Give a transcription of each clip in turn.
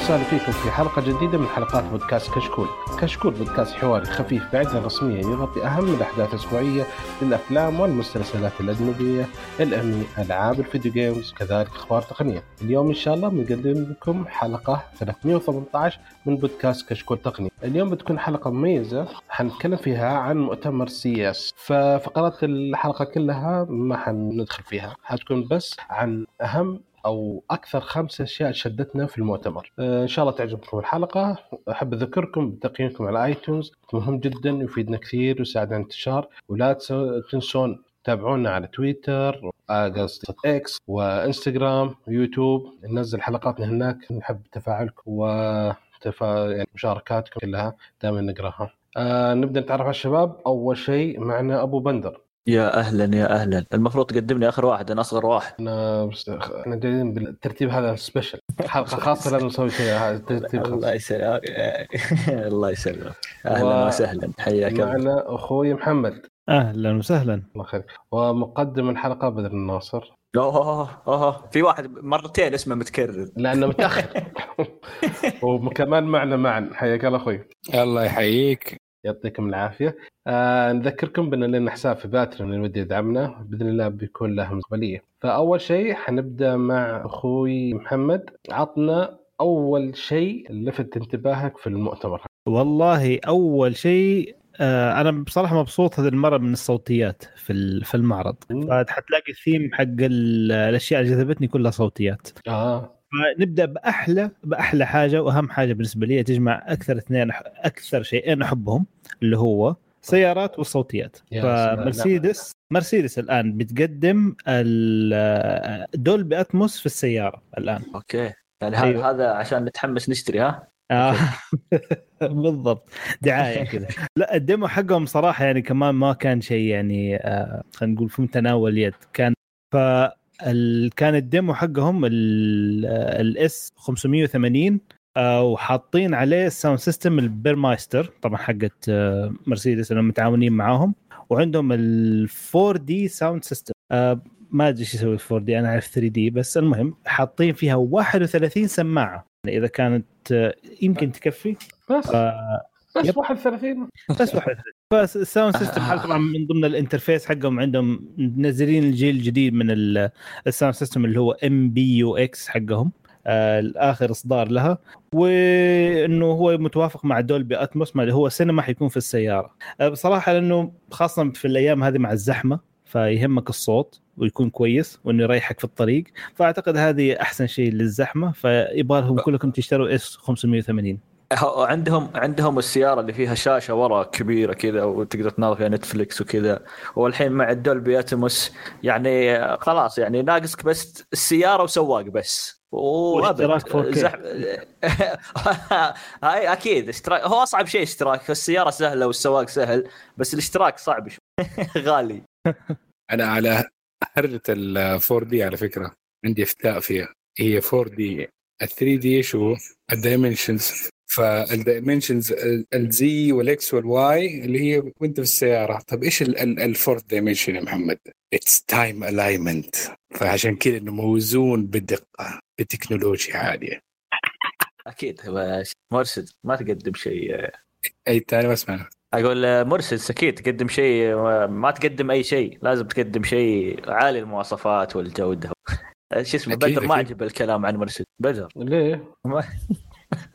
وسهلا فيكم في حلقة جديدة من حلقات بودكاست كشكول. كشكول بودكاست حواري خفيف بعيدا رسميا يغطي أهم الأحداث الأسبوعية للأفلام والمسلسلات الأجنبية، الأنمي، ألعاب الفيديو games، كذلك أخبار تقنية. اليوم إن شاء الله بنقدم لكم حلقة 318 من بودكاست كشكول تقني. اليوم بتكون حلقة مميزة حنتكلم فيها عن مؤتمر CES، ففقرات الحلقة كلها ما حندخل فيها، حتكون بس عن أهم أو أكثر خمس أشياء شدتنا في المؤتمر. آه، إن شاء الله تعجبكم الحلقة. أحب أذكركم بتقييمكم على iTunes مهم جدا يفيدنا كثير ويساعد على الانتشار. ولا تنسون تابعونا على تويتر آه، قصدي إكس وإنستغرام ويوتيوب ننزل حلقاتنا هناك. نحب تفاعلكم وتفا... يعني مشاركاتكم كلها. دائما نقراها. آه نبدأ نتعرف على الشباب. أول شيء معنا أبو بندر. يا أهلا يا أهلا. المفروض تقدمني آخر واحد أنا أصغر واحد. أنا بس إحنا جايين بالترتيب هذا سبيشل حلقه خاصة لازم نسوي شيء هذا ترتيب خاص. الله يسلمك. الله يسلمك. أهلا و- وسهلا. حياك الله. معنا أخوي محمد. أهلا وسهلا. الله خير. ومقدم الحلقة بدر الناصر. أوه أوه في واحد مرتين اسمه متكرر. لأنه متأخر. وكمان معنا معا حياك الله أخوي. الله يحييك. يعطيكم العافية. آه نذكركم بأن لنا حساب في باتريون اللي ودي يدعمنا بإذن الله بيكون له مستقبليه فأول شيء حنبدأ مع أخوي محمد. عطنا أول شيء لفت انتباهك في المؤتمر. والله أول شيء آه أنا بصراحة مبسوط هذه المرة من الصوتيات في في المعرض. مم. فحتلاقي الثيم حق ال- الأشياء اللي جذبتني كلها صوتيات. آه. فنبدأ بأحلى بأحلى حاجة وأهم حاجة بالنسبة لي تجمع أكثر اثنين أكثر شيئين أحبهم اللي هو سيارات والصوتيات. فمرسيدس مرسيدس الآن بتقدم ال- Dolby Atmos في السيارة الآن okay يعني هذا أيوه. هذا عشان نتحمس نشتري ها آه. بالضبط دعاية كذا لا ال demo حقهم صراحة يعني كمان ما كان شيء يعني آه خلينا نقول في متناول اليد كان ف. كان ال demo حقهم ال S 580 آه وحاطين عليه ال sound system ال Burmester طبعا حقت آه مرسيدس إنهم متعاونين معاهم وعندهم ال 4D sound system ما أدري إيش يسوي 4D أنا أعرف 3D بس المهم حاطين فيها 31 سماعة. يعني إذا كانت آه، يمكن تكفي. بس. آه، بس yep. 31 بس واحد بس ال sound system حق طبعا من ضمن ال interface حقهم عندهم منزلين الجيل الجديد من ال- ال sound system اللي هو MBUX حقهم. آه، الآخر إصدار لها. وإنه هو متوافق مع Dolby Atmos ما اللي هو سينما حيكون في السيارة. آه، بصراحة لأنه خاصة في الأيام هذه مع الزحمة فيهمك الصوت ويكون كويس وإنه يريحك في الطريق. فأعتقد هذه أحسن شيء للزحمة. فيبغى لهم كلكم تشتروا S 580 ه- عندهم عندهم السيارة اللي فيها شاشة ورا كبيرة كذا وتقدر تناظر فيها نتفلكس وكذا. والحين مع ال Dolby Atmos يعني خلاص يعني ناقصك بس السيارة وسواق بس. وأبد. واشتراك 4K. زح... هاي أكيد اشتراك هو أصعب شيء اشتراك السيارة سهلة والسواق سهل بس الاشتراك صعب شوي. غالي. أنا على هرجة ال 4D على فكرة عندي أفتاء فيها. هي 4D ال 3D شو؟ ال dimensions. فال dimensions الزي والاكس والواي اللي هي وأنت في السيارة. طب إيش ال fourth dimension يا محمد؟ it's time alignment فعشان كذا إنه موزون بدقة بتكنولوجيا عالية. أكيد. مرسيدس ما تقدم شيء. أي تاني ما اسمع أقول مرسيدس أكيد تقدم شيء ما تقدم أي شيء. لازم تقدم شيء عالي المواصفات والجودة. شو اسمه؟ بدر ما. عجب الكلام عن مرسيدس بدر. ليه؟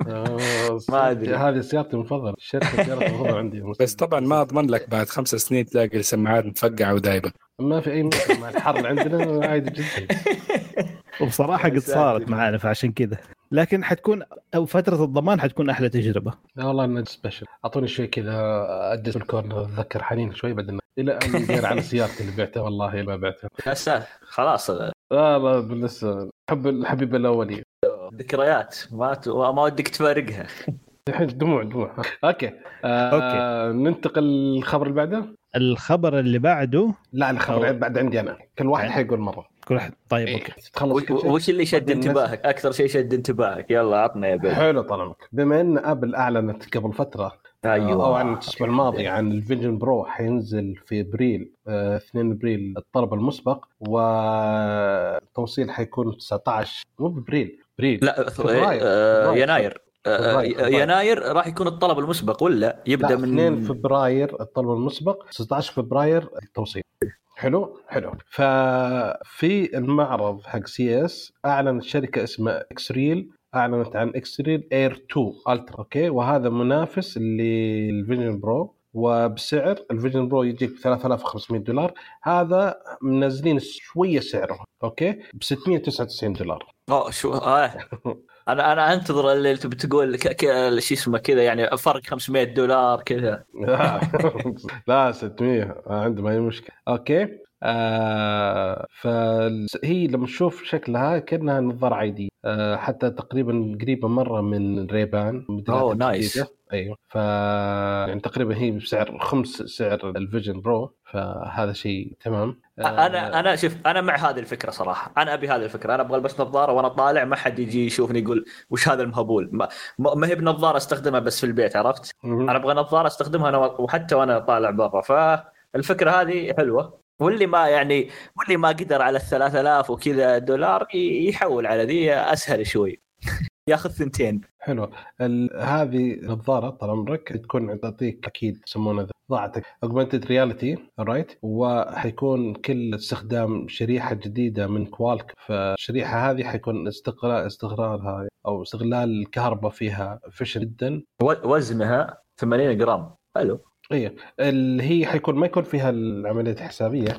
ما- آه، ما أدري. هذه سيارتي المفضلة. الشركة سيارتي المفضلة عندي. بس طبعا ما أضمن لك بعد خمس سنين تلاقي السماعات مفقعة ودايبة. ما في أي مشكلة. مع الحر اللي عندنا عادي جدا. وبصراحة قد صارت معانا فعشان كذا. لكن حتكون أو فترة الضمان حتكون أحلى تجربة. لا والله انه سبيشل أعطوني شوي كذا أدس الكورنر أتذكر حنين شوي بعدين إلى أن يدير على سيارتي اللي بعتها. والله ما بعتها. خلاص لا لا لسه حب الحبيب الأولي. ذكريات ما ت... ما ودك تفارقها. الحين دموع دموع. okay. آه okay. ننتقل للخبر اللي بعده؟ الخبر اللي بعده؟ لا الخبر أو- بعد عندي أنا. كل واحد حيقول مرة. كل واحد. طيب إيه. okay. تخلص. وش اللي شد انتباهك؟ أكثر شيء شد انتباهك. يلا عطنا يا بيل. حلو طال بما إن Apple اعلنت قبل فترة أيوه أو عن الأسبوع الماضي عن ال Vision Pro حينزل في أبريل آه، 2 أبريل الطلب المسبق والتوصيل حيكون 19 مو بأبريل أبريل لا فبراير. آه،. يناير آه، فبراير. فبراير. يناير راح يكون الطلب المسبق ولا يبدأ من 2 فبراير الطلب المسبق 16 فبراير التوصيل حلو حلو ففي المعرض حق CES اعلنت شركه اسمها Xreal أعلنت عن Xreal Air 2 Ultra okay؟ وهذا منافس لل Vision Pro وبسعر ال Vision Pro يجيك ب 3500 دولار. هذا منزلين شوية سعره okay؟ ب 699 دولار. أوه شو؟ آه. أنا أنا أنتظر اللي تبي تقول. شو اسمه كذا يعني فرق 500 دولار كذا. لا 600 عندي ما هي مشكلة. okay؟ آه فهي لما تشوف شكلها كأنها نظارة عادية. آه حتى تقريبا قريبة مرة من Ray-Ban أوه، nice. الجديدة. أيوه. ف يعني تقريبا هي بسعر خمس سعر ال Vision Pro فهذا شيء تمام. آه، أنا أنا شوف أنا مع هذه الفكرة صراحة. أنا أبي هذه الفكرة. أنا أبغى البس نظارة وأنا طالع ما حد يجي يشوفني يقول وش هذا المهبول. ما, ما هي بنظارة أستخدمها بس في البيت عرفت. أنا أبغى نظارة أستخدمها أنا وحتى وأنا طالع برا. فالفكرة هذه حلوة. واللي ما يعني واللي ما قدر على ال 3000 وكذا دولار يحول على ذي أسهل شوي. ياخذ ثنتين. حلو. هذه نظاره طال عمرك تكون تعطيك أكيد يسمونها ضاعتك. augmented reality right وحيكون كل استخدام شريحة جديدة من Qualcomm فالشريحة هذه حيكون استغلال استغلالها أو استغلال الكهرباء فيها فشل جدا. وزنها 80 جرام. حلو. إيه اللي هي حيكون ما يكون فيها العملية الحسابية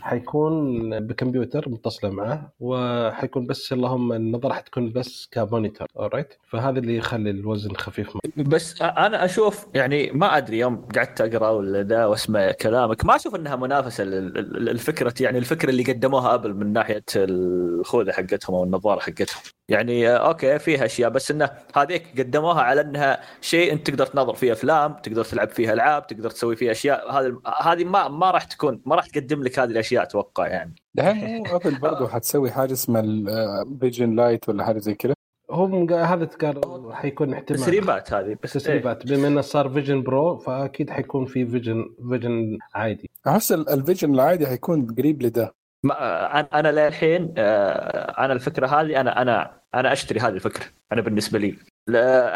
حيكون بكمبيوتر متصلة معه وحيكون بس اللهم النظارة حتكون بس ك monitor right فهذا اللي يخلي الوزن خفيف بس أنا أشوف يعني ما أدري يوم قعدت أقرأ ولا ده واسمع كلامك ما أشوف إنها منافسة للفكرة يعني الفكرة اللي قدموها Apple من ناحية الخوذة حقتهم أو النظارة حقتهم. يعني آه، أوكي فيها أشياء بس إنه هذيك قدموها على إنها شيء أنت تقدر تنظر فيه أفلام تقدر تلعب فيها ألعاب تقدر تسوي فيه أشياء. هذه هذه ما ما راح تكون ما راح تقدم لك هذه الأشياء أتوقع يعني. دحين مو Apple برضه حتسوي حاجة اسمها ال Vision Lite ولا حاجة زي كذا. هم هذا قال حيكون احتمال. تسريبات هذه بس إيه. تسريبات بما إنه صار Vision Pro فأكيد حيكون في Vision Vision عادي. أحس ال- ال Vision العادي حيكون قريب لده. أنا أنا للحين آه، أنا الفكرة هذه أنا أنا أنا أشتري هذه الفكرة أنا بالنسبة لي.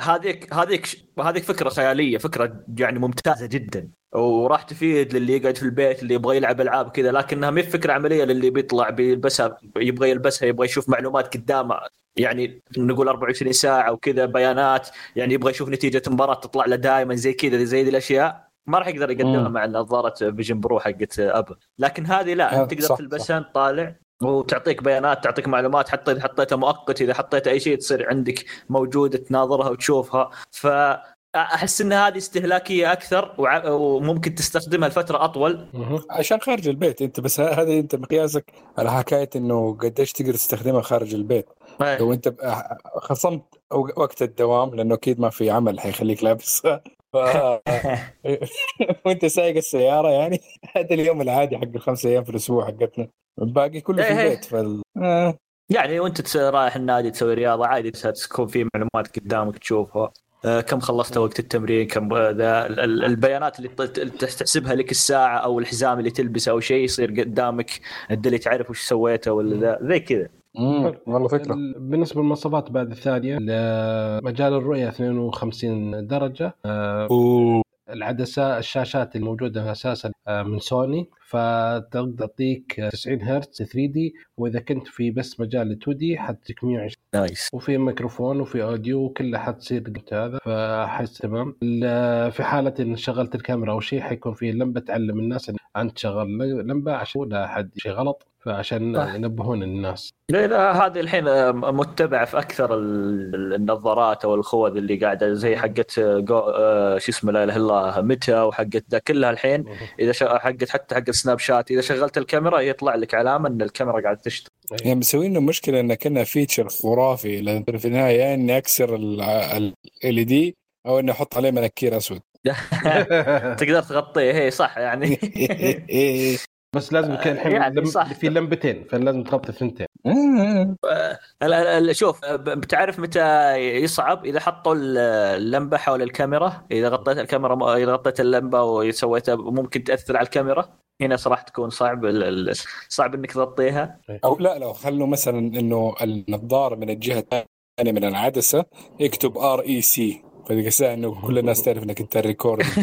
هذيك هذيك هذيك فكرة خيالية فكرة يعني ممتازة جدا. وراح تفيد للي يقعد في البيت اللي يبغى يلعب ألعاب كذا لكنها ما فكرة عملية للي بيطلع بيلبسها يبغى يلبسها يبغى يشوف معلومات قدامه. يعني نقول 24 ساعة وكذا بيانات يعني يبغى يشوف نتيجة مباراه تطلع له دائما زي كذا زي ذي الأشياء. ما راح يقدر يقدمها مم. مع نظارة Vision Pro حقت Apple لكن هذه لا انت تقدر صح، تلبسها انت طالع وتعطيك بيانات تعطيك معلومات حتى إذا حطيتها مؤقت إذا حطيت أي شيء تصير عندك موجوده تناظرها وتشوفها ف أحس إن هذه استهلاكية أكثر وع- وممكن تستخدمها لفترة أطول. عشان خارج البيت أنت بس هذا أنت مقياسك على حكاية إنه قديش تقدر تستخدمها خارج البيت. لو أنت خصمت وقت الدوام لأنه أكيد ما في عمل حيخليك لابسها ف... وانت سايق السيارة يعني هذا اليوم العادي حق الخمس أيام في الأسبوع حقتنا. الباقي كله في إيه إيه. البيت فال... آه. يعني وانت رايح النادي تسوي رياضة عادي تكون في معلومات قدامك تشوفها. آه، كم خلصت وقت التمرين كم ذا ال- ال- البيانات اللي تحسبها لك الساعة أو الحزام اللي تلبسه أو شيء يصير قدامك اللي تعرف وش سويته ولا ذا زي كذا. مم. والله فكرة. ال- بالنسبة للمواصفات بعد الثانية مجال الرؤية 52 درجة. آه، أوه. العدسة الشاشات الموجودة أساسا آه، من سوني. فتقدر تعطيك 90 هرتز 3 D وإذا كنت في بس مجال 2 D حتجيك 120 nice. وفي ميكروفون وفي audio وكلها حتصير هذا فحس تمام. في حالة إن شغلت الكاميرا أو شيء حيكون في لمبة تعلم الناس إن أنت شغل لمبة عشان لا احد شيء غلط. فعشان. ينبهون الناس. لا لا هذه الحين آه، متبعه في أكثر ال- ال- النظارات أو الخوذ اللي قاعدة زي حقت آه، جو آه، شو اسمه لا إله إلا الله Meta وحقت ذا كلها الحين إذا ش- حقت حتى حق ال Snapchat إذا شغلت الكاميرا يطلع لك علامة إن الكاميرا قاعدة تشتغل. يعني مسوين لنا مشكلة إن كنا feature خرافي لأن في النهاية يا إني أكسر ال دي أو إني أحط عليه منكير أسود. تقدر تغطيه هي صح يعني. بس لازم يكون الحين يعني لم... في لمبتين فلازم تغطي ثنتين ال- ال- ال- شوف ب- بتعرف متى يصعب؟ إذا حطوا ال- اللمبة حول الكاميرا. إذا غطيت الكاميرا إذا غطيت اللمبة وسويتها ممكن تأثر على الكاميرا. هنا صراحة تكون صعب ال- ال- صعب إنك تغطيها. أو لا لو خلوا مثلا إنه النظارة من الجهة الثانية من العدسة اكتب REC فذيك الساعة إنه كل الناس تعرف إنك أنت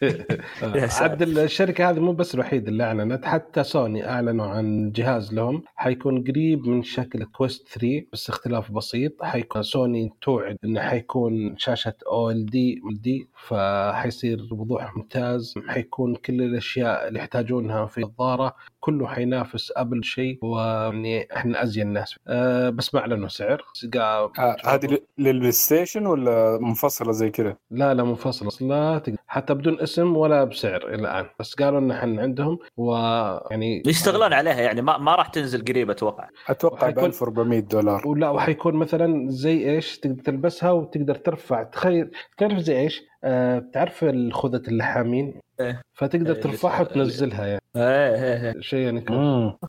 ساتر. عاد الشركة هذه مو بس الوحيده اللي أعلنت حتى سوني أعلنوا عن جهاز لهم. حيكون قريب من شكل Quest 3 بس اختلاف بسيط. حيكون سوني توعد إنه حيكون شاشة OLED فحيصير بوضوح ممتاز. حيكون كل الأشياء اللي يحتاجونها في النظاره كله حينافس Apple شيء ويعني إحنا أزين ناس أه بس ما اعلنوا سعر آه، هذه لل PlayStation ولا منفصلة زي كذا؟ لا لا منفصل لا تقدر. حتى بدون اسم ولا بسعر إلى الآن. بس قالوا إن إحنا عندهم ويعني يشتغلون عليها يعني ما, ما راح تنزل قريب أتوقع. أتوقع ب وحيكون- 1400 دولار. ولا وحيكون مثلا زي إيش تقدر تلبسها وتقدر ترفع. تخيل تعرف زي إيش؟ آه بتعرف الخوذة اللحامين؟ إيه. فتقدر إيه، ترفعها وتنزلها يعني. إيه إيه إيه. شيء يعني.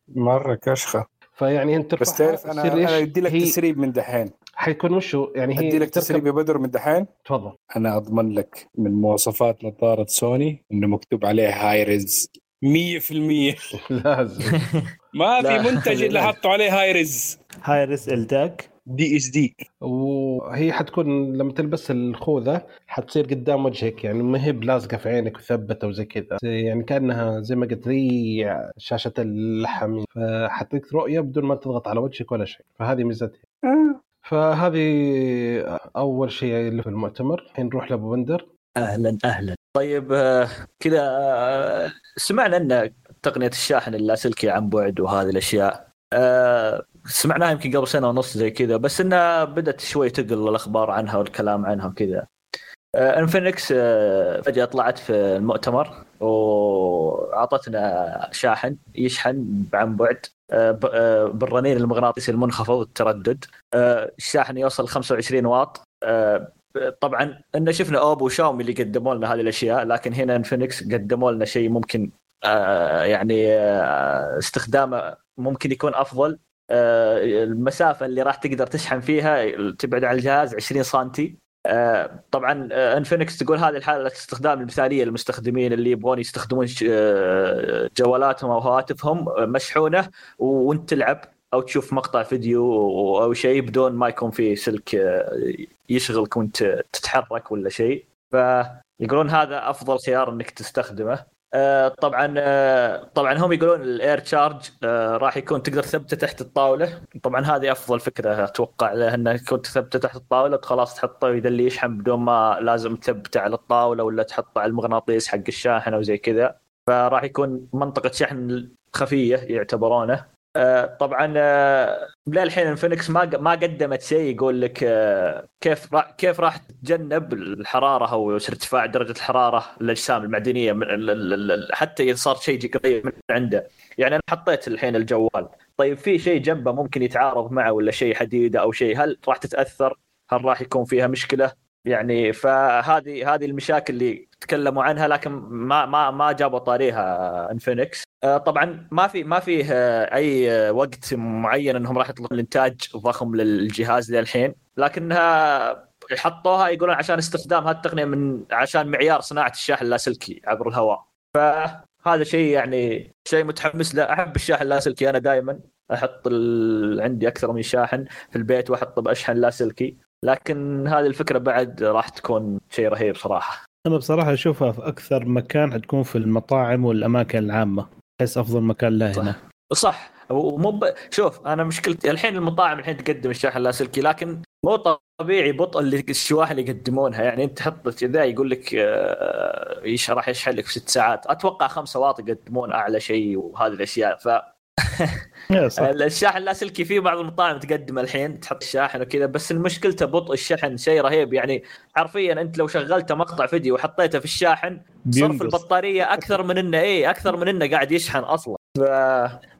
مرة كشخة. فيعني أنت بس تعرف أنا؟ أنا ادي لك تسريب من دحين. حيكون وشو يعني هي ادي لك تسريب يا بدر من دحين؟ تفضل. أنا أضمن لك من مواصفات نظارة سوني إنه مكتوب عليها Hi-Res 100% لازم. ما. في منتج إلا حطوا عليه Hi-Res Hi-Res ال tag DSD وهي حتكون لما تلبس الخوذة حتصير قدام وجهك يعني ما هي بلازقة في عينك وثبتة وزي كذا. يعني كأنها زي ما قلت زي شاشة اللحم. فحتعطيك رؤية بدون ما تضغط على وجهك ولا شيء. فهذه ميزتها. فهذه أول شيء اللي في المؤتمر. الحين نروح لأبو بندر. أهلا أهلا. طيب آه، كذا آه، سمعنا أن تقنية الشاحن اللاسلكي عن بعد وهذه الأشياء. آه، سمعناها يمكن قبل سنة ونص زي كذا بس إنها بدأت شوي تقل الأخبار عنها والكلام عنها وكذا. آه، انفينكس آه، فجأة طلعت في المؤتمر وأعطتنا شاحن يشحن عن بعد آه، آه، بالرنين المغناطيسي المنخفض التردد آه، الشاحن يوصل 25 واط. طبعا إن شفنا OPPO و Xiaomi اللي قدموا لنا هذه الأشياء لكن هنا Infinix قدموا لنا شيء ممكن يعني آه، استخدامه ممكن يكون أفضل. آه، المسافة اللي راح تقدر تشحن فيها تبعد عن الجهاز 20 سنتي. آه، طبعا آه، Infinix تقول هذه الحالة الاستخدام المثالية للمستخدمين اللي يبغون يستخدمون آه، جوالاتهم أو هواتفهم آه، مشحونه وانت تلعب أو تشوف مقطع فيديو أو شيء بدون ما يكون فيه سلك آه، يشغلك وانت تتحرك ولا شيء. فيقولون هذا أفضل خيار إنك تستخدمه. آه، طبعا آه، طبعا هم يقولون الإير تشارج آه، راح يكون تقدر تثبته تحت الطاولة. طبعا هذه أفضل فكرة أتوقع لأنه يكون تثبته تحت الطاولة خلاص تحطه يدلي يشحن بدون ما لازم تثبته على الطاولة ولا تحطه على المغناطيس حق الشاحن أو زي كذا. فراح يكون منطقة شحن خفية يعتبرونه. آه، طبعا آه، للحين Infinix ما ما قدمت شيء يقول لك آه، كيف كيف راح تتجنب الحرارة أو ارتفاع درجة الحرارة للاجسام المعدنية حتى إذا صار شيء قريب من عنده يعني أنا حطيت الحين الجوال طيب في شيء جنبه ممكن يتعارض معه ولا شيء حديده أو شيء هل راح تتأثر؟ هل راح يكون فيها مشكلة؟ يعني فهذه هذه المشاكل اللي تكلموا عنها لكن ما ما ما جابوا طاريها Infinix آه، طبعا ما في ما فيه آه، أي آه، وقت معين إنهم راح يطلقون الإنتاج ضخم للجهاز ذا الحين لكنها حطوها يقولون عشان استخدام هذه التقنية من عشان معيار صناعة الشاحن اللاسلكي عبر الهواء. فهذا شيء يعني شيء متحمس له. أحب الشاحن اللاسلكي. أنا دائما أحط ال... عندي أكثر من شاحن في البيت واحط بأشحن لاسلكي. لكن هذه الفكرة بعد راح تكون شيء رهيب صراحة. أنا بصراحة أشوفها في أكثر مكان حتكون في المطاعم والأماكن العامة احس أفضل مكان لها صح. هنا. صح. ومو ب... شوف أنا مشكلتي الحين المطاعم الحين تقدم الشاحن اللاسلكي لكن مو طبيعي بطء اللي الشواحن اللي يقدمونها. يعني أنت تحط كذا يقول لك آه، راح يشحن لك في ست ساعات؟ أتوقع خمسة واط يقدمون أعلى شيء وهذه الأشياء. ف الشاحن اللاسلكي في بعض المطاعم تقدم الحين تحط الشاحن وكذا بس المشكلته بطء الشحن شيء رهيب. يعني حرفيا أنت لو شغلت مقطع فيديو وحطيته في الشاحن صرف. البطارية أكثر من إنه إيه أكثر من إنه قاعد يشحن أصلا. ف...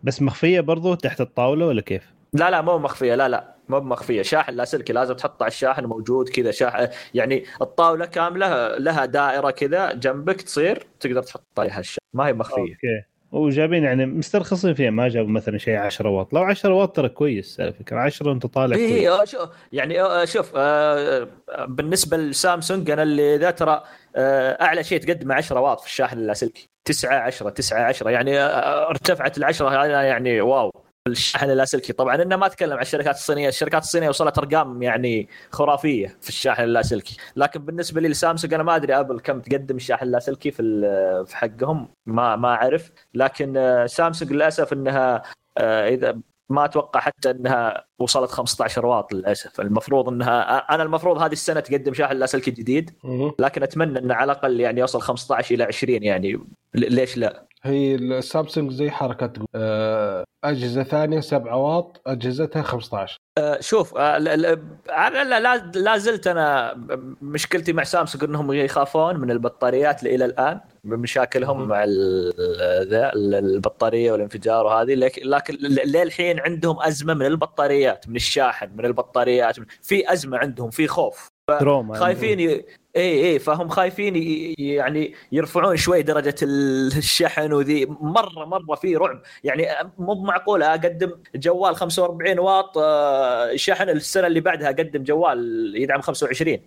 بس مخفية برضو تحت الطاولة ولا كيف؟ لا لا مو مخفية لا لا مو مخفية. شاحن لاسلكي لازم تحط على الشاحن موجود كذا شاحن يعني الطاولة كاملة لها دائرة كذا جنبك تصير تقدر تحط عليها الشاحن. ما هي مخفية. okay. وجايبين يعني مسترخصين فيها ما جابوا مثلا شيء 10 واط. لو 10 واط ترى كويس على فكرة. 10 انت طالع كويس. اي آه، شو يعني آه، شوف آه، آه، بالنسبة لسامسونج أنا اللي ذا ترى آه، أعلى شيء تقدم 10 واط في الشاحن اللاسلكي 9 10 9 10 يعني آه، ارتفعت ال 10 هذا يعني واو. الشاحن اللاسلكي. طبعا إنه ما اتكلم عن الشركات الصينية. الشركات الصينية وصلت أرقام يعني خرافية في الشاحن اللاسلكي. لكن بالنسبة لي لسامسونج أنا ما أدري أبل كم تقدم الشاحن اللاسلكي في في حقهم ما ما أعرف. لكن آه، سامسونج للأسف إنها آه، إذا ما أتوقع حتى إنها وصلت 15 واط للأسف المفروض إنها أنا المفروض هذه السنة تقدم شاحن لاسلكي جديد. لكن أتمنى إنه على الأقل يعني يوصل 15 إلى 20 يعني ليش لا؟ هي السامسونج زي حركة آه، أجهزة ثانية 7 واط أجهزتها 15 آه، شوف آه، لا, لا زلت أنا مشكلتي مع سامسونج إنهم يخافون من البطاريات إلى الآن بمشاكلهم مهم. مع البطارية والانفجار وهذه لك- لكن للحين عندهم أزمة من البطاريات من الشاحن من البطاريات في أزمة عندهم في خوف. تروما خايفين ي... إي إي فهم خايفين ي... يعني يرفعون شوي درجة ال- الشحن وذي. مرة مرة في رعب. يعني مو معقول أقدم جوال 45 واط آه، شحن السنة اللي بعدها أقدم جوال يدعم 25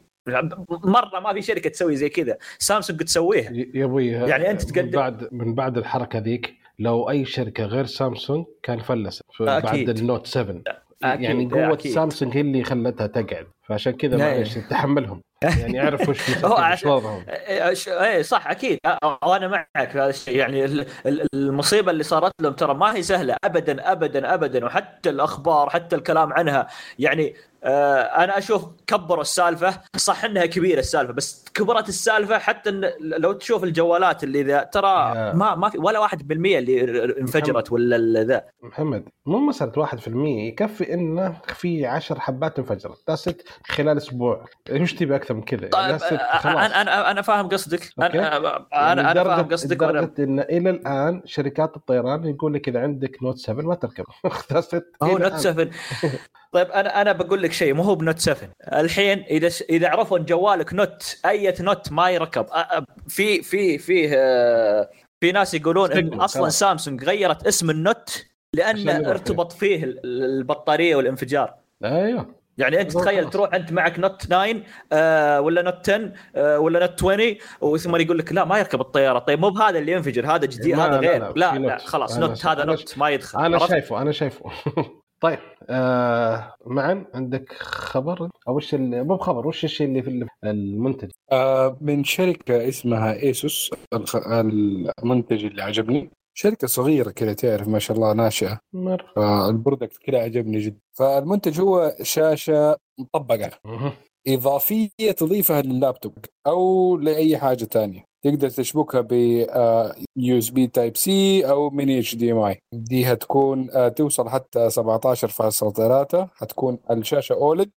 مرة ما في شركة تسوي زي كذا. سامسونج تسويها. يا أبوي يعني من تقدم- بعد من بعد الحركة ذيك لو أي شركة غير سامسونج كان فلست. بعد. النوت 7 أكيد، يعني قوة أكيد. سامسونج هي اللي خلتها تقعد. فعشان كذا لا، معلش تحملهم. يعني يعرف وش وضعهم اي إيه، صح أكيد. وأنا معك في هذا الشيء. يعني ال- ال- المصيبة اللي صارت لهم ترى ما هي سهلة ابدا ابدا ابدا. وحتى الأخبار حتى الكلام عنها. يعني آه أنا أشوف كبروا السالفة. صح إنها كبيرة السالفة بس كبرت السالفة حتى إن لو تشوف الجوالات اللي ذا ترى. ما ما في ولا 1% اللي انفجرت ولا ال- ذا. محمد مو مسألة 1% يكفي إنه في 10 حبات انفجرت. خلال أسبوع. إيش تبي أكثر؟ من كذا. طيب just آه، أنا أنا أنا فاهم قصدك. أنا أنا يعني أنا لدرجة- فاهم قصدك إن إلى الآن شركات الطيران يقول لك إذا عندك Note 7 ما تركب just هو Note الآن. 7 طيب أنا أنا بقول لك شيء مو هو ب Note 7 الحين إذا إذا عرفوا إن جوالك Note أي Note ما يركب في في في آه، في ناس يقولون إن أصلا. سامسونج غيرت اسم ال Note يروح ارتبط فيه ال- البطارية والانفجار. أيوه. يعني أنت. تخيل تروح أنت معك Note 9 آه ولا Note 10 آه ولا Note 20 وثم يقول لك لا ما يركب الطيارة طيب مو بهذا اللي ينفجر هذا جديد هذا لا، غير لا، لا لا, Note. خلاص Note هذا Note ما يدخل أنا عرفت؟ شايفه أنا شايفه طيب آه معا عندك خبر أو وش ال- مو بخبر وش الشيء اللي في ال- المنتج آه من شركة اسمها ASUS الخ... المنتج اللي عجبني شركة صغيرة كذا تعرف ما شاء الله ناشئة. مر فال product كذا عجبني جدا. فالمنتج هو شاشة مطبقة. مه. إضافية تضيفها لللابتوب أو لأي حاجة تانية. تقدر تشبكها ب USB Type C أو mini HDMI دي هتكون آه، توصل حتى 17.3 هتكون الشاشة OLED.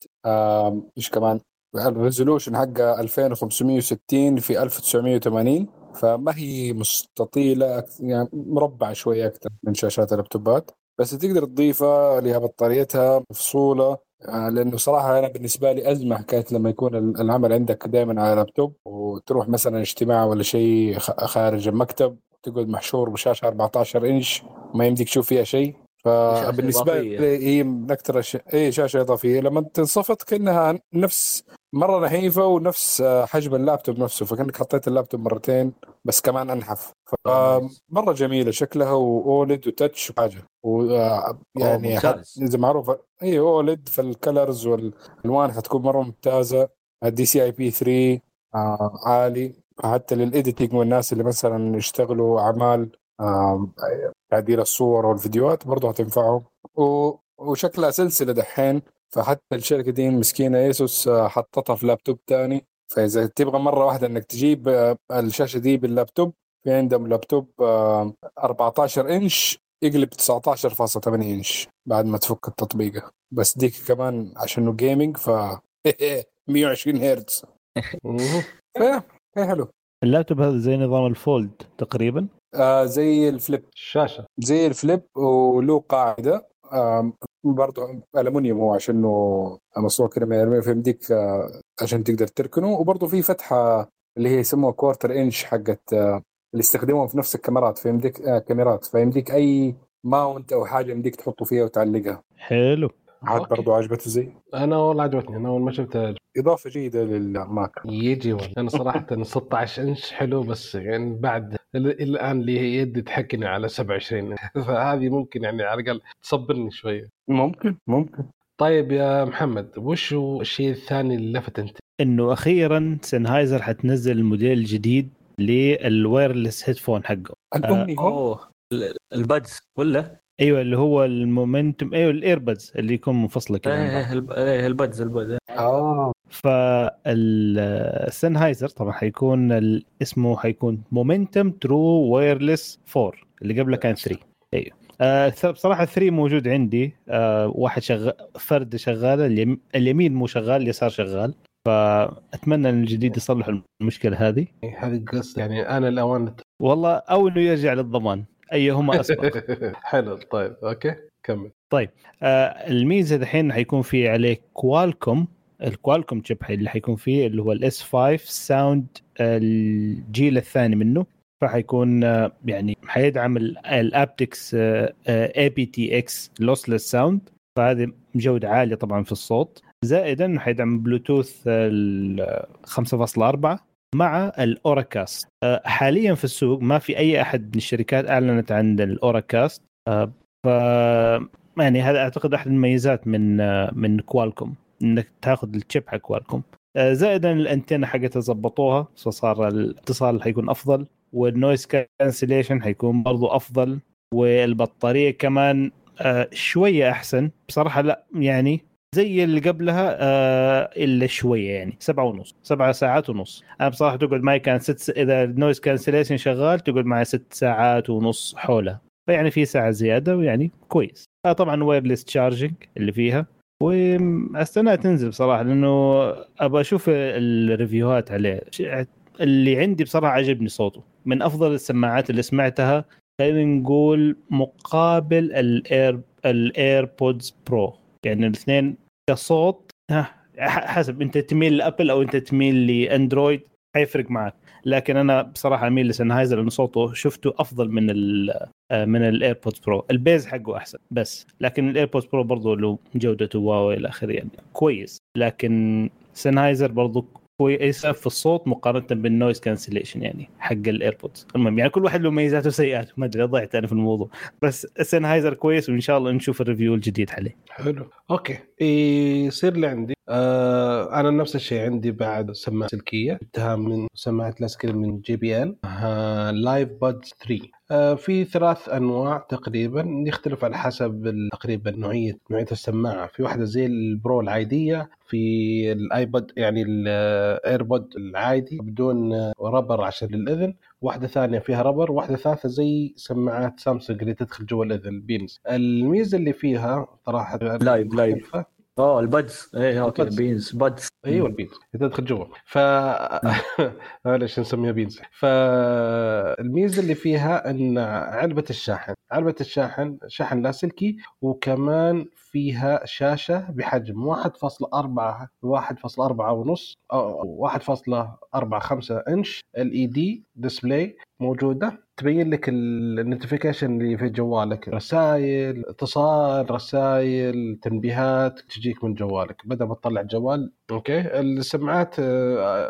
إيش كمان؟ ال resolution حقها 2560 في 1980 فما هي مستطيلة يعني مربعة شوية أكثر من شاشات اللابتوبات. بس تقدر تضيفها لها بطاريتها مفصوله آه، لأنه صراحة أنا بالنسبة لي أزمة حكايه لما يكون ال- العمل عندك دائما على لابتوب وتروح مثلا اجتماع ولا شيء خارج المكتب تقعد محشور بشاشة 14 إنش ما يمديك تشوف فيها شيء. فبالنسبة. لي هي من أكثر الاشياء اي شاشة إضافية. لما تنصفط كأنها نفس مرة نحيفة ونفس آه، حجم اللابتوب نفسه فكأنك حطيت اللابتوب مرتين بس كمان أنحف. فمره جميلة شكلها و OLED و touch وحاجة. ويعني ممتاز. إذا معروف اي OLED فال colors والألوان حتكون مرة ممتازة. ال DCI P3 آه عالي. حتى لل editing والناس اللي مثلا يشتغلوا أعمال تعديل الصور والفيديوهات برضه هتنفعهم وشكلها سلسلة دحين فحتى الشركة دي مسكينة ASUS آه، حطتها في لابتوب تاني. فإذا تبغى مرة واحدة إنك تجيب آه، الشاشة دي باللابتوب في عندهم لابتوب آه، 14 إنش يقلب 19.8 إنش بعد ما تفك التطبيقة. بس ديك كمان عشانه gaming ف 120 هرتز. ف yeah هي حلو. اللابتوب هذا زي نظام ال fold تقريبا؟ آه زي ال flip. الشاشة. زي ال flip وله قاعدة. آم، برضه الومنيوم هو عشانه مصنوع كده من الالومنيوم فيمديك آه، عشان تقدر تركنه. وبرضه في فتحة اللي هي يسموها quarter inch حقت آه، اللي يستخدموها في نفس الكاميرات. فيمديك آه كاميرات. فيمديك أي mount أو حاجة يمديك تحطه فيها وتعلقها. حلو. عاد. برضو عجبته زي؟ أنا والله عجبتني أنا أول ما شفتها إضافة جيدة لل Mac يجي والله. أنا صراحة 16 إنش حلو بس يعني بعد ال- الآن لي يدي تحكني على 27 فهذه ممكن يعني على الأقل تصبرني شوية. ممكن ممكن. طيب يا محمد وش هو الشيء الثاني اللي لفت أنت؟ إنه أخيرا Sennheiser حتنزل الموديل الجديد لل wireless headphone حقه. الأمني هو؟ أوه ال- ال buds ولا؟ أيوه اللي هو ال Momentum أيوه ال earbuds اللي يكون منفصلة كذا بعض. إيه الب- إيه، ال buds ال buds. آه. فال Sennheiser طبعا حيكون ال- اسمه حيكون Momentum True Wireless 4 اللي قبله كان 3 أيوه. آه بصراحة 3 موجود عندي. آه واحد شغال فرد شغاله اليم... اليمين مو شغال اليسار شغال. فأتمنى إن الجديد يصلح المشكلة هذه. هذه قصة. يعني أنا الأوان والله أو إنه يرجع للضمان. أيهما أسبق. حلو طيب أوكي كمل. آه الميزة دحين حيكون في عليه Qualcomm ال Qualcomm chip اللي حيكون فيه اللي هو ال S5 Sound الجيل الثاني منه. فحيكون آه، يعني حيدعم ال aptX aptX lossless sound فهذه جودة عالية طبعا في الصوت. زائدا حيدعم بلوتوث ال 5.4 مع ال Auracast. آه، حاليا في السوق ما في أي أحد من الشركات أعلنت عن ال Auracast. آه، ف يعني هذا أعتقد أحد المميزات من آه، من Qualcomm إنك تاخذ ال chip حق Qualcomm. زائدا الأنتنة حقتها ظبطوها فصار الاتصال حيكون أفضل وال noise cancellation حيكون برضو أفضل والبطارية كمان شوية أحسن. بصراحة لا يعني زي اللي قبلها آه إلا شوية يعني سبعة ونص سبعة ساعات ونص. أنا بصراحة تقعد معي كان ست س... إذا ال noise cancellation شغال تقعد معي ست ساعات ونص حولها. فيعني في ساعة زيادة ويعني كويس. آه طبعا wireless charging اللي فيها. واستنى تنزل بصراحة لأنه أبغى أشوف ال reviewهات عليه. اللي عندي بصراحة عجبني صوته. من أفضل السماعات اللي سمعتها خلينا نقول مقابل الاير الايربودز برو يعني الاثنين كصوت حسب أنت تميل لأبل أو أنت تميل لأندرويد حيفرق معك. لكن أنا بصراحة أميل لسنهايزر لأنه صوته شفته أفضل من ال من الايربودز برو ال bass حقه أحسن بس لكن الايربودز برو برضه له جودته واو إلى آخره يعني كويس. لكن سنهايزر برضه كويسة في الصوت مقارنة بال noise cancellation يعني حق الايربودز المهم يعني كل واحد له ميزاته وسيئاته ما أدري ضعت أنا في الموضوع. بس سنهايزر كويس وإن شاء الله نشوف ال review الجديد عليه. حلو. okay. يصير اللي عندي آه أنا نفس الشيء عندي بعد سماعة سلكية جبتها من سماعة لاسلكية من جي بي إل Live Buds 3 آه في ثلاث أنواع تقريبا يختلف على حسب تقريبا نوعيه نوعية السماعة. في واحدة زي البرو العادية في ال earbud يعني الايربود العادي بدون rubber عشان الإذن. واحدة ثانية فيها rubber واحدة ثالثة زي سماعات سامسونج اللي تدخل جوا الإذن beans الميزة اللي فيها صراحة Live- Live. اوه ال buds. إيه okay ال buds. beans buds. أيوه ال beans. تدخل جوا. ف معلش نسميها beans؟ فالميزه اللي فيها إن علبة الشاحن علبة الشاحن شحن لاسلكي وكمان فيها شاشة بحجم 1.4 1.4 ونص أو 1.45 إنش LED display موجودة. تبين لك ال notification اللي في جوالك. رسائل اتصال رسائل تنبيهات تجيك من جوالك. بدل ما تطلع الجوال okay؟ السماعات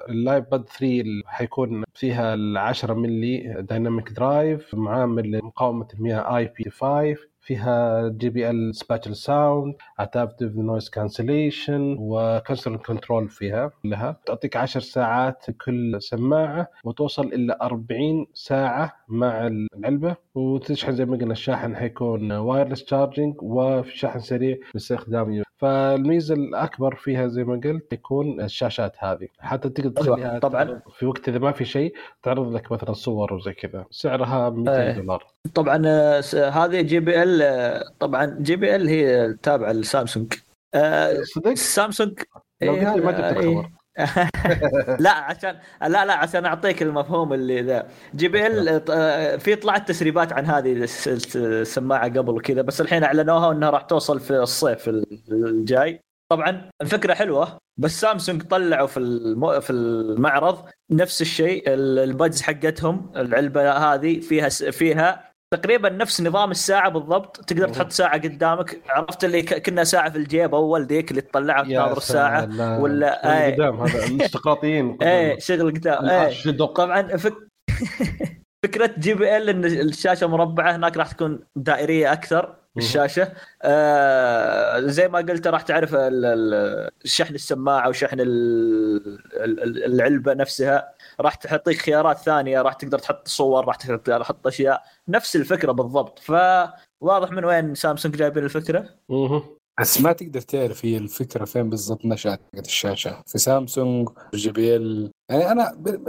ال Live Buds 3 اللي حيكون فيها ال 10 ملي dynamic drive معامل مقاومة المياه IP 5 فيها جي بي إل spatial sound adaptive noise cancellation وكسر control فيها لها. تعطيك 10 ساعات كل سماعة وتوصل إلى 40 ساعة مع العلبة. وتشحن زي ما قلنا الشاحن حيكون wireless charging وفي شحن سريع باستخدام فالميزة الأكبر فيها زي ما قلت يكون الشاشات هذه. حتى تقدر أيوة، تخليها طبعاً. في وقت إذا ما في شيء تعرض لك مثلا صور وزي كذا. سعرها 200 إيه. دولار. طبعا آه، هذه جي بي إل طبعا جي بي ال هي تابعة لسامسونج. آه، صدق سامسونج. لو إيه، قلت ما هذا- جبت إيه. الخبر. لا عشان لا لا عشان أعطيك المفهوم اللي ذا. جي بي ال آه، في طلعت تسريبات عن هذه الس- الس- السماعة قبل وكذا بس الحين أعلنوها وانها راح توصل في الصيف الجاي. طبعا الفكرة حلوة بس سامسونج طلعوا في الم... في المعرض نفس الشيء ال- البادز حقتهم العلبة هذه فيها س... فيها تقريبا نفس نظام الساعة بالضبط. تقدر. تحط ساعة قدامك. عرفت اللي كنا ساعة في الجيب أول ذيك اللي تطلعها تناظر الساعة. سلام. ولا- إيه. قدام هذا. الاشتقاطيين إيه شغل قدام. الشدق طبعا فك... فكرة جي بي إل إن الشاشة مربعة. هناك راح تكون دائرية أكثر الشاشة. آه زي ما قلت راح تعرف شحن السماعة وشحن ال- ال- العلبة نفسها. راح تعطيك خيارات ثانية راح تقدر تحط صور راح تقدر تحط أشياء. نفس الفكرة بالضبط. فواضح من وين سامسونج جايبين الفكرة؟ مهم. بس ما تقدر تعرف هي الفكرة فين بالضبط نشأت حقت الشاشة. في سامسونج جي بي ال. يعني أنا ب... ب...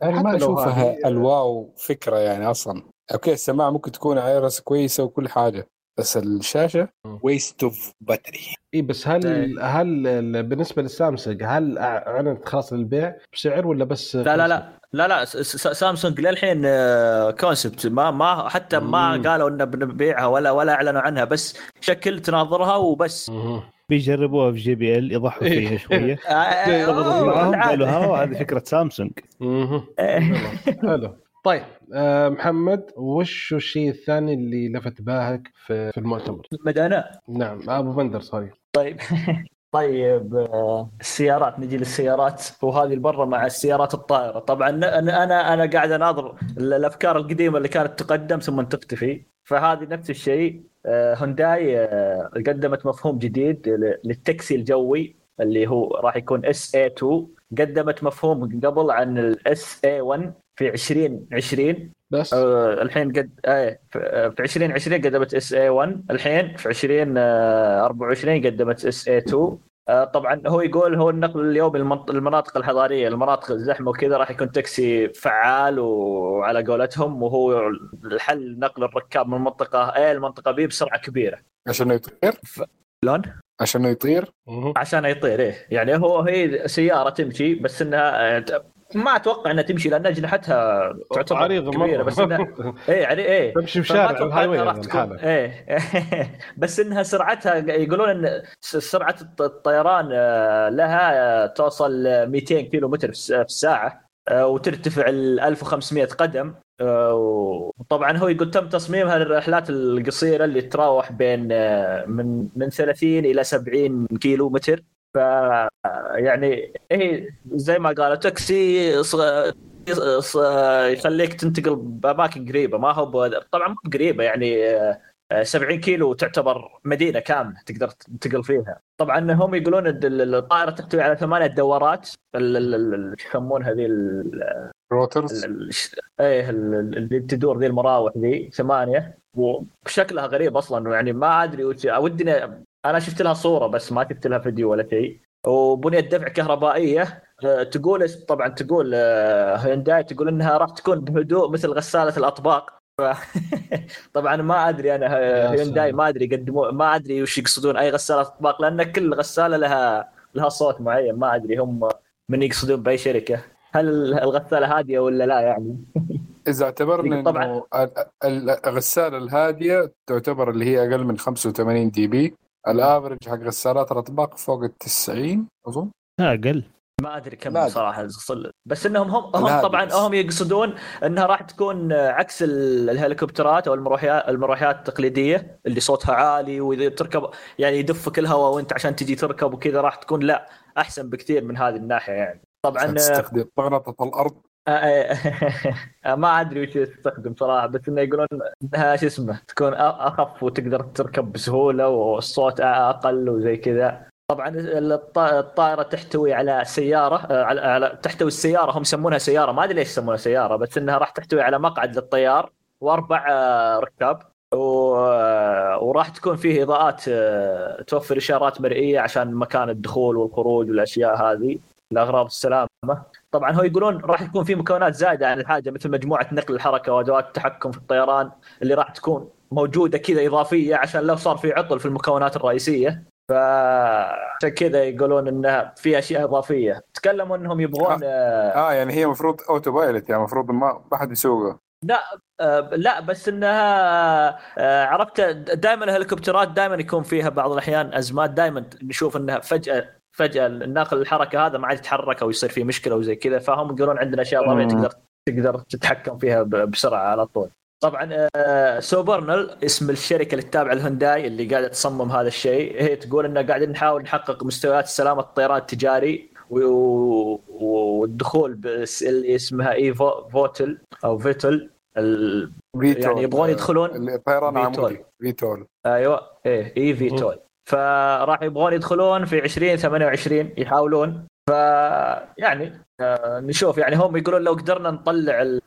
يعني ما لو أشوفها ال wow فكرة يعني أصلا. okay السماعة ممكن تكون wireless كويسة وكل حاجة. بس الشاشة. waste of battery اي بس هل إيه. هل ال- بالنسبة للسامسونج هل أعلنت خلاص للبيع بسعر ولا بس لا لا لا لا لا س- س- سامسونج للحين آه، concept ما ما حتى ما مم. قالوا إنه بنبيعها ولا ولا أعلنوا عنها بس شكل تناظرها وبس. بيجربوها في جي بي إل يضحوا فيها شوية آه، آه، آه، معاهم. قالوا ها هذه فكرة سامسونج. آه، حلو طيب آه محمد وش الشيء الثاني اللي لفت بالك في, في المؤتمر؟ مدانا نعم أبو بندر sorry طيب. طيب آه، السيارات نجي للسيارات وهذه المره مع السيارات الطائرة. طبعا أنا أنا أنا قاعد أناظر ال- الأفكار القديمة اللي كانت تقدم ثم تختفي. فهذه نفس الشيء آه، هونداي آه، قدمت مفهوم جديد للتاكسي الجوي اللي هو راح يكون S-A2 قدمت مفهوم قبل عن ال S-A1 في 2020 بس. آه، الحين قد إيه في آه، في 2020 قدمت S-A1 الحين في 2024 قدمت S-A2 آه، طبعا هو يقول هو النقل اليومي المناطق الحضارية المناطق الزحمة وكذا راح يكون تاكسي فعال وعلى قولتهم وهو الحل نقل الركاب من منطقة A لمنطقه B بسرعة كبيرة. عشان يطير؟ شلون؟ عشان يطير. عشان يطير إيه. يعني هو هي سيارة تمشي بس إنها آه، ت- ما أتوقع إنها تمشي لأن أجنحتها تعتبر عريضة كبيرة بس انها إيه يعني إيه. تمشي في فما شارع أتوقع الهاي راح هذا تكون. إيه. بس إنها سرعتها يقولون إن سرعة الط- الطيران آه، لها آه، توصل آه، 200 كيلو متر في الس- في الساعة آه، وترتفع ل 1500 قدم وطبعا هو يقول تم تصميمها للرحلات القصيرة اللي تتراوح بين من من 30 إلى 70 كيلو متر يعني هي زي ما قالوا تاكسي يخليك تنتقل بأماكن قريبة. ما هو طبعا مو قريبة يعني آه، آه، 70 كيلو تعتبر مدينة كاملة تقدر تنتقل فيها. طبعا هم يقولون الطائرة تحتوي على ثمانية دورات. يسمونها ذي ال- rotors ال- ال- إيه ال- ال- اللي تدور ذي المراوح ذي ثمانية. وشكلها غريب أصلا يعني ما أدري ودي أنا شفت لها صورة بس ما شفت لها فيديو ولا شيء وبنية دفع كهربائية آه، تقول طبعا تقول آه، هيونداي تقول إنها راح تكون بهدوء مثل غسالة الأطباق. طبعا ما أدري أنا يا هيونداي. ما أدري يقدموا ما أدري وش يقصدون أي غسالة أطباق لأن كل غسالة لها لها صوت معين ما أدري هم من يقصدون بأي شركة هل الغسالة هادية ولا لا يعني إذا اعتبرنا طبعاً. الغسالة الهادية تعتبر اللي هي أقل من 85 دي بي الافرج حق غسالات الاطباق فوق ال 90 أظن. لا أقل. ما أدري كم لا. صراحة صل- بس إنهم هم هم طبعا بس. هم يقصدون إنها راح تكون عكس ال- الهليكوبترات أو المروحيات المروحيات التقليدية اللي صوتها عالي وإذا تركب يعني يدفك الهواء وأنت عشان تجي تركب وكذا راح تكون لا أحسن بكثير من هذه الناحية يعني. طبعا تستخدم ضغطة الأرض. ما أدري وش يستخدم صراحة بس إنه يقولون انها شو اسمه تكون أخف وتقدر تركب بسهولة والصوت أقل وزي كذا. طبعا الط- الطائرة تحتوي على سيارة آه، على, تحتوي السيارة هم يسمونها سيارة. ما أدري ليش يسمونها سيارة بس إنها راح تحتوي على مقعد للطيار وأربع آه، ركاب. و- آه، وراح تكون فيه إضاءات آه، توفر إشارات مرئية عشان مكان الدخول والخروج والأشياء هذه. لأغراض السلامة. طبعا هو يقولون راح يكون في مكونات زائده عن الحاجة مثل مجموعة نقل الحركة وأدوات التحكم في الطيران اللي راح تكون موجودة كذا إضافية عشان لو صار في عطل في المكونات الرئيسية. فعشان كذا يقولون إنها في أشياء إضافية. تكلموا إنهم يبغون آه آه يعني هي المفروض autopilot يعني المفروض ما ما حد يسوقها آه لا بس إنها آه عرفت دائما الهليكوبترات دائما يكون فيها بعض الأحيان أزمات دائما نشوف إنها فجأة فجأة الناقل الحركة هذا ما عاد يتحرك أو يصير فيه مشكلة وزي كذا فهم يقولون عندنا أشياء ضرورية. تقدر تقدر تتحكم فيها بسرعة على طول طبعا آه، سوبرنل اسم الشركة اللي تتابع الهونداي اللي قاعدة تصمم هذا الشيء هي تقول ان قاعدين نحاول نحقق مستويات سلامة الطيران التجاري و- والدخول بس اللي اسمها eVo- ڤوتل أو فيتل ال- VTOL يعني يبغون يدخلون الطيران VTOL. عمودي VTOL أيوه إيه eVTOL فراح يبغون يدخلون في 2028 يحاولون. ف يعني آه، نشوف. يعني هم يقولون لو قدرنا نطلع ال...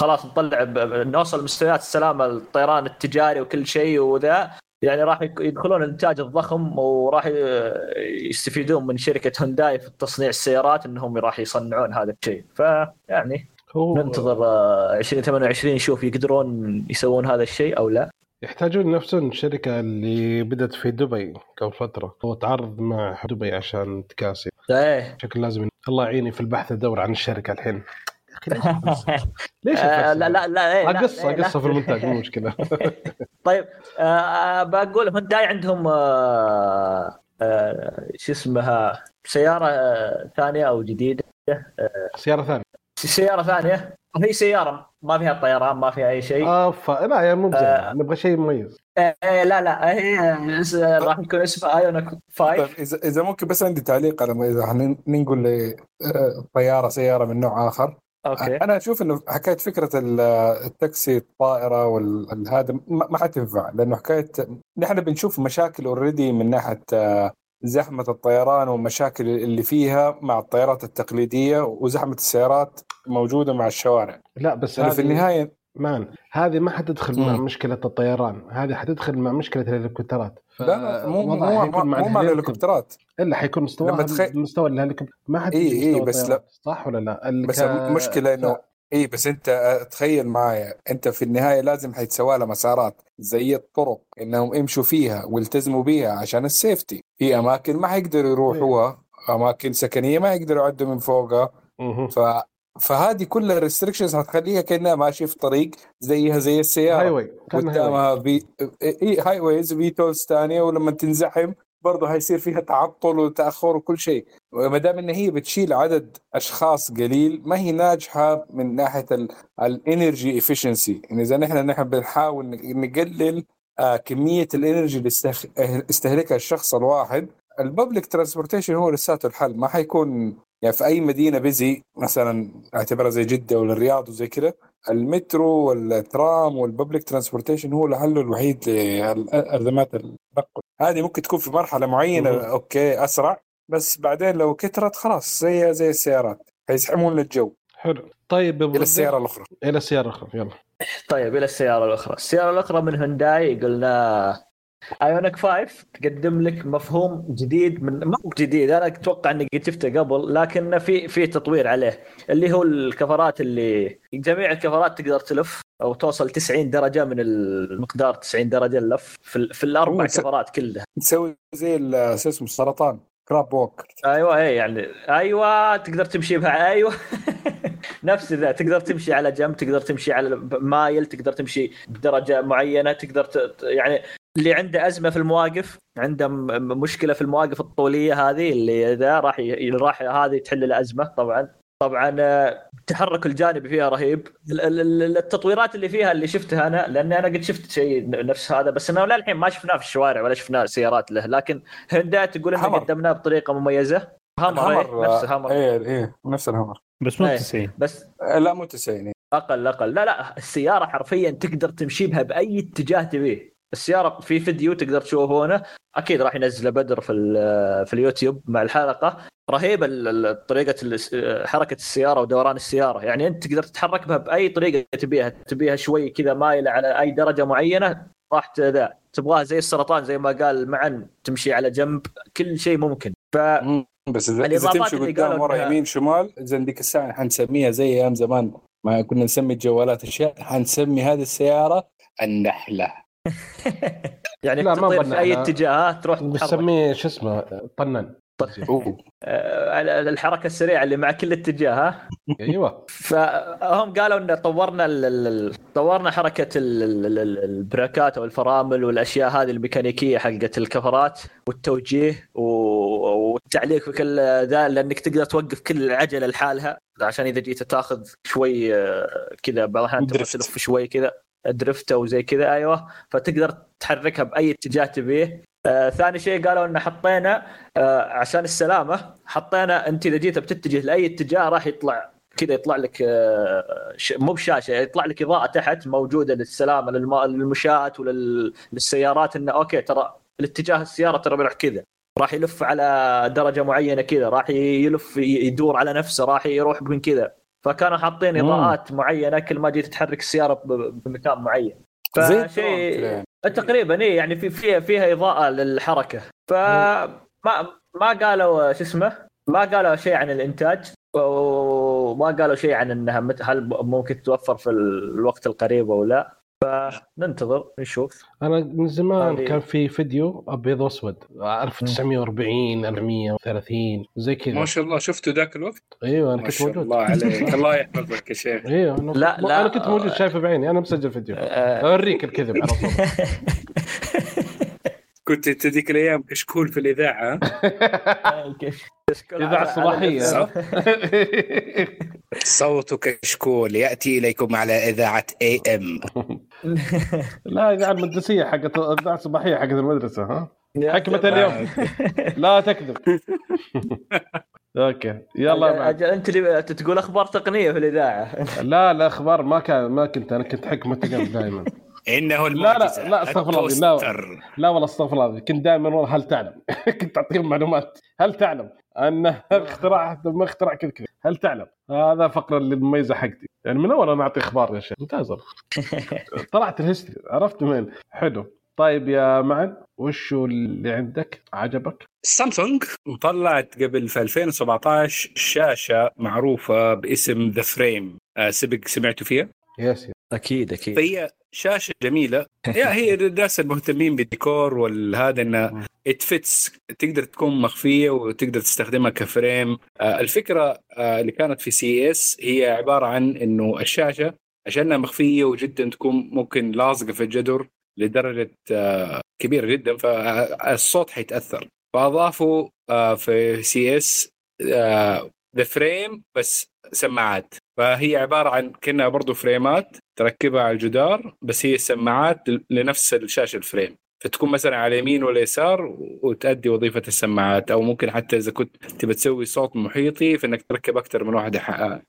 خلاص نطلع ب... نوصل مستويات السلامه الطيران التجاري وكل شيء وذا يعني راح يدخلون الإنتاج الضخم وراح ي- يستفيدون من شركة هونداي في تصنيع السيارات إنهم راح يصنعون هذا الشيء. فيعني هو ننتظر آه، 2028 نشوف يقدرون يسوون هذا الشيء أو لا. يحتاجون نفسهم الشركة اللي بدت في دبي قبل فترة. وتعرض مع دبي عشان تكاسي. إيه شكل لازم الله يعيني في البحث ادور عن الشركة الحين. ليش آه،؟ لا لا لا إيه، آه، قصه إيه، لا. قصه في المونتاج مو مشكلة. طيب آه بقول هونداي عندهم آه آه شو اسمها سيارة آه ثانية أو جديدة؟ سيارة ثانية. سيارة ثانية؟ هي سيارة ما فيها طيران ما فيها أي شيء. آه ف... لا يا مو آه. نبغى شيء مميز. آه آه، لا لا هي اس- راح يكون اسمها Ioniq 5 طيب اذا إذا ممكن بس عندي تعليق على إذا ننقل ل آه، طيارة سيارة من نوع آخر. okay. أنا أشوف إنه حكاية فكرة ال- التاكسي الطائرة والهذا ما ما حتنفع لأنه حكاية نحن بنشوف مشاكل already من ناحية آه، زحمة الطيران والمشاكل اللي فيها مع الطيارات التقليدية وزحمة السيارات. موجودة مع الشوارع. لا بس هذه في النهاية man هذه ما حتدخل مع. مشكلة الطيران هذه حتدخل مع مشكلة الهليكوبترات. لا لا مو مو وضعها مو, مع الهليكوبترات. إلا حيكون مستواها لما تخيل- مستوى الهليكوبتر. ما إيه، إيه، مستوى بس الطيارات، صح ولا لا؟ ال- بس المشكلة إنه إي بس أنت آه، تخيل معايا أنت في النهاية لازم حيتسوى لها مسارات زي الطرق إنهم يمشوا فيها ويلتزموا بيها عشان ال safety. في أماكن ما حيقدروا يروحوها أماكن سكنية ما يقدروا يعدوا من فوقها. مهم. فهذه كلها ال restrictions حتخليها كأنها ماشيه في طريق زيها زي السيارة. highway. قدامها في اي highways في tolls ثانية ولما تنزحم برضه حيصير فيها تعطل وتأخر وكل شيء. وما دام إن هي بتشيل عدد أشخاص قليل ما هي ناجحة من ناحية ال energy efficiency يعني إذا نحن نحن بنحاول نقلل آه كمية ال energy اللي يستهلكها الشخص الواحد ال public transportation هو لساته الحل. ما حيكون يعني في أي مدينة busy مثلا اعتبرها زي جدة ولا الرياض وزي كذا المترو والترام وال public transportation هو الحل الوحيد لازمات التنقل هذه ممكن تكون في مرحلة معينة مهم. okay أسرع بس بعدين لو كثرت خلاص زي زي السيارات. حيزحمون الجو حلو. طيب إلى السيارة الأخرى. إلى السيارة الأخرى يلا. طيب إلى السيارة الأخرى. السيارة الأخرى من هونداي قلنا Ioniq 5 تقدم لك مفهوم جديد من ما هو جديد أنا أتوقع اني قد شفته قبل لكن في في تطوير عليه اللي هو الكفرات اللي جميع الكفرات تقدر تلف أو توصل 90 درجة من المقدار 90 درجة اللف في, في الأربع كفرات كلها تسوي زي شو اسمه السرطان crab walk أيوه اي يعني أيوه تقدر تمشي بها أيوه نفس ذا تقدر تمشي على جنب تقدر تمشي على مايل تقدر تمشي بدرجة معينة تقدر. ت- يعني اللي عنده أزمة في المواقف عنده مشكلة في المواقف الطولية هذه اللي ذا راح ي... راح هذه تحل الأزمة طبعا. طبعا آه، التحرك الجانبي فيها رهيب. ال- ال- ال- التطويرات اللي فيها اللي شفتها أنا لاني أنا قد شفت شيء نفس هذا بس إنه للحين ما شفناه في الشوارع ولا شفناه سيارات له. لكن هندا تقول إنه همر. قدمناه بطريقة مميزة. همر, إيه، نفس همر إيه إيه نفس الهمر بس مو إيه. 90 بس آه، لا مو 90 أقل أقل. لا لا السيارة حرفيا تقدر تمشي بها بأي اتجاه تبيه. السيارة في فيديو تقدر تشوفونه أكيد راح ينزله بدر في في اليوتيوب مع الحلقة. رهيبه طريقة حركة السيارة ودوران السيارة. يعني أنت تقدر تتحرك بها بأي طريقة تبيها. تبيها شوي كذا مايله على أي درجة معينة راح ت- ذا. تبغاها زي السرطان زي ما قال معا تمشي على جنب. كل شيء ممكن. ف. بس اذا, إذا تمشي قدام ورا إنها- يمين شمال اذا ذيك الساعة حنسميها زي أيام زمان. ما كنا نسمي الجوالات أشياء حنسمي هذه السيارة النحلة. يعني لا، ما في أي. اتجاه تروح بنسميه شو اسمه طنان أوه. آه، الحركة السريعة اللي مع كل اتجاه ها أيوه فهم قالوا إن طورنا طورنا حركة ال- ال- ال- ال- البريكات أو الفرامل والأشياء هذه الميكانيكية حقت الكفرات والتوجيه و- والتعليق في كل ذا لأنك تقدر توقف كل العجله لحالها عشان إذا جيت تاخذ شوي آه، كذا بعض الأحيان. تلف شوي كذا درفت أو زي كذا أيوه. فتقدر تحركها بأي اتجاه تبيه. آه ثاني شيء قالوا ان حطينا آه عشان السلامة حطينا أنت إذا جيت بتتجه لأي اتجاه راح يطلع كذا يطلع لك آه مو بشاشة يطلع لك إضاءة تحت موجودة للسلامة للم- للمشاة وللسيارات إنه أوكي ترى الاتجاه السيارة ترى بيروح كذا. راح يلف على درجة معينة كذا راح يلف يدور على نفسه راح يروح من كذا. فكانوا حاطين مم. إضاءات معينة كل ما جيت تحرك السيارة بمكان معين. فشيء. تقريبا إي يعني في فيها فيها إضاءة للحركة. فما ما قالوا شو اسمه؟ ما قالوا شيء عن الإنتاج وما قالوا شيء عن إنها مت- هل ممكن تتوفر في الوقت القريب أو لا. فننتظر نشوف. أنا من زمان هذه- كان في فيديو أبيض وأسود 1940 430 زي كذا. ما شاء الله. شفتوا ذاك الوقت؟ أيوه أنا ما كنت شاء موجود. الله عليك. الله يحفظك يا شيخ. أيوه أنا لا، لا. أنا كنت موجود شايفه بعيني. أنا مسجل فيديو. آه، أوريك الكذب على طول. كنت انت ذيك الأيام كشكول في الإذاعة. إذاعة الصباحيه صح. صوت كشكول يأتي إليكم على إذاعة اي ام لا إذاعة المدرسية حقت الاذاعه الصباحيه حقت المدرسة ها؟ حكمة اليوم؟ لا تكذب. أوكي. يلا. أجل أنت اللي تقول أخبار تقنية في الإذاعة. لا لا أخبار ما كان ما كنت أنا كنت حكمة اليوم دائما. إنه لا، المعجزة لا، استغفر الله، لا. لا والله استغفر الله. كنت دائما والله هل تعلم؟ كنت أعطيهم معلومات هل تعلم ان اختراع ما اختراع كذا كذا؟ هل تعلم؟ هذا فقره المميزة حقتي. يعني من أول أنا أعطي إخبار يا شيخ. ممتاز. طلعت الهستري. عرفت من حلو. طيب يا معن وشو اللي عندك؟ عجبك؟ سامسونج طلعت قبل في 2017 شاشة معروفة باسم The Frame سبق سمعتوا فيها؟ yes. أكيد أكيد. فهي شاشة جميلة. يا هي الناس المهتمين بالديكور والهذا انها it fits تقدر تكون مخفية وتقدر تستخدمها ك frame. آه، الفكرة آه، اللي كانت في CES هي عبارة عن إنه الشاشة عشانها مخفية وجدا تكون ممكن لاصقة في الجدر لدرجة آه، كبيرة جدا فالصوت حيتأثر. فأضافوا في CES The Frame بس سماعات. فهي عبارة عن كأنها برضو فريمات تركبها على الجدار بس هي السماعات لنفس الشاشة ال Frame. فتكون مثلا على اليمين واليسار وتؤدي وظيفة السماعات أو ممكن حتى إذا كنت تبي تسوي صوت محيطي فإنك تركب أكثر من واحدة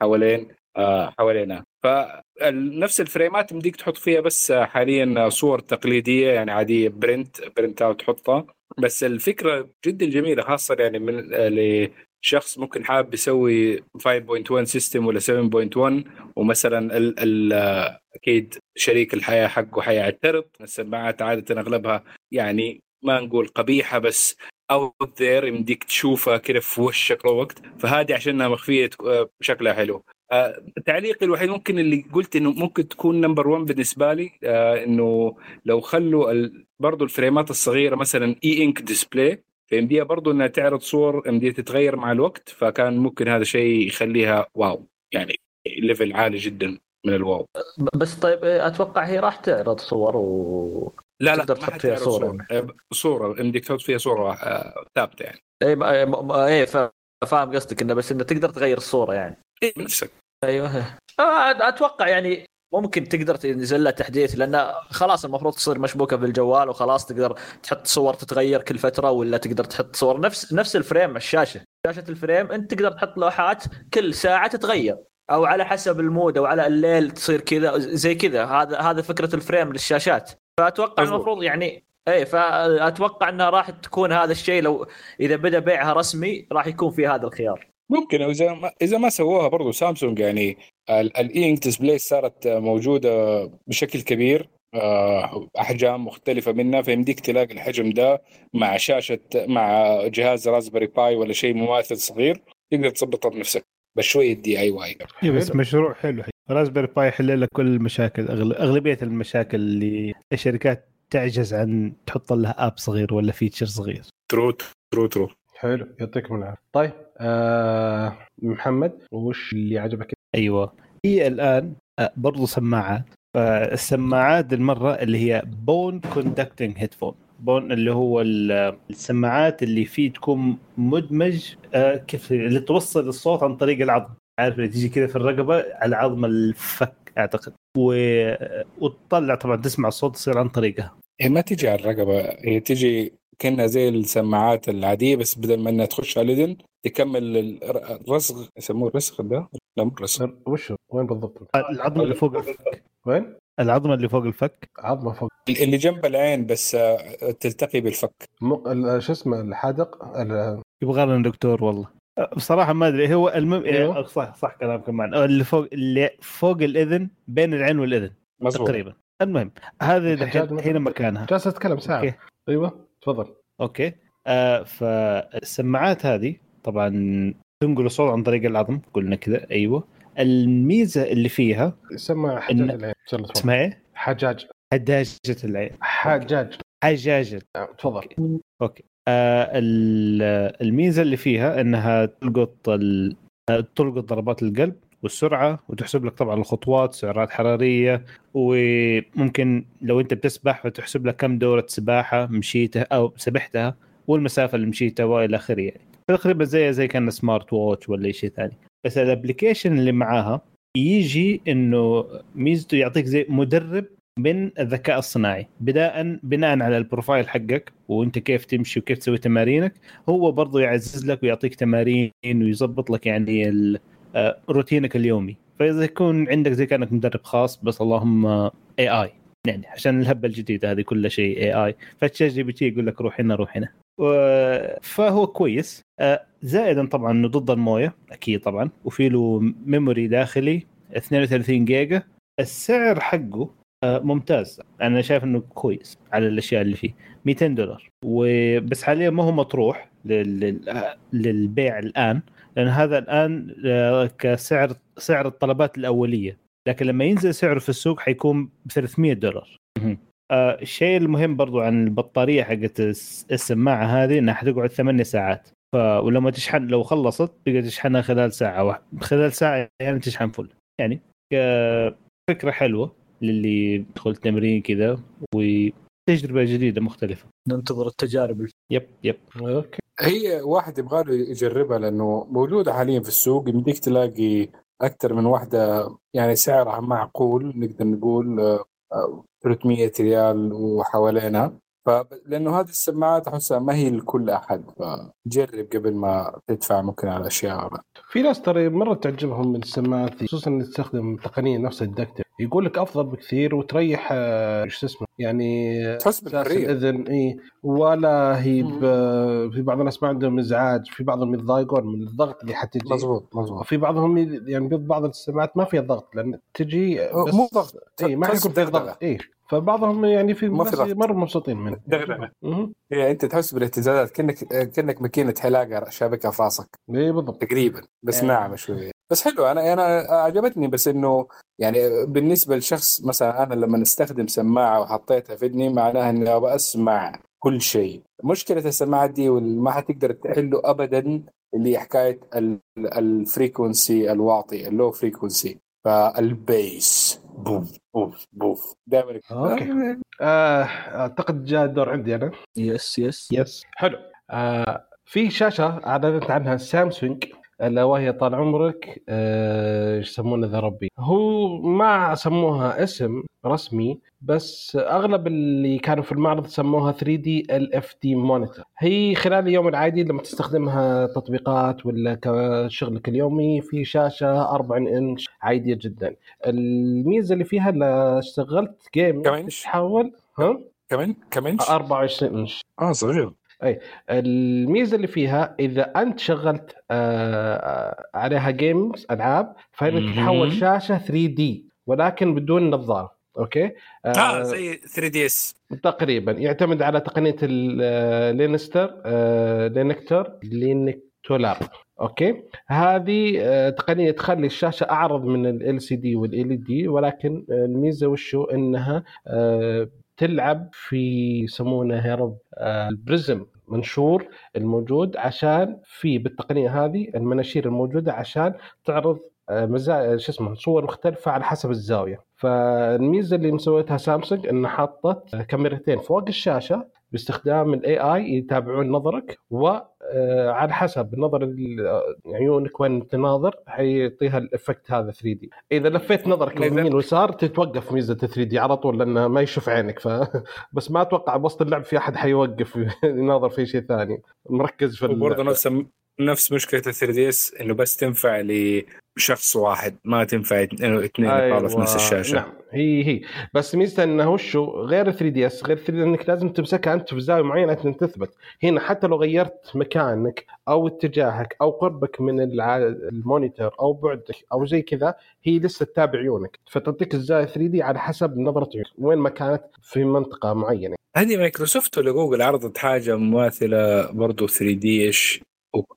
حوالين آه، حوالينها. فنفس الفريمات مديك تحط فيها بس حاليا صور تقليدية يعني عادية print print out تحطها. بس الفكرة جدا جميلة خاصة يعني من لشخص ممكن حابب يسوي 5.1 system ولا 7.1 ومثلا ال ال أكيد شريك الحياة حقه حيعترض. السماعات عادة أغلبها يعني ما نقول قبيحة بس out there يمديك تشوفها كده في وشك طول الوقت فهذه عشانها مخفية شكلها حلو. آه، تعليقي الوحيد ممكن اللي قلت إنه ممكن تكون number 1 بالنسبة لي آه، إنه لو خلوا برضو الفريمات الصغيرة مثلا E Ink display فيمديها برضو إنها تعرض صور يمديها تتغير مع الوقت فكان ممكن هذا شيء يخليها واو يعني ليفل عالي جدا من ال wow. بس طيب أتوقع هي راح تعرض صور و لا لا تقدر تحط فيها صورة. صورة آه، يمديك تحط فيها صورة آه، ثابتة يعني. اي اي ف- فاهم قصدك إنه بس إنه تقدر تغير الصورة يعني. إيه بنفسك أيوه. آه، أتوقع يعني ممكن تقدر تنزل لها تحديث لأن خلاص المفروض تصير مشبوكة بالجوال وخلاص تقدر تحط صور تتغير كل فترة ولا تقدر تحط صور. نفس نفس ال Frame الشاشة. شاشة ال Frame أنت تقدر تحط لوحات كل ساعة تتغير. أو على حسب ال mood أو على الليل تصير كذا زي كذا. هذا هذا فكرة ال Frame للشاشات. فأتوقع مظبوط. المفروض يعني إيه فأتوقع انها راح تكون هذا الشيء لو إذا بدأ بيعها رسمي راح يكون في هذا الخيار. ممكن إذا ما إذا ما سووها برضو سامسونج يعني ال E display صارت موجودة بشكل كبير آه، أحجام مختلفة منها فيمديك تلاقي الحجم ده مع شاشة مع جهاز Raspberry Pi ولا شيء مماثل صغير تقدر تظبطها بنفسك بشوية DIY اي بس مشروع حلو. Raspberry Pi يحل لك كل المشاكل أغل- أغلبية المشاكل اللي الشركات تعجز عن تحط لها app صغير ولا feature صغير. true true true حلو يعطيكم العافية. طيب آه محمد وش اللي عجبك؟ أيوه. هي الآن آه، برضو سماعات فالسماعات المرة اللي هي bone conducting headphone bone اللي هو ال- السماعات اللي فيه تكون مدمج آه، كيف اللي توصل الصوت عن طريق العظم. عارف اللي تيجي كذا في الرقبة على عظم الفك أعتقد. و... وتطلع طبعا تسمع الصوت يصير عن طريقها. هي ما تجي على الرقبة هي تجي كأنها زي السماعات العادية بس بدل ما إنها تخش على الاذن تكمل الر- الرسغ يسموه الرسغ ده؟ لا مو الرسغ وش هو؟ وين بالضبط؟ العظم اللي فوق الفك. وين؟ العظمة اللي فوق الفك. عظمة فوق. اللي جنب العين بس آه، تلتقي بالفك. م... ال- شو اسمه الحدق ال- يبغى لنا دكتور والله. بصراحة ما أدري هو المم أيوه. إيه، صح صح كلامك كمان. اللي فوق اللي فوق الإذن بين العين والإذن مظبوط. تقريبا. المهم هذه مثلاً. هنا مكانها. جالس أتكلم ساعة. okay. أيوه. تفضل. okay. آه فالسماعات هذه طبعا تنقل الصوت عن طريق العظم قلنا كذا أيوه. الميزة اللي فيها يسمى حجاج إن- العين. اسمها إيه؟ حجاج. حجاجة العين. حجاج. حجاجة. آه، تفضل. okay. آه ال- الميزة اللي فيها إنها تلقط ال- آه، تلقط ضربات القلب والسرعة وتحسب لك طبعا الخطوات سعرات حرارية وممكن لو أنت بتسبح فتحسب لك كم دورة سباحة مشيتها أو سبحتها والمسافة اللي مشيتها وإلى آخره يعني. تقريبا زي زي كان smart watch ولا شيء ثاني. بس ال application اللي معاها يجي إنه ميزته يعطيك زي مدرب من الذكاء الصناعي. بداء بناء على ال profile حقك وأنت كيف تمشي وكيف تسوي تمارينك هو برضه يعزز لك ويعطيك تمارين ويظبط لك يعني ال- روتينك اليومي. فإذا يكون عندك زي كأنك مدرب خاص بس اللهم AI يعني عشان الهبة الجديدة هذه كل شيء AI ف ChatGPT يقول لك روح هنا روح هنا. فهو كويس. آه، زائدا طبعا إنه ضد الموية أكيد طبعا. وفي له memory داخلي 32 جيجا. السعر حقه آه، ممتاز. أنا شايف إنه كويس على الأشياء اللي فيه. 200 دولار. وبس حاليا ما هو مطروح لل- للبيع الآن. لأن هذا الآن آه، كسعر سعر الطلبات الأولية. لكن لما ينزل سعره في السوق حيكون ب 300 دولار. آه، الشيء المهم برضو عن البطارية حقت الس- السماعة هذه إنها حتقعد 8 ساعات. ف ولما تشحن لو خلصت تقدر تشحنها خلال ساعة واحدة خلال ساعة يعني تشحن فل يعني ك- فكرة حلوة للي يدخل تمرين كذا وتجربة جديدة مختلفة. ننتظر التجارب. يب يب. أوكي. هي واحد يبغى يجربها لأنه موجوده حاليا في السوق يمديك تلاقي أكثر من واحدة يعني سعرها معقول نقدر نقول آه، آه، 300 ريال وحوالينا فلانه هذه السماعات أحسها ما هي لكل أحد فجرب قبل ما تدفع ممكن على أشياء في ناس ترى مرة تعجبهم من السماعات خصوصا اللي تستخدم تقنية نفس الدكتور. يقول لك أفضل بكثير وتريح آه، إيش اسمه؟ يعني تحس أساس بالحريه الإذن إي. ولا هي ب- في بعض الناس ما عندهم إزعاج في بعضهم يتضايقون من الضغط اللي حتجي. مضبوط مضبوط وفي بعضهم يعني بعض السماعات ما فيها ضغط لأن تجي بس مو ضغط. إي ما تحس فيها بدغدغة. ضغط إي. فبعضهم يعني في. مرة مبسوطين منه. دغدغه. هي أنت تحس بالاهتزازات كأنك كأنك ماكينة حلاقة شابكها في راسك. اي بالضبط. تقريبا بس آه. ناعمة شوية. بس حلو أنا أنا عجبتني بس إنه يعني بالنسبة لشخص مثلا أنا لما استخدم سماعة وحطيتها في إذني معناها إني أبغى أسمع كل شيء. مشكلة السماعات دي وما حتقدر تحله ابدا اللي هي حكاية ال- ال frequency الواطي ال low frequency فال bass. بوف بوف بوف. دائما okay. آه، أعتقد جاء الدور عندي أنا. yes yes yes حلو. آه في شاشة أعلنت عنها سامسونج ألا وهي طال عمرك آه، إيش يسمونه ذا ربي؟ هو ما سموها اسم رسمي بس أغلب اللي كانوا في المعرض سموها 3D LFD monitor هي خلال اليوم العادي لما تستخدمها تطبيقات ولا كشغلك اليومي في شاشة 4 إنش عادية جدا. الميزة اللي فيها لو اشتغلت جيم؟ تحول ها؟ كمان كمان 24 إنش. آه صغير. الميزة اللي فيها إذا أنت شغلت آه، آه، عليها جيمز ألعاب فإنك. تتحول شاشة 3 دي ولكن بدون نظارة أوكي؟ آه زي 3 دي اس تقريبا. يعتمد على تقنية اللينستر لينكتر لينكتولاب okay؟ هذه آه، تقنية تخلي الشاشة أعرض من LCD وال LED ولكن آه، الميزة وشو؟ إنها آه، تلعب في يسمونه يا رب آه، ال prism منشور الموجود عشان في بالتقنية هذه المناشير الموجودة عشان تعرض آه، مزايا شو اسمه صور مختلفة على حسب الزاوية. فالميزة اللي مسويتها سامسونج إنها حطت كاميرتين فوق الشاشة باستخدام ال AI يتابعون نظرك وعلى حسب نظر ال- عيونك وين تناظر حيعطيها ال effect هذا 3D إذا لفيت نظرك يمين ويسار تتوقف ميزة 3D على طول لأنه ما يشوف عينك ف بس ما أتوقع بوسط اللعب في أحد حيوقف يناظر في شيء ثاني مركز في وبرضه. نفس نفس مشكلة ال 3DS إنه بس تنفع لشخص واحد ما تنفع اثنين يطالعوا في نفس الشاشة. نعم هي هي. بس ميزته إنه وشو غير 3DS غير 3 إنك لازم تمسكها أنت في زاوية معينة عشان تثبت. هنا حتى لو غيرت مكانك أو اتجاهك أو قربك من. ال monitor أو بعدك أو زي كذا هي لسه تتابع عيونك. فتعطيك الزاوية 3D على حسب نظرة عيونك وين ما كانت في منطقة معينة. هذه مايكروسوفت ولا جوجل عرضت حاجة مماثلة برضه 3D إيش؟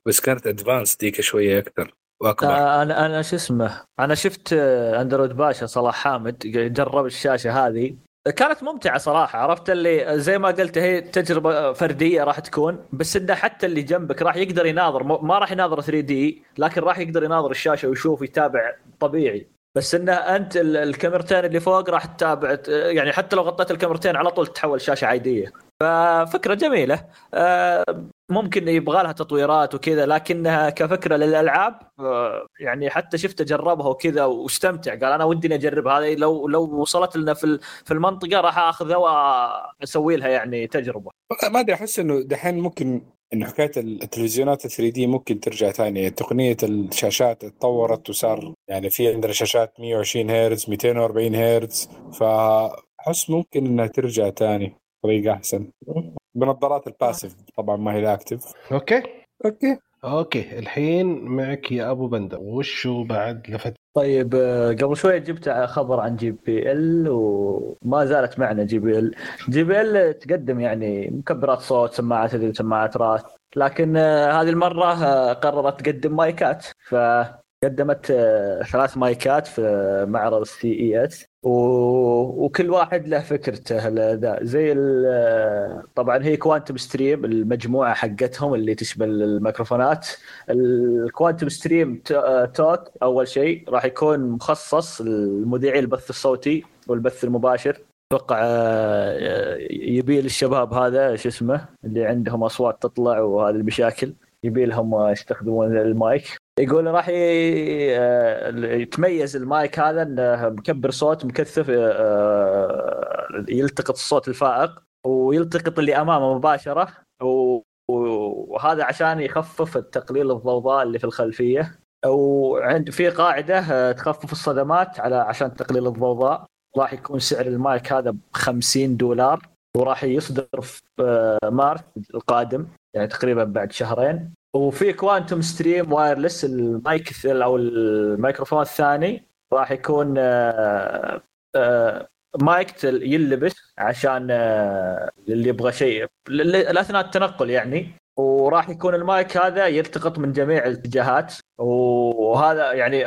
بس كانت advanced ديك شوية أكثر وأكبر. آه، أنا أنا شو اسمه أنا شفت أندرويد باشا صلاح حامد جرب الشاشة هذه. كانت ممتعة صراحة عرفت اللي زي ما قلت هي تجربة فردية راح تكون بس إنه حتى اللي جنبك راح يقدر يناظر ما راح يناظر 3 دي لكن راح يقدر يناظر الشاشة ويشوف يتابع طبيعي. بس إنه أنت ال- الكاميرتين اللي فوق راح تتابع يعني حتى لو غطيت الكاميرتين على طول تتحول شاشة عادية. ففكرة جميلة. آه، ممكن يبغى لها تطويرات وكذا لكنها كفكرة للألعاب آه، يعني حتى شفته جربها وكذا واستمتع. قال أنا ودي اجرب هذه لو لو وصلت لنا في في المنطقة راح اخذها واسوي لها يعني تجربة. ما أدري أحس إنه دحين ممكن انه حكاية التلفزيونات 3D ممكن ترجع ثاني تقنية الشاشات اتطورت وصار يعني في عندنا شاشات 120 هرتز 240 هرتز فأحس ممكن إنها ترجع ثاني طريقه أحسن. بنظارات ال passive طبعا ما هي ال active okay. أوكي. أوكي. الحين معك يا أبو بندر. وشو بعد لفت؟ طيب آه، قبل شوي جبت خبر عن JBL وما زالت معنا JBL. JBL تقدم يعني مكبرات صوت سماعات سماعات راس. لكن آه، هذه المرة آه، قررت تقدم مايكات. فقدمت آه، ثلاث مايكات في معرض ال CES وكل واحد له فكرته ذا زي ال- طبعا هي Quantum Stream المجموعة حقتهم اللي تشمل الميكروفونات. ال Quantum Stream Talk أول شيء راح يكون مخصص لمذيعي البث الصوتي والبث المباشر. أتوقع آه، يبي للشباب هذا شو اسمه اللي عندهم أصوات تطلع وهذه المشاكل يبي لهم يستخدمون المايك. يقول راح آه، يتميز المايك هذا إنه مكبر صوت مكثف آه، يلتقط الصوت الفائق ويلتقط اللي أمامه مباشرة وهذا عشان يخفف التقليل الضوضاء اللي في الخلفية. وعند في قاعدة آه، تخفف الصدمات على عشان تقليل الضوضاء. راح يكون سعر المايك هذا ب 50 دولار وراح يصدر في آه، مارس القادم يعني تقريبا بعد شهرين. وفي Quantum Stream Wireless ال mic أو الميكروفون الثاني راح يكون آه، آه، مايك تل- يلبس عشان آه، اللي يبغى شيء اثناء التنقل يعني. وراح يكون المايك هذا يلتقط من جميع الاتجاهات. وهذا يعني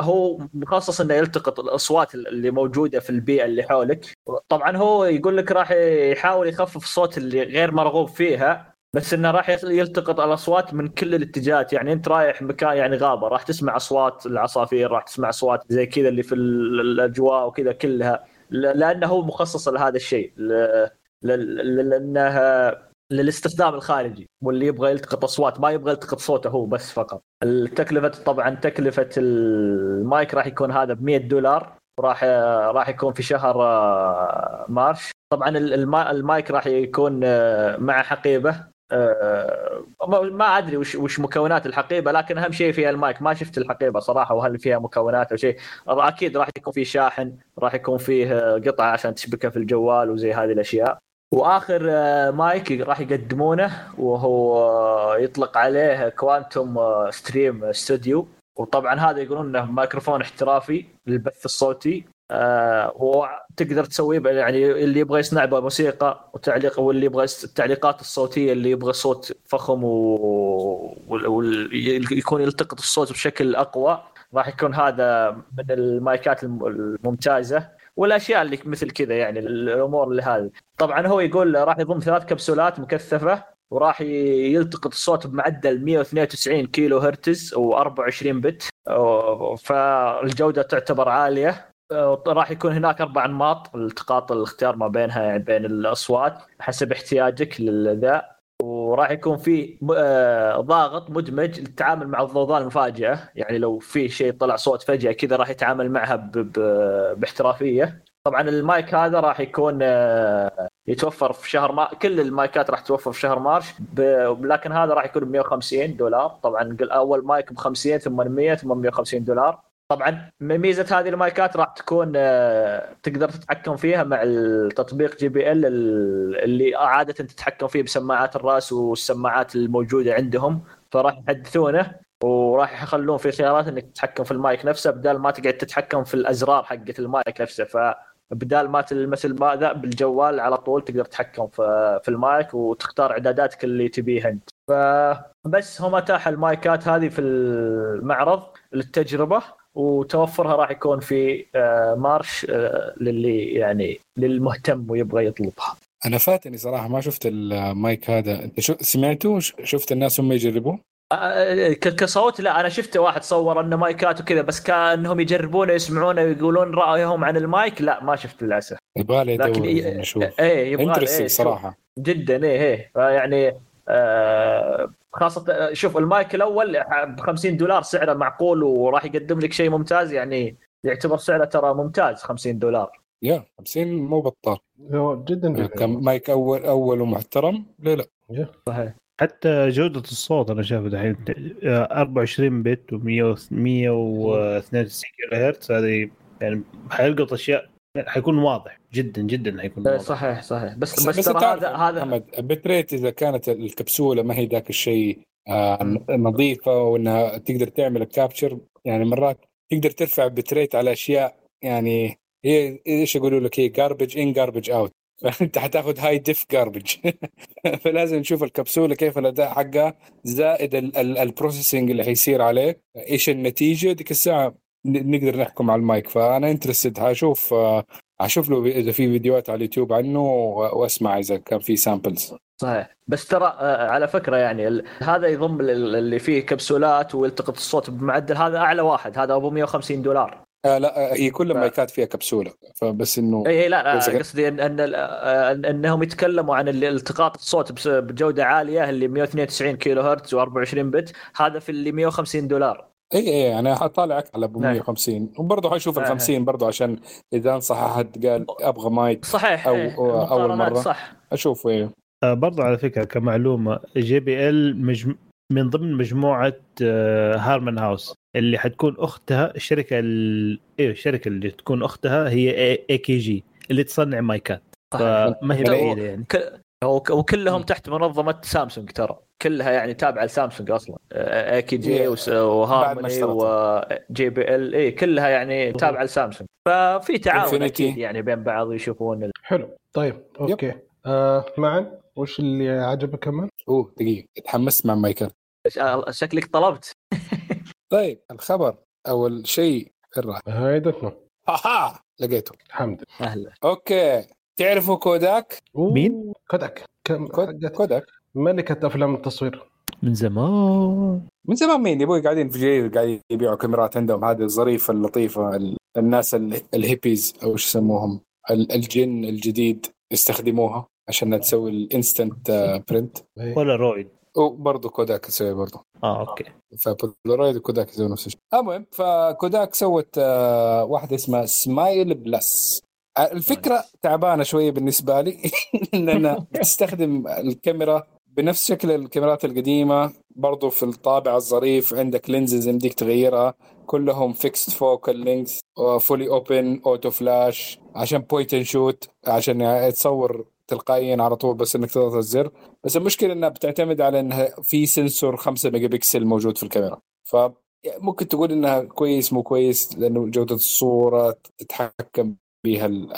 هو مخصص إنه يلتقط الأصوات اللي موجودة في البيئة اللي حولك. طبعا هو يقول لك راح يحاول يخفف الصوت اللي غير مرغوب فيها. بس إنه راح يلتقط الأصوات من كل الاتجاهات. يعني أنت رايح مكان يعني غابة راح تسمع أصوات العصافير راح تسمع أصوات زي كذا اللي في ال- الأجواء وكذا كلها. لأنه هو مخصص لهذا الشيء. لأنه للاستخدام الخارجي. واللي يبغى يلتقط أصوات ما يبغى يلتقط صوته هو بس فقط. التكلفة طبعا تكلفة المايك راح يكون هذا ب 100 دولار. راح راح يكون في شهر آه، March. طبعا الما- المايك راح يكون آه، مع حقيبة. ما- ما أدري وش وش مكونات الحقيبة لكن أهم شيء فيها المايك. ما شفت الحقيبة صراحة وهل فيها مكونات أو شيء. أكيد راح يكون فيه شاحن راح يكون فيه آه، قطعه عشان تشبكها في الجوال وزي هذه الأشياء. وآخر آه، مايك راح يقدمونه وهو آه، يطلق عليه Quantum آه، Stream Studio وطبعا هذا يقولون إنه ميكروفون احترافي للبث الصوتي. آه وتقدر تسويه ب- يعني اللي يبغى يصنع موسيقى وتعليق واللي يبغى التعليقات الصوتية اللي يبغى صوت فخم ويكون يلتقط الصوت بشكل أقوى راح يكون هذا من المايكات الم- الممتازة والأشياء اللي مثل كذا يعني الأمور اللي هذه. طبعا هو يقول راح يضم ثلاث كبسولات مكثفة وراح يلتقط الصوت بمعدل 192 كيلو هرتز و24 بت. فالجودة تعتبر عالية. راح يكون هناك أربع أنماط. التقاط الاختيار ما بينها يعني بين الأصوات حسب احتياجك للذا. وراح يكون في آه، ضاغط مدمج للتعامل مع الضوضاء المفاجئة. يعني لو في شيء طلع صوت فجأة كذا راح يتعامل معها باحترافية. طبعا المايك هذا راح يكون آه، يتوفر في شهر ما كل المايكات راح توفر في شهر مارش ب... لكن هذا راح يكون ب 150 دولار. طبعا أول مايك ب 50 ثم 100 ثم 150 دولار. طبعا ميزة هذه المايكات راح تكون آه، تقدر تتحكم فيها مع التطبيق JBL اللي عادة تتحكم فيه بسماعات الرأس والسماعات الموجودة عندهم فراح يحدثونه وراح يخلون في خيارات إنك تتحكم في المايك نفسه بدال ما تقعد تتحكم في الأزرار حقت المايك نفسه. فبدال ما تلمس ماذا بالجوال على طول تقدر تتحكم في المايك وتختار إعداداتك اللي تبيها أنت. فبس هم اتاح المايكات هذه في المعرض للتجربة. وتوفرها راح يكون في آه، March آه، للي يعني للمهتم ويبغى يطلبها. أنا فاتني صراحة ما شفت المايك هذا. أنت شو سمعته شفت الناس هم يجربوه؟ آه، كصوت لا أنا شفت واحد صور إنه مايكات وكذا بس كأنهم يجربونه يسمعونه ويقولون رأيهم عن المايك لا ما شفت للأسف. يبغى لي لكن نشوف إيه يبغى interesting إيه صراحة. جدا إيه إيه. فيعني آه خاصة آه، شوف المايك الأول ب 50 دولار سعره معقول وراح يقدم لك شيء ممتاز يعني يعتبر سعره ترى ممتاز 50 دولار. يا 50 مو بطال. هو جدا جميل كم مايك أول أول ومحترم ليه لا. صحيح. حتى جودة الصوت أنا شايفه دحين آه، 24 bit و 192 kilohertz هذه يعني حيلقط أشياء يعني حيكون واضح جدا جدا حيكون آه، واضح. صحيح صحيح. بس بس, بس, بس ترى هذا هذا محمد ال bit rate إذا كانت الكبسولة ما هي ذاك الشيء آه نظيفة وإنها تقدر تعمل ال capture يعني مرات تقدر ترفع bit rate على أشياء يعني هي إيش يقولوا لك؟ هي garbage in garbage out فأنت حتاخذ high def garbage فلازم نشوف الكبسولة كيف الأداء حقها زائد ال- ال- ال processing اللي حيصير عليه إيش النتيجة ديك الساعة نقدر نحكم على المايك. فأنا interested حاشوف آه، أشوف له إذا في فيديوهات على اليوتيوب عنه وأسمع إذا كان في samples صحيح. بس ترى آه، على فكرة يعني هذا يضم ال- اللي فيه كبسولات ويلتقط الصوت بمعدل. هذا أعلى واحد. هذا أبو 150 دولار. آه لا آه، هي كل المايكات فيها كبسولة. فبس إنه إي لا لا قصدي ان إن آه، إن- إنهم يتكلموا عن التقاط الصوت بجودة عالية اللي 192 كيلو هرتز و24 بت. هذا في اللي 150 دولار. إي إي أنا حطالع على أبو نعم. 150 وبرضه حشوف ال نعم. 50 برضه عشان إذا انصح أحد قال أبغى مايك صحيح أو- أو- أول المقارنات مرة. صح أشوف إيه برضو على فكرة كمعلومة جي بي إل مجم... من ضمن مجموعة آه، هارمان هاوس اللي حتكون أختها الشركة ال... أيوه الشركة اللي تكون أختها هي إي كي جي اللي تصنع مايكات. فما هي لا، بعيدة يعني وكلهم تحت منظمة سامسونج ترى. كلها يعني تابعة لسامسونج أصلا. اي كي جي إيه. وهارموني. وجي بي ال اي كلها يعني تابعة لسامسونج. ففي تعاون Infinity. أكيد يعني بين بعض يشوفون ال- حلو. طيب أوكي. آه معا وش اللي عجبك كمان؟ أوه دقيقة. تحمست مع المايكات شكلك طلبت. طيب الخبر أول شيء راح؟ هاي دثنا هاها لقيته. الحمد لله. أهلا. أوكي. تعرفوا كوداك؟ مين؟ كوداك. كوداك. ملكة أفلام التصوير. من زمان. من زمان مين؟ يبوي قاعدين في جيل قاعدين يبيعوا كاميرات عندهم. هذه الظريفة اللطيفة ال- الناس ال- الهيبيز أو إيش يسموهم؟ ال- ال gen الجديد يستخدموها عشان تسوي ال instant print إيه. بولارويد. وبرضه كوداك يسوي برضه آه أوكي. فبولارويد وكوداك يسوي نفس الشيء. المهم فكوداك سوت آه، واحدة اسمها سمايل بلس آه، الفكرة تعبانة شوية بالنسبة لي. لانها بتستخدم الكاميرا بنفس شكل الكاميرات القديمة برضو في الطابع الظريف عندك lenses يمديك تغيرها. كلهم fixed focal length fully open auto flash عشان point and shoot عشان تصور تلقائيا على طول بس إنك تضغط الزر بس المشكلة إنها بتعتمد على إنها في sensor 5 ميجا بكسل موجود في الكاميرا. ف ممكن تقول إنها كويس مو كويس لأنه جودة الصورة تتحكم ال-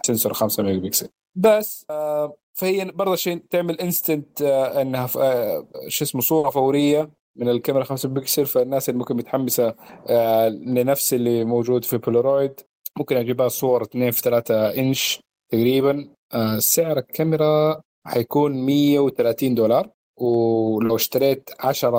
ال sensor 5 ميجا بكسل بس آه، فهي برضه شيء تعمل instant إنها ف- آه، شو اسمه صورة فورية من الكاميرا 5 بكسل فالناس اللي ممكن متحمسة آه، لنفس اللي موجود في بولارويد ممكن أجيبها صور 2 في 3 انش تقريبا. آه، سعر الكاميرا حيكون 130 دولار. ولو اشتريت 10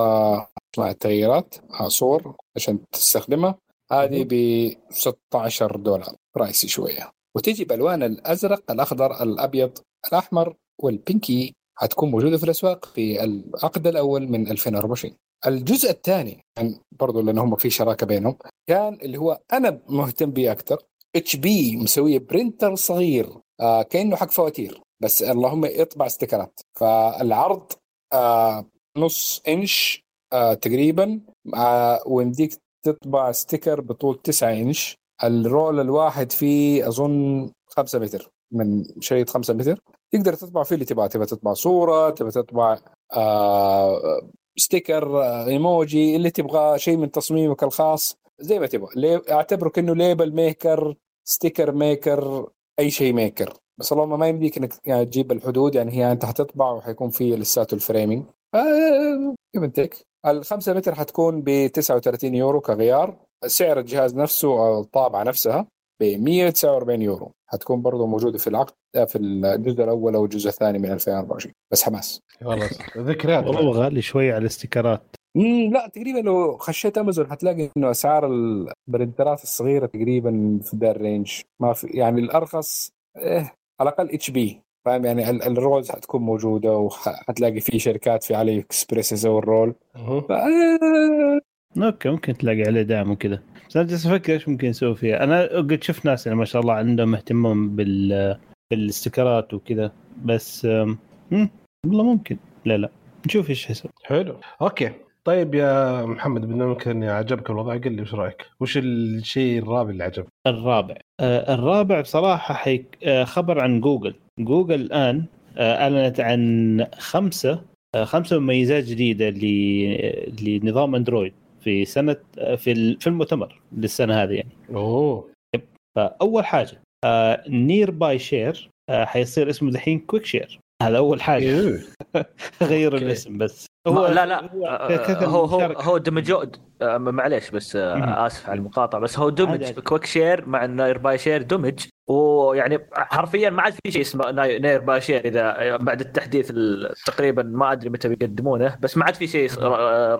مع التغييرات آه، صور عشان تستخدمها هذه ب 16 دولار. رايسي شوية. وتجي بألوان الأزرق الأخضر الأبيض الأحمر والبينكي. حتكون موجودة في الأسواق في العقد الأول من 2024 الجزء الثاني يعني برضو لأن هم في شراكة بينهم كان اللي هو أنا مهتم به أكثر اتش بي مسويه printer صغير آه كأنه حق فواتير بس اللهم يطبع ستيكرات فالعرض آه نص إنش آه تقريبا آه ويمديك تطبع sticker بطول 9 إنش. ال roll الواحد فيه أظن 5 متر من شريط 5 متر. تقدر تطبع فيه اللي تبغاه تبغى تطبع صورة تبغى تطبع آه sticker آه ايموجي اللي تبغاه شيء من تصميمك الخاص زي ما تبغى. اعتبره كانه label maker sticker maker أي شيء maker بس اللهم ما يمديك إنك يعني تجيب الحدود يعني هي أنت حتطبع وحيكون في لساته ال framing. آه تك الخمسة متر حتكون ب 39 يورو كغيار. سعر الجهاز نفسه أو الطابعة نفسها ب 149 يورو. حتكون برضه موجودة في العقد في الجزء الأول أو الجزء الثاني من 2024 بس حماس. والله ذكريات. والله غالي شوي على الاستيكرات. مم لا تقريبا لو خشيت أمازون حتلاقي إنه أسعار البرنترات الصغيرة تقريبا في ذا ال range. ما في يعني الأرخص إيه على الأقل اتش بي. فاهم؟ يعني ال- ال rolls حتكون موجودة وحتلاقي في شركات في علي إكسبريس يسوي ال roll آه، أوكي ممكن تلاقي عليه دعم وكذا. بس أنا جالس أفكر إيش ممكن نسوي فيها. أنا قد شفت ناس يعني ما شاء الله عندهم اهتمام بال بالاستيكرات وكذا. بس أم، مم، والله ممكن. لا لا. نشوف إيش حيسوي حلو. أوكي. طيب يا محمد بما إن عجبك الوضع قل لي وش رأيك؟ وش الشيء الرابع اللي عجبك؟ الرابع. آه الرابع بصراحة حيك آه خبر عن جوجل. جوجل الآن آه أعلنت عن خمسة آه خمسة مميزات جديدة ل- لنظام أندرويد. في سنة آه في في المؤتمر للسنة هذه يعني أوه فأول حاجة نير باي شير حيصير اسمه دحين كويك شير هذا أول حاجة إيه. غير أوكي. الاسم بس هو لا لا هو آه، كذا هو هو مشاركة. هو دمجوا آه، معليش بس آه،. آسف على المقاطعة بس هو دمج. كويك شير مع ناير باي شير دمج ويعني حرفيا ما عاد في شيء اسمه ناي- ناير باي شير إذا بعد التحديث ال- تقريبا ما أدري متى بيقدمونه بس ما عاد في شيء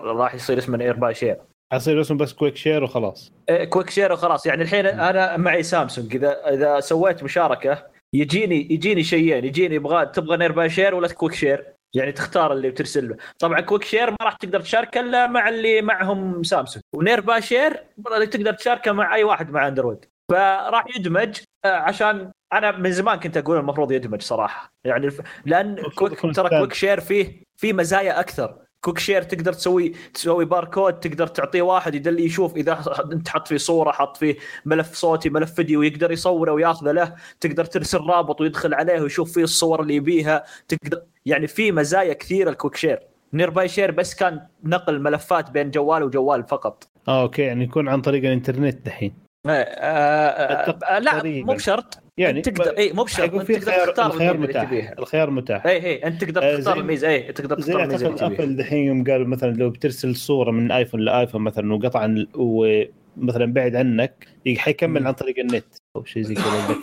راح يصير اسمه ناير باي شير حيصير اسمه بس كويك شير وخلاص. إيه، كويك شير وخلاص. يعني الحين أنا معي سامسونج. اذا إذا سويت مشاركة يجيني يجيني شيئين. يجيني يبغى تبغى نير باي شير ولا كويك شير. يعني تختار اللي بترسل له. طبعا Quick Share ما راح تقدر تشاركه إلا مع اللي معهم سامسونج. و Nearby Share تقدر تشاركه مع أي واحد مع أندرويد. فراح يدمج آه، عشان أنا من زمان كنت أقول المفروض يدمج صراحة. يعني الف- لأن Quick يكون ترى. Quick Share فيه فيه مزايا أكثر. Quick Share تقدر تسوي تسوي باركود تقدر تعطيه واحد يدل يشوف إذا أنت حط فيه صورة حط فيه ملف صوتي ملف فيديو يقدر يصوره وياخذه له. تقدر ترسل رابط ويدخل عليه ويشوف فيه الصور اللي يبيها. تقدر يعني في مزايا كثيرة ال Quick Share. Nearby Share بس كان نقل ملفات بين جوال وجوال فقط. آه أوكي يعني يكون عن طريق الإنترنت دحين. لا تقريباً. مو بشرط. يعني تقدر إي مو بشرط. أنت تقدر تختار الخيار متاح. الخيار متاح. إي إي أنت تقدر آه، تختار الميزة. إي تقدر تختار الميزة اللي تبيها. أبل دحين يوم قالوا مثلا لو بترسل صورة من آيفون لآيفون مثلا وقطع عن ومثلا بعيد عنك حيكمل. عن طريق النت أو شيء زي كذا.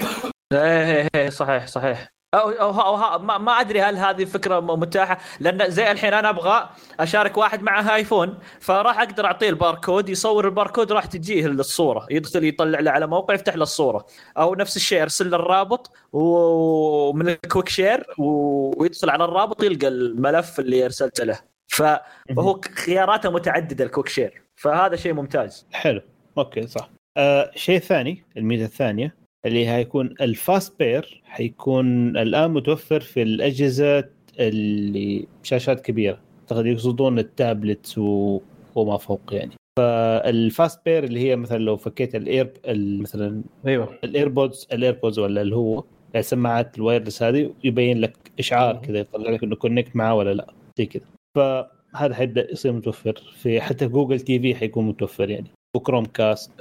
إيه إيه صحيح صحيح. أو, أو, أو ما, ما أدري هل هذه فكره متاحة لأن زي الحين أنا أبغى أشارك واحد معه ايفون فراح أقدر أعطيه الباركود يصور الباركود راح تجيه الصورة يدخل يطلع له على موقع يفتح له الصورة. أو نفس الشيء أرسل له الرابط ومن ال Quick Share ويدخل على الرابط يلقى الملف اللي أرسلته له. فهو خياراته متعددة ال Quick Share. فهذا شيء ممتاز. حلو. أوكي صح. آه شيء ثاني الميزة الثانية. اللي هيكون ال Fast Pair حيكون الآن متوفر في الأجهزة اللي شاشات كبيرة. أعتقد يقصدون التابلت و... وما فوق يعني. فال Fast Pair اللي هي مثلا لو فكيت ال Air ال- مثلا أيوه. ال AirPods ال AirPods ولا اللي هو السماعات ال wireless هذه يبين لك إشعار كذا يطلع لك إنه connect معاه ولا لا. زي كذا. فهذا حيبدأ يصير متوفر في حتى Google TV حيكون متوفر يعني. و Chromecast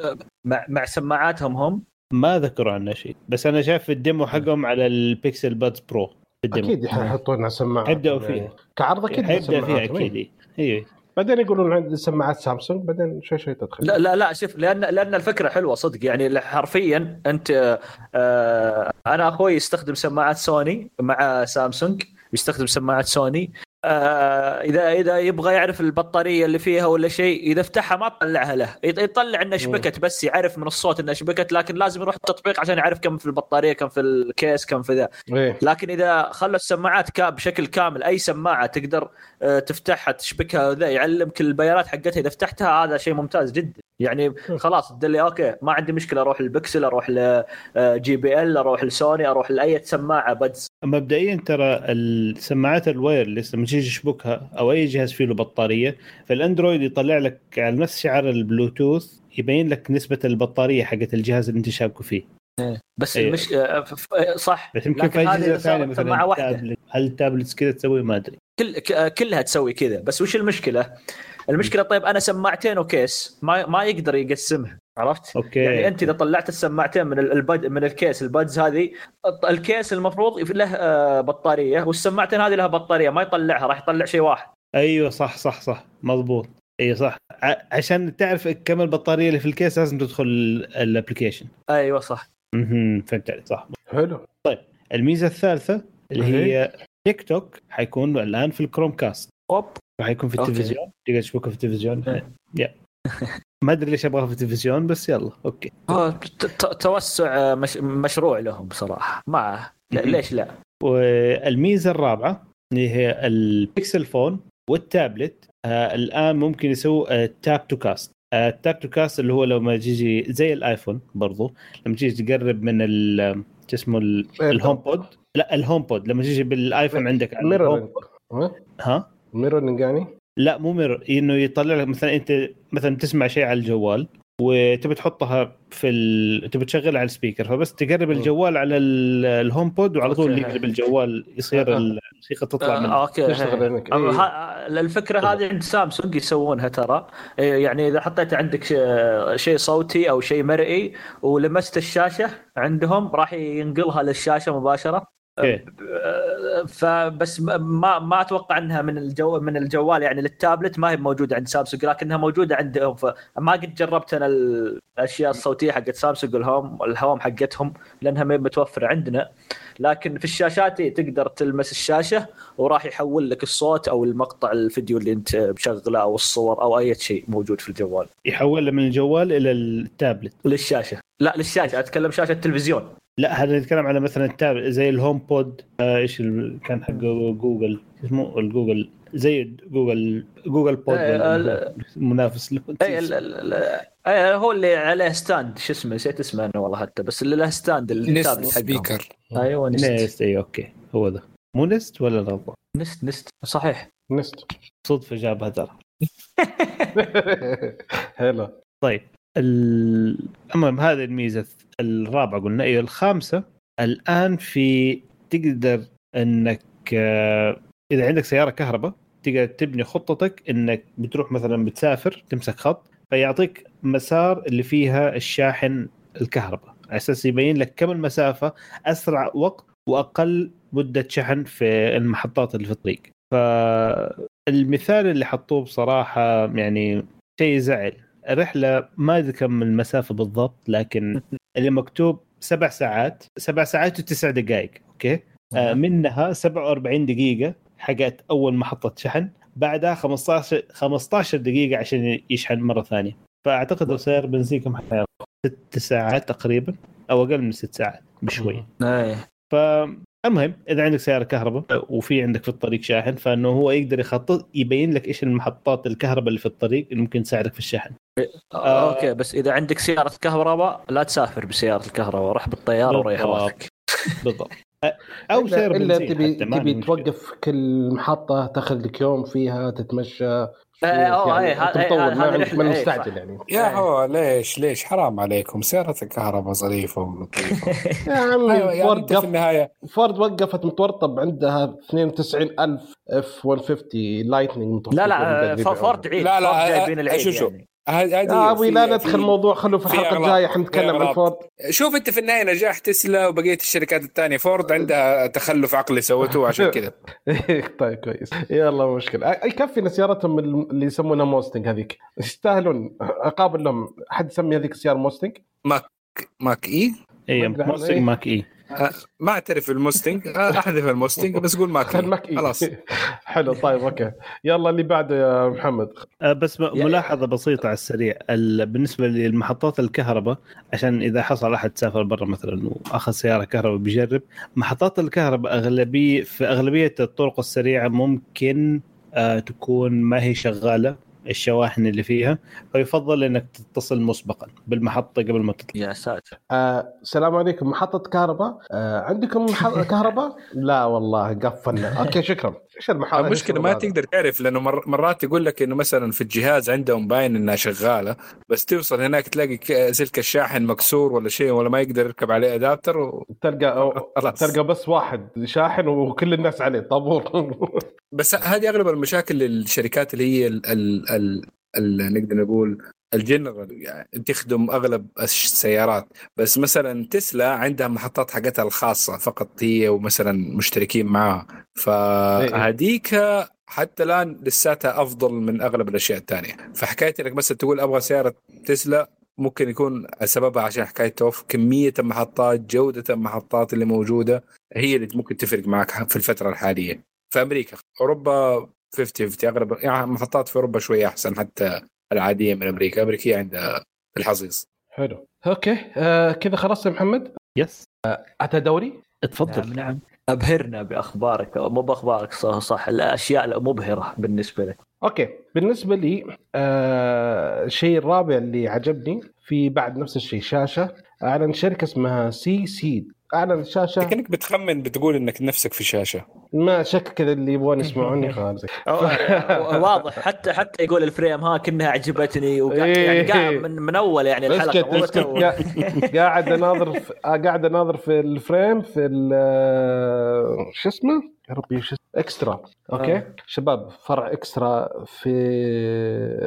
مع مع سماعاتهم هم؟ ما ذكروا عنه شيء بس أنا شايف في ال demo حقهم على ال Pixel Buds Pro في ال demo أكيد سماعات حيبداوا يعني فيها. كعرض أكيد حيبدا فيها أكيد إيه. إيه. أيوه بعدين يقولون عندي سماعات سامسونج بعدين شوي شوي تدخل لا لا لا شوف لأن لأن الفكرة حلوة صدق يعني حرفيا أنت آه أنا أخوي يستخدم سماعات سوني مع سامسونج يستخدم سماعات سوني آه اذا إذا يبغى يعرف البطارية اللي فيها ولا شيء إذا فتحها ما تطلعها له. يط- يطلع انها شبكت بس يعرف من الصوت انها شبكت لكن لازم يروح التطبيق عشان يعرف كم في البطارية كم في ال case كم في ذا. إيه. لكن إذا خلوا السماعات كا بشكل كامل أي سماعة تقدر آه، تفتحها تشبكها وذا يعلمك البيانات حقتها. إذا فتحتها هذا شيء ممتاز جدا. يعني خلاص تدل لي أوكي ما عندي مشكلة أروح البكسل أروح ل JBL أروح لسوني أروح لأي سماعة buds مبدئيا ترى السماعات ال wireless لما تيجي تشبكها أو أي جهاز فيه له بطارية فالأندرويد يطلع لك على نفس شعار البلوتوث يبين لك نسبة البطارية حقت الجهاز اللي أنت شابكه فيه. بس أيوه. المش... آه، آه، صح. بس يمكن في اجهزه ثانية مثلا هل ال tablets كذا تسوي؟ ما أدري. كل ك- كلها تسوي كذا. بس وش المشكلة؟ المشكلة طيب أنا سماعتين و case. ما ما يقدر يقسمها عرفت؟ أوكي. يعني أنت إذا طلعت السماعتين من ال- ال bud من ال case ال buds هذه ال case المفروض له آه، بطارية والسماعتين هذه لها بطارية ما يطلعها راح يطلع شيء واحد. أيوه صح صح صح. مضبوط. أيوه صح. ع- عشان تعرف كم البطارية اللي في ال case لازم تدخل ال application أيوه صح. أها فهمت عليك صح. حلو. الميزة الثالثة اللي. هي تيك توك حيكون الآن في ال Chromecast. أوب. حيكون في أوكي. التلفزيون؟ تقدر تشبكه في التلفزيون؟ إيه. يا. ما أدري ليش ابغاه في التلفزيون بس يلا أوكي. توسع آه، مش... مشروع لهم بصراحة. ما. ليش لا؟ والميزة الرابعة اللي هي ال Pixel phone والتابلت آه الآن ممكن يسووا tap to cast ال tap to cast اللي هو لما تيجي زي الآيفون برضو لما تيجي تقرب من شو اسمه ال- إيه، ال HomePod لا ال HomePod لما تيجي بالآيفون عندك على mirroring ال home. ها؟ mirroring يعني لا مو mirror إنه يطلع لك مثلا أنت مثلا تسمع شيء على الجوال وتبي تحطها في ال... تبي تشغلها على ال speaker فبس تقرب الجوال على ال- ال HomePod وعلى طول. يقلب الجوال يصير آه. الموسيقى تطلع آه، منه. أوكي. تشتغل إيه. الفكرة هذه عند سامسونج يسوونها ترى. إيه، يعني إذا حطيت عندك شيء صوتي أو شيء مرئي ولمست الشاشة عندهم راح ينقلها للشاشة مباشرة. فبس ما- ما ما أتوقع إنها من الجو من الجوال يعني للتابلت ما هي موجودة عند سامسونج لكنها موجودة عندهم. فما قد جربت أنا الأشياء الصوتية حقت سامسونج الهوم الهوم حقتهم لأنها ما هي متوفرة عندنا. لكن في الشاشات إيه، تقدر تلمس الشاشة وراح يحول لك الصوت أو المقطع الفيديو اللي أنت مشغله أو الصور أو أي شيء موجود في الجوال. يحولها من الجوال إلى التابلت. للشاشة. لا للشاشة. أتكلم شاشة التلفزيون. لا هذا نتكلم على مثلا التابلت زي ال HomePod آه إيش كان حق جوجل اسمه؟ الجوجل زي Google Google Pod إيه، منافس له. اي اي هو اللي عليه stand شو اسمه؟ نسيت اسمه أنا والله حتى بس اللي له stand Nest speaker. أيوه Nest Nest اي أوكي. هو ذا مو Nest ولا غلطه Nest Nest صحيح. Nest صدفة جابها ترى. حلو. طيب. المهم هذه الميزة الرابعة قلنا أيوه الخامسة الآن في تقدر إنك آه، إذا عندك سيارة كهرباء تقدر تبني خطتك إنك بتروح مثلا بتسافر تمسك خط فيعطيك مسار اللي فيها الشاحن الكهرباء. على أساس يبين لك كم المسافة أسرع وقت وأقل مدة شحن في المحطات اللي في الطريق. فالمثال اللي حطوه بصراحة يعني شيء زعل. الرحلة ما ادري كم المسافة بالضبط لكن اللي مكتوب سبع ساعات سبع ساعات وتسع دقائق أوكي؟ آه منها 47 دقيقة حقت أول محطة شحن بعدها 15 15 دقيقة عشان يشحن مرة ثانية. فأعتقد لو سعر بنزين كم حياخذ ست ساعات تقريبا أو أقل من ست ساعات بشوي. إيه. فالمهم إذا عندك سيارة كهرباء وفي عندك في الطريق شاحن فإنه هو يقدر يخطط يبين لك إيش المحطات الكهرباء اللي في الطريق اللي ممكن تساعدك في الشحن آه. أوكي بس إذا عندك سيارة كهرباء لا تسافر بسيارة الكهرباء روح بالطيارة وريح بالضبط. راسك بالضبط أو الا, سياره بنزين تبي تبي. توقف كل محطة تاخذ لك يوم فيها تتمشى آه، أوه، إيه، يعني هذا- مطول هذا ما رحلة، ما إيه،. يعني. يا هو ليش ليش؟ حرام عليكم. سيارة الكهرباء ظريفة ولطيفة يا عمي أيوة، يعني فورد أنت في النهاية. فورد وقفت متورطب عندها 92000 اف 150 لايتنينج لا لا ف- فورد عيد. لا، لا، جايبين آه، العيد شوف، شوف. هذه هذه يا أبوي لا ندخل في- موضوع خلوا في الحلقة. الجاية حنتكلم عن. فورد. شوف أنت في النهاية نجاح تسلا وبقية الشركات الثانية. فورد عندها تخلف عقلي سوته عشان كذا. طيب كويس. يلا مشكلة. أي- يكفينا سيارتهم اللي يسمونها موستنج هذيك. يستاهلون. اقابل لهم احد يسمي هذيك السيارة موستنج؟ Mach-E؟ ما أدري موستنج إيه. Mach-E. ما اعترف الموستنج أحذف الموستنج بس قول ماك خل E. Mach-E. خلاص. حلو طيب okay. يلا اللي بعده يا محمد. آه، بس ملاحظة بسيطة على السريع. ال- بالنسبة للمحطات الكهرباء عشان إذا حصل أحد سافر برا مثلا وأخذ سيارة كهرباء بيجرب محطات الكهرباء اغلبيه في أغلبية الطرق السريعة ممكن آه، تكون ما هي شغالة. الشواحن اللي فيها فيفضل إنك تتصل مسبقا بالمحطة قبل ما تطلع. يا ساتر. آه السلام عليكم. محطة كهرباء؟ آه عندكم مح- كهرباء؟ لا والله قفلنا. okay شكرا. إيش المحطة المشكلة ما تقدر تعرف لأنه مر- مرات يقول لك إنه مثلا في الجهاز عندهم باين إنها شغالة بس توصل هناك تلاقي سلك الشاحن مكسور ولا شيء ولا ما يقدر يركب عليه adapter و... تلقى خلاص. تلقى بس واحد شاحن وكل الناس عليه. طابور. بس هذه أغلب المشاكل للشركات اللي هي ال ال ال ال نقدر نقول الجنرال يعني تخدم أغلب السيارات. بس مثلا تسلا عندها محطات حقتها الخاصة فقط هي ومثلا مشتركين معاها. فهذيك حتى الآن لساتها أفضل من أغلب الأشياء الثانية. فحكاية إنك مثلا تقول أبغى سيارة تسلا ممكن يكون سببها عشان حكاية توف. كمية المحطات جودة المحطات اللي موجودة هي اللي ممكن تفرق معك في الفترة الحالية. في أمريكا. أوروبا 50 50 اغلب يعني محطات في أوروبا شوية أحسن حتى العادية من أمريكا. امريكيه عندها الحصيص حلو. okay. آه كذا خلاص يا محمد؟ yes أتى دوري؟ تفضل. نعم نعم. أبهرنا بأخبارك. مو بأخبارك صح, صح. الأشياء المبهرة بالنسبة لك. okay. بالنسبة لي آه الشيء الرابع اللي عجبني في بعد نفس الشيء شاشة. أعلن شركة اسمها C Seed. أعلن شاشه كأنك بتخمن بتقول إنك نفسك في شاشة. ما شك كذا اللي يبغون يسمعوني خلاص. واضح. حتى حتى يقول ال frame ها كأنها عجبتني. وقاعد إيه. يعني قاعد من, من أول يعني اسكت الحلقة اسكت. قا- قاعد أناظر في آه، قاعد أناظر في ال frame في ال- آه، شو اسمه؟ يا ربي شو اسمه؟ إكسترا. okay؟ آه. شباب فرع إكسترا في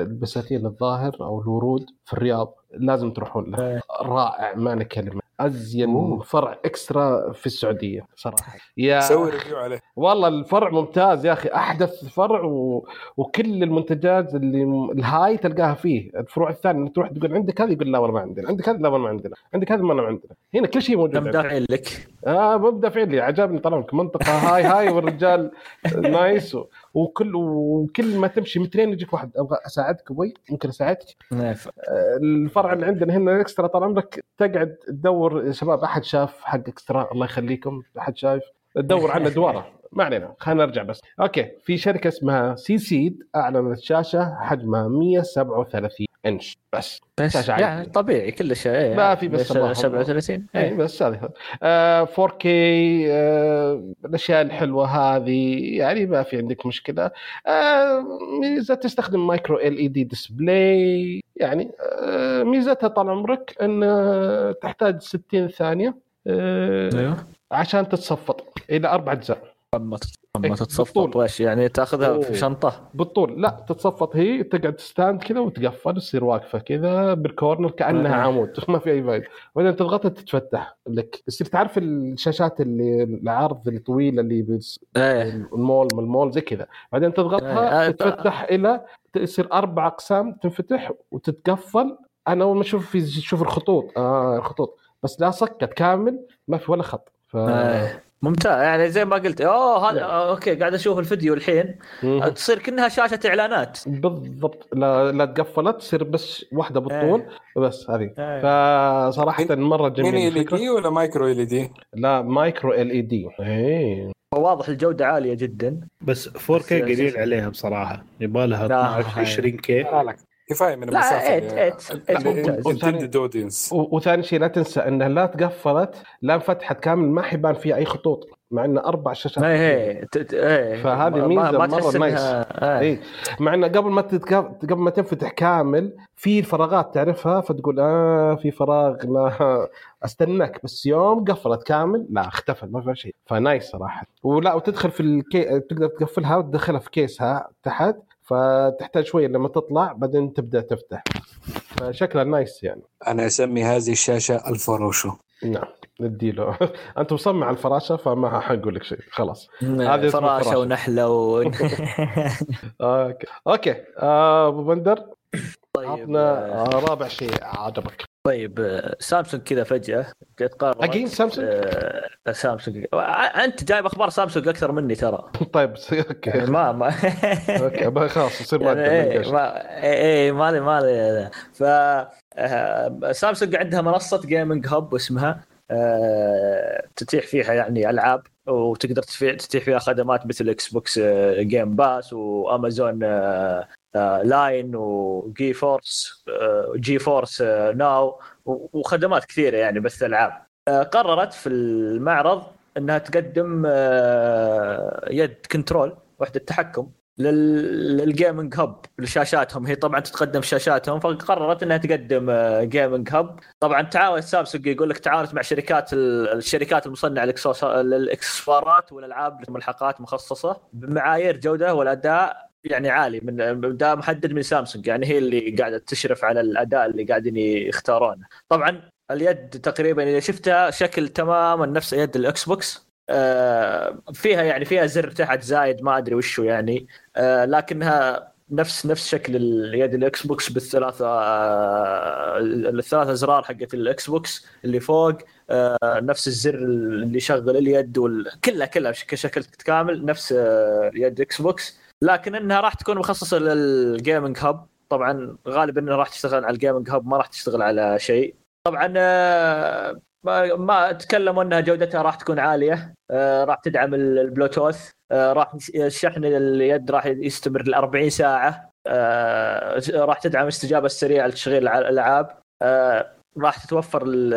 البساتين الظاهر أو الورود في الرياض لازم تروحون له. إيه. رائع ما له كلمه أزين أوه. فرع إكسترا في السعودية صراحة. يا سوي review عليه. والله الفرع ممتاز يا أخي أحدث فرع و... وكل المنتجات اللي الهاي تلقاها فيه. الفروع الثانية اللي تروح تقول عندك هذا يقول لا والله ما عندنا. عندك هذا لا والله ما عندنا. عندك هذا ما عندنا. هنا كل شيء موجود. كم عندنا. دافعين لك. آه مبدا فعلي عجبني طالما منطقة. هاي هاي والرجال nice و... وكل وكل ما تمشي مترين يجيك واحد. أبغى أساعدك أبوي؟ ممكن أساعدك؟ آه، الفرع اللي عندنا هنا اكسترا طال عمرك تقعد تدور. يا شباب أحد شاف حق اكسترا الله يخليكم. أحد شايف؟ تدور عنه دواره ما علينا خلينا نرجع بس. okay في شركة اسمها C Seed أعلنت شاشة حجمها 137 انش بس. بس. يعني طبيعي كل شيء. إيه. ما في بس الله 37 اي إيه. بس هذه آه 4K آه الأشياء الحلوة هذه يعني ما في عندك مشكلة. آه ميزة تستخدم micro LED display يعني آه ميزتها طال عمرك إن تحتاج 60 ثانية آه أيوه. عشان تتصفط إلى أربع أجزاء. أما إيه، تتصفط. وش يعني تأخذها أوه. في شنطة؟ بالطول. لا تتصفط هي تقعد ت stand كذا وتقفل تصير واقفة كذا بال corner كأنها. عمود. ما في أي فايدة. بعدين تضغطها تتفتح لك. تصير تعرف الشاشات اللي العرض الطويله اللي بس إيه. المول من المول زي كذا. بعدين تضغطها آه، تتفتح إلى تصير أربع أقسام تنفتح وتتقفل. أنا أول ما أشوف في شوف الخطوط. آه الخطوط. بس لا سكت كامل ما في ولا خط. ف... آه. ممتاز. يعني زي ما قلت أوه هذا. آه، okay قاعد أشوف الفيديو الحين. مم. تصير كأنها شاشة إعلانات. بالضبط. لا لا تقفلت تصير بس واحدة بالطول بس هذه. إيه. فصراحة مرة جميل إل الفكرة دي ولا micro LD؟ لا micro LED. إيه. واضح الجودة عالية جدا. بس 4K قليل عليها بصراحة. يبغى لها لا، 12 هاي. 20 K كفاية من لا، المسافه. intended audience وثاني شيء لا تنسى إنها لا تقفلت لا انفتحت كامل ما حيبان فيها أي خطوط مع انه أربع شاشات إيه فهذه ميزة ما, تحس nice. اي إيه. مع إنه قبل ما تتكف... قبل ما تنفتح كامل في فراغات تعرفها فتقول آه في فراغ لا أستناك. بس يوم قفلت كامل لا اختفى ما في شيء. ف nice صراحة. ولا وتدخل في الكي تقدر تقفلها وتدخلها في كيسها تحت. فتحتاج شوية لما تطلع بعدين تبدأ تفتح. فشكلها nice يعني. أنا أسمي هذه الشاشة الفراشة. نعم نديله. أنت مصمم على الفراشة فما حنقول لك شيء. خلاص. هذه هذه فراشة فراشة. ونحلة و... okay. okay. آه، أبو بندر طيب عطنا آه، رابع شيء عجبك. طيب آه، سامسونج كذا فجأة قررت again سامسونج؟ آه سامسونج. آه، أنت جايب أخبار سامسونج أكثر مني ترى. طيب okay. يعني ما ما okay خلاص يصير يعني إيه. ما إيه إيه، مالي مالي. ف آه، سامسونج عندها منصة gaming hub اسمها آه، تتيح فيها يعني ألعاب وتقدر تتيح فيها خدمات مثل Xbox آه، Game Pass وأمازون آه، آه، Luna و GeForce GeForce Now وخدمات كثيرة يعني بث العاب آه، قررت في المعرض إنها تقدم آه، يد control وحدة تحكم لل- لل gaming hub لشاشاتهم. هي طبعا تتقدم شاشاتهم فقررت إنها تقدم gaming hub طبعا تعاون سامسونج يقول لك تعاونت مع شركات ال- الشركات المصنعة للإكسسوارات والألعاب ملحقات مخصصة بمعايير جودة والأداء يعني عالي من ده محدد من سامسونج يعني هي اللي قاعدة تشرف على الأداء اللي قاعدين يختارونه. طبعا اليد تقريبا إذا شفتها شكل تماما نفس يد ال Xbox. آه، فيها يعني فيها زر تحت زايد ما أدري وشو يعني. آه، لكنها نفس نفس شكل اليد ال Xbox بالثلاثة آه، الثلاث أزرار حقت ال Xbox اللي فوق. نفس الزر اللي يشغل اليد. كلها كلها كشكل كامل نفس يد Xbox. لكن إنها راح تكون مخصصة لل gaming hub طبعا غالبا إنها راح تشتغل على ال gaming hub ما راح تشتغل على شيء. طبعا آه، ما, تكلموا إنها جودتها راح تكون عالية. آه، راح تدعم ال- البلوتوث. آه، راح الشحن اليد راح يستمر ل 40 ساعه راح تدعم الاستجابه السريعه لتشغيل الع- الألعاب. راح تتوفر ال-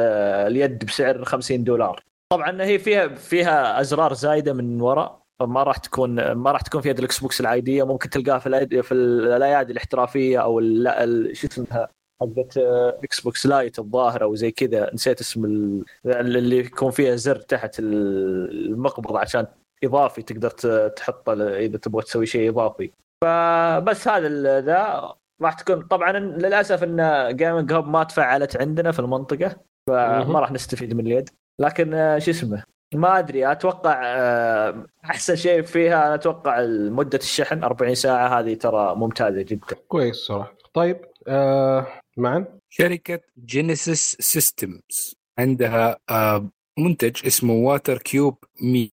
اليد بسعر 50 دولار. طبعا هي فيها فيها أزرار زايدة من وراء ما راح تكون ما راح تكون في يد ال Xbox العادية. ممكن تلقاها في الأيد- في الايادي الاحترافية أو ال- ال- شو اسمها؟ حقت Xbox Elite الظاهر أو زي كذا. نسيت اسم ال- اللي يكون فيها زر تحت المقبض عشان إضافي تقدر تحطه إذا تبغى تسوي شيء إضافي. فبس هذا ذا راح تكون. طبعا للأسف إن gaming hub ما تفعلت عندنا في المنطقة. فما راح نستفيد من اليد. لكن آه، شو اسمه؟ ما أدري أتوقع آه، أحسن شيء فيها أنا أتوقع مدة الشحن 40 ساعة هذه ترى ممتازة جدا. كويس صراحة. طيب آه معا شركة Genesis Systems عندها آه، منتج اسمه WaterCube 100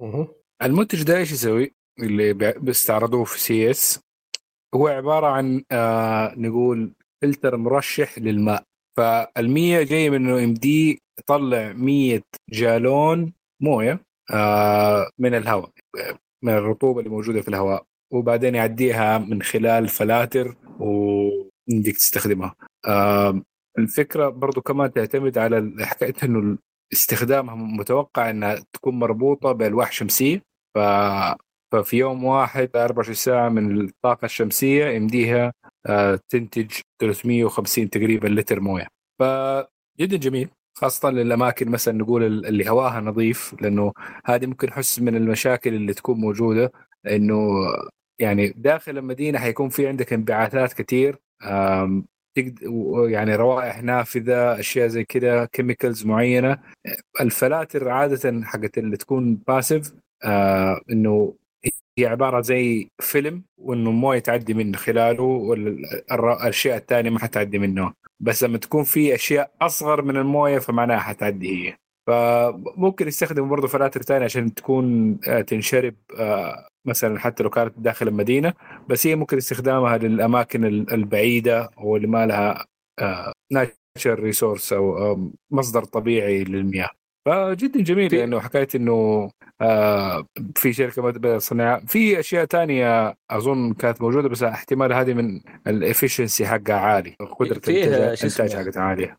مه. المنتج ده إيش يسوي؟ اللي بي- بيستعرضوه في CES هو عبارة عن آه نقول فلتر مرشح للماء. فالمية جاي من إنه يمدي يطلع 100 جالون مويه آه من الهواء من الرطوبة اللي موجودة في الهواء وبعدين يعديها من خلال فلاتر ويمديك تستخدمها. آه الفكرة برضو كمان تعتمد على حكايه إنه استخدامها متوقع إنها تكون مربوطة بالواح شمسية. ف ففي يوم واحد 24 ساعة من الطاقة الشمسية يمديها آه، تنتج 350 تقريبا لتر موية. فجدا جميل. خاصة للأماكن مثلا نقول اللي هواها نظيف لأنه هذه ممكن حس من المشاكل اللي تكون موجودة إنه يعني داخل المدينة حيكون في عندك انبعاثات كثير يعني روائح نافذة أشياء زي كذا كيميكلز معينة. الفلاتر عادة حقت اللي تكون باسيف آه إنه هي عبارة زي فيلم وإنه المويه تعدي من خلاله والاشياء الثانية ما حتعدي منه. بس لما تكون في أشياء أصغر من الموية فمعناها حتعدي هي. فممكن يستخدموا برضه فلاتر ثانية عشان تكون آه، تنشرب آه، مثلا حتى لو كانت داخل المدينة بس هي ممكن استخدامها للأماكن ال- البعيدة أو اللي ما لها natural resource أو مصدر طبيعي للمياه. فجدا جميل في- لأنه حكاية إنه آه في شركة بدأت صناعه في أشياء تانية أظن كانت موجودة بس احتمال هذه من ال efficiency حقها عالي قدرة الانتاج حقتها عالية.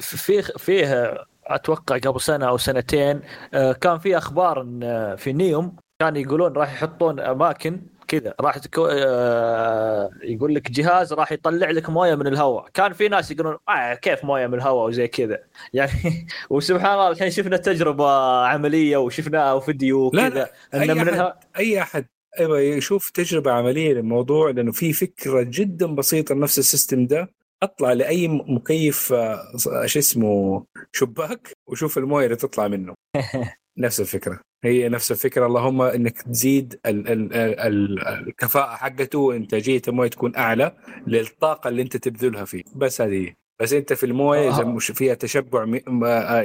في فيه أتوقع قبل سنة أو سنتين آه، كان في أخبار آه، في نيوم كان يقولون راح يحطون أماكن كذا راح تكو... آه، يقول لك جهاز راح يطلع لك مويه من الهواء. كان في ناس يقولون آه كيف مويه من الهواء؟ وزي كذا. يعني وسبحان الله الحين شفنا تجربة عملية وشفناها فيديو لا، وكذا أي من أحد الهواء أي أحد يبغى يشوف تجربة عملية للموضوع لأنه في فكرة جدا بسيطة لنفس السيستم ده. اطلع لأي مكيف آه، شو اسمه شباك وشوف الموية اللي تطلع منه. نفس الفكرة. هي نفس الفكرة. اللهم إنك تزيد ال ال ال ال الكفاءة حقته وانتاجيه المويه تكون أعلى للطاقة اللي أنت تبذلها فيه. بس هذه هي. بس أنت في المويه إذا آه. مش فيها تشبع مي...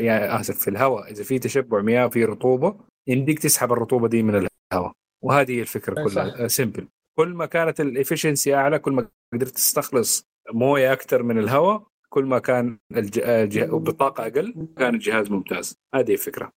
يعني آسف في الهواء. إذا في تشبع مياه في رطوبة يمديك تسحب الرطوبة دي من الهواء. وهذه هي الفكرة أي كلها. simple كل ما كانت ال efficiency أعلى كل ما قدرت تستخلص موية أكثر من الهواء كل ما كان الج... الج... بطاقة أقل كان الجهاز ممتاز. هذه الفكرة.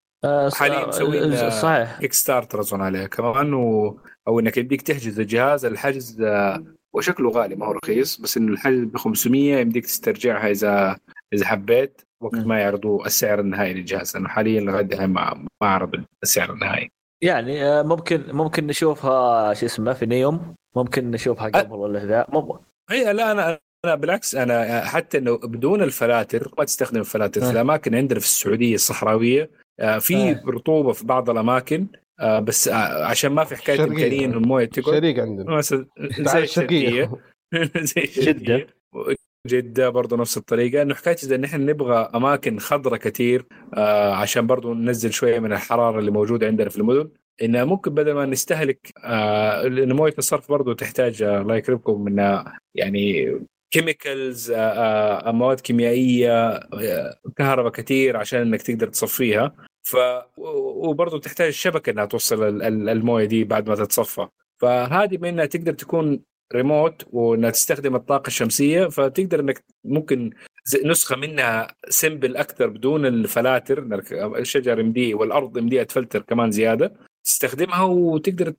حالياً مسوين، آه، آه، صحيح. Kickstarter أظن عليها. كمان و... أو إنك يمديك تحجز الجهاز الحجز آه، وشكله غالي ما هو رخيص بس إنه الحجز ب 500 يمديك تسترجعها اذا إذا حبيت. وقت. ما يعرضوا السعر النهائي للجهاز لأنه حاليا لغاية ما ما عرض السعر النهائي. يعني آه، ممكن ممكن نشوفها شو اسمه في نيوم. ممكن نشوفها قبل ولا ذا هي لا أنا أنا بالعكس أنا حتى إنه بدون الفلاتر ما تستخدم الفلاتر. في آه. الأماكن عندنا في السعودية الصحراوية آه، في آه. رطوبة في بعض الأماكن آه، بس آه، عشان ما في حكاية. امكانيه انه الموية تقعد شريك عندنا مثلا زي الشرقيه زي الشرقية. جدة برضه نفس الطريقة إنه حكاية إذا نحن نبغى أماكن خضراء كثير آه عشان برضه ننزل شوية من الحرارة اللي موجودة عندنا في المدن انها ممكن بدل ما نستهلك آه لأنه موية الصرف برضه تحتاج آه الله يكرمكم من يعني كيميكالز آه آه مواد كيميائية آه كهرباء كثير عشان إنك تقدر تصفيها. ف وبرضه تحتاج شبكة إنها توصل ال- ال- الموية دي بعد ما تتصفى. فهذه بما إنها تقدر تكون ريموت وإنها تستخدم الطاقة الشمسية فتقدر إنك ممكن نسخة منها سمبل أكثر بدون الفلاتر الشجر يمديه والأرض يمديها تفلتر كمان زيادة تستخدمها وتقدر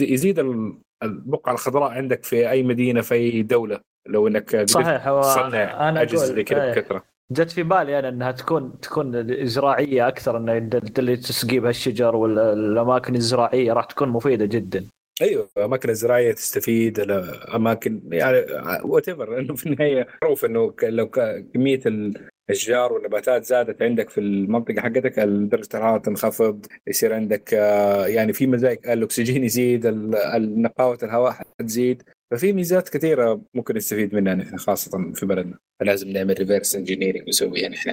يزيد ال- البقعة الخضراء عندك في أي مدينة في أي دولة؟ لو إنك صحيح هو تصنع أنا أجهزة زي كذا إيه. بكثرة. جت في بالي أنا إنها تكون تكون زراعيه أكثر انه د- اللي تسقي بها الشجر والاماكن الزراعيه راح تكون مفيدة جدا. أيوه أماكن الزراعيه تستفيد الاماكن يعني whatever لأنه في النهاية معروف إنه لو كمية الاشجار والنباتات زادت عندك في المنطقة حقتك درجة الحرارة تنخفض يصير عندك آه، يعني في مزايا الأكسجين يزيد نقاوة الهواء حتزيد ففي ميزات كثيرة ممكن نستفيد منها نحن خاصة في بلدنا. فلازم نعمل reverse engineering نسويها نحن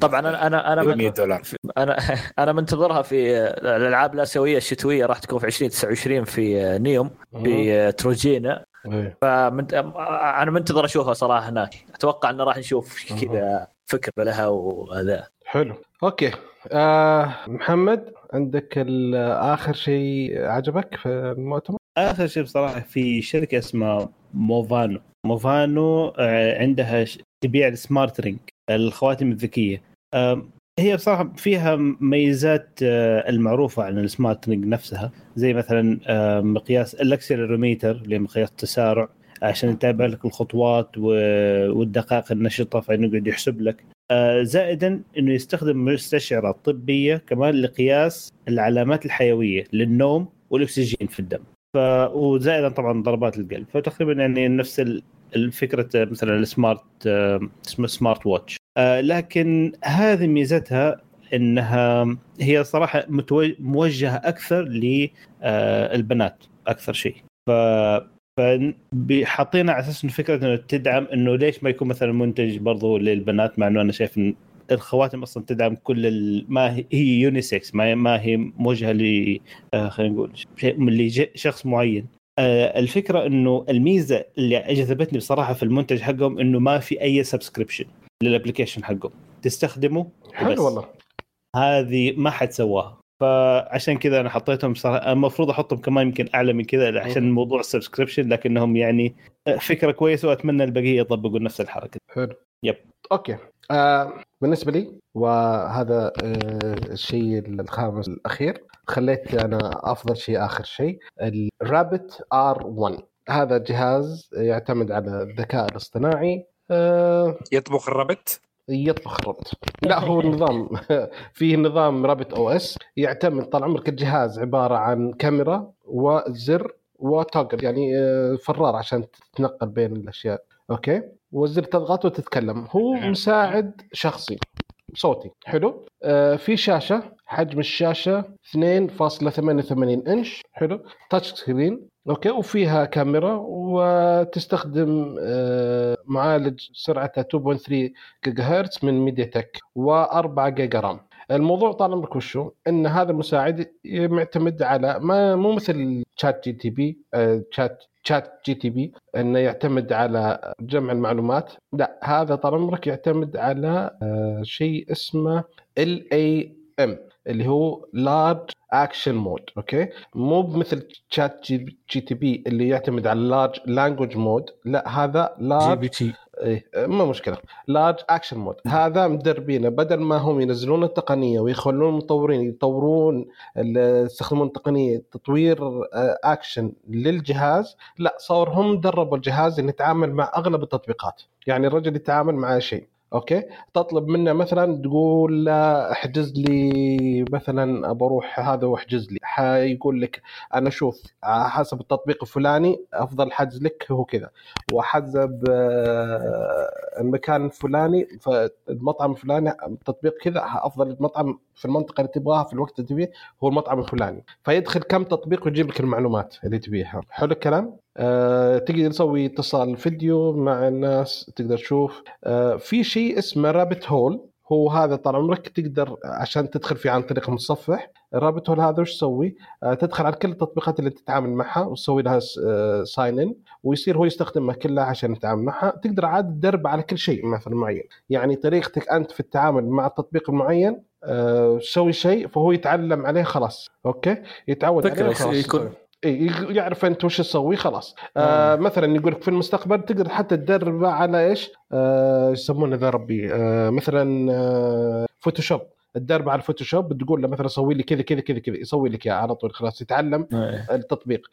طبعا أنا أنا أنا 100 من دولار. أنا أنا منتظرها في الألعاب الآسيوية الشتوية راح تكون في 2029 في نيوم في تروجينا. إيه. فمنت... أنا منتظر أشوفها صراحة هناك. أتوقع إنه راح نشوف كذا فكرة لها وهذا. حلو. أوكي. آه محمد عندك اخر شيء عجبك في المؤتمر؟ آخر شيء بصراحة في شركة اسمها موفانو. Movano آه، عندها تبيع ال smart ring الخواتم الذكية. آم، هي بصراحة فيها ميزات آه، المعروفة عن ال smart ring نفسها. زي مثلا آه، مقياس ال accelerometer اللي مقياس التسارع عشان يتابع لك الخطوات والدقائق النشطة فإنه يقعد يحسب لك. آه، زائدا إنه يستخدم مستشعرات طبية كمان لقياس العلامات الحيوية للنوم والأكسجين في الدم. ف وزائدا طبعا ضربات القلب. فتقريبا يعني نفس ال- الفكرة مثلا ال smart آه، اسمه smart watch. آه، لكن هذه ميزتها إنها هي صراحة موجهة أكثر للبنات أكثر شيء. ف فحاطينها على أساس فكرة إنه تدعم إنه ليش ما يكون مثلا منتج برضو للبنات مع إنه أنا شايف إن الخواتم أصلا تدعم كل ال... ما هي هي unisex ما هي, ما هي موجهة ل آه، خلينا نقول شيء لشخص معين. آه، الفكرة إنه الميزة اللي جذبتني بصراحة في المنتج حقهم إنه ما في أي subscription لل application حقهم. تستخدمه. حلو والله. هذه ما حد سواها. فعشان كذا أنا حطيتهم صراحة المفروض أحطهم كمان يمكن أعلى من كذا عشان موضوع ال subscription لكنهم يعني فكرة كويسة وأتمنى البقية يطبقوا نفس الحركة. حلو. yep. Okay. آه بالنسبة لي وهذا آه الشيء الخامس الأخير خليت أنا أفضل شيء آخر شيء ال Rabbit R1 هذا جهاز يعتمد على الذكاء الاصطناعي آه يطبخ ال rabbit يطبخ ال rabbit لا هو نظام فيه نظام Rabbit OS يعتمد طال عمرك الجهاز عبارة عن كاميرا وزر و toggle يعني آه، فرار عشان تتنقل بين الأشياء. okay؟ والزر تضغط وتتكلم. هو مساعد شخصي صوتي. حلو؟ آه في شاشة حجم الشاشة 2.88 إنش. حلو؟ touch screen okay وفيها كاميرا وتستخدم آه معالج سرعته 2.3 جيجا هرتز من MediaTek و4 جيجا RAM. الموضوع طال عمرك وشو إن هذا المساعد معتمد على ما مو مثل شات جي تي بي شات تشات جي تي بي إنه يعتمد على جمع المعلومات. لا هذا طال عمرك يعتمد على آه، شيء اسمه LAM اللي هو large action model okay؟ مو بمثل تشات جي تي بي اللي يعتمد على large language model لا هذا جي large بي تي إيه ما مشكلة. large action model هذا مدربينه بدل ما هم ينزلون التقنية ويخلون المطورين يطورون يستخدمون التقنيه تطوير آه، اكشن للجهاز لا صار هم دربوا الجهاز انه يتعامل مع أغلب التطبيقات. يعني الرجل يتعامل مع شيء. أوكي. تطلب منه مثلا تقول له احجز لي مثلا ابى أروح هذا واحجز لي. حيقول لك أنا على حسب التطبيق الفلاني أفضل حجز لك هو كذا. وحسب آه، المكان الفلاني فالمطعم الفلاني تطبيق كذا أفضل مطعم في المنطقة اللي تبغاها في الوقت اللي تبيه هو المطعم الفلاني. فيدخل كم تطبيق ويجيب لك المعلومات اللي تبيها. حلو الكلام؟ أه تقدر تسوي اتصال فيديو مع الناس تقدر تشوف. أه في شيء اسمه رابت هول هو هذا طال عمرك تقدر عشان تدخل فيه عن طريق المتصفح. ال rabbit hole هذا وش تسوي؟ آه، تدخل على كل التطبيقات اللي تتعامل معها وتسوي لها sign in ويصير هو يستخدمها كلها عشان يتعامل معها. تقدر عاد تدرب على كل شيء مثلا معين. يعني طريقتك أنت في التعامل مع التطبيق المعين آه، تسوي شيء فهو يتعلم عليه خلاص. okay؟ يتعود فكرة عليه خلاص. يكون- يعرف أنت وش تسوي خلاص. آه مثلا يقول لك في المستقبل تقدر حتى تدربه على إيش؟ آه يسمونه the rabbit. آه مثلا آه Photoshop الدرب على الفوتوشوب تقول له مثلا سوي لي كذا كذا كذا كذا يسوي لك إياه على طول خلاص يتعلم إيه. التطبيق.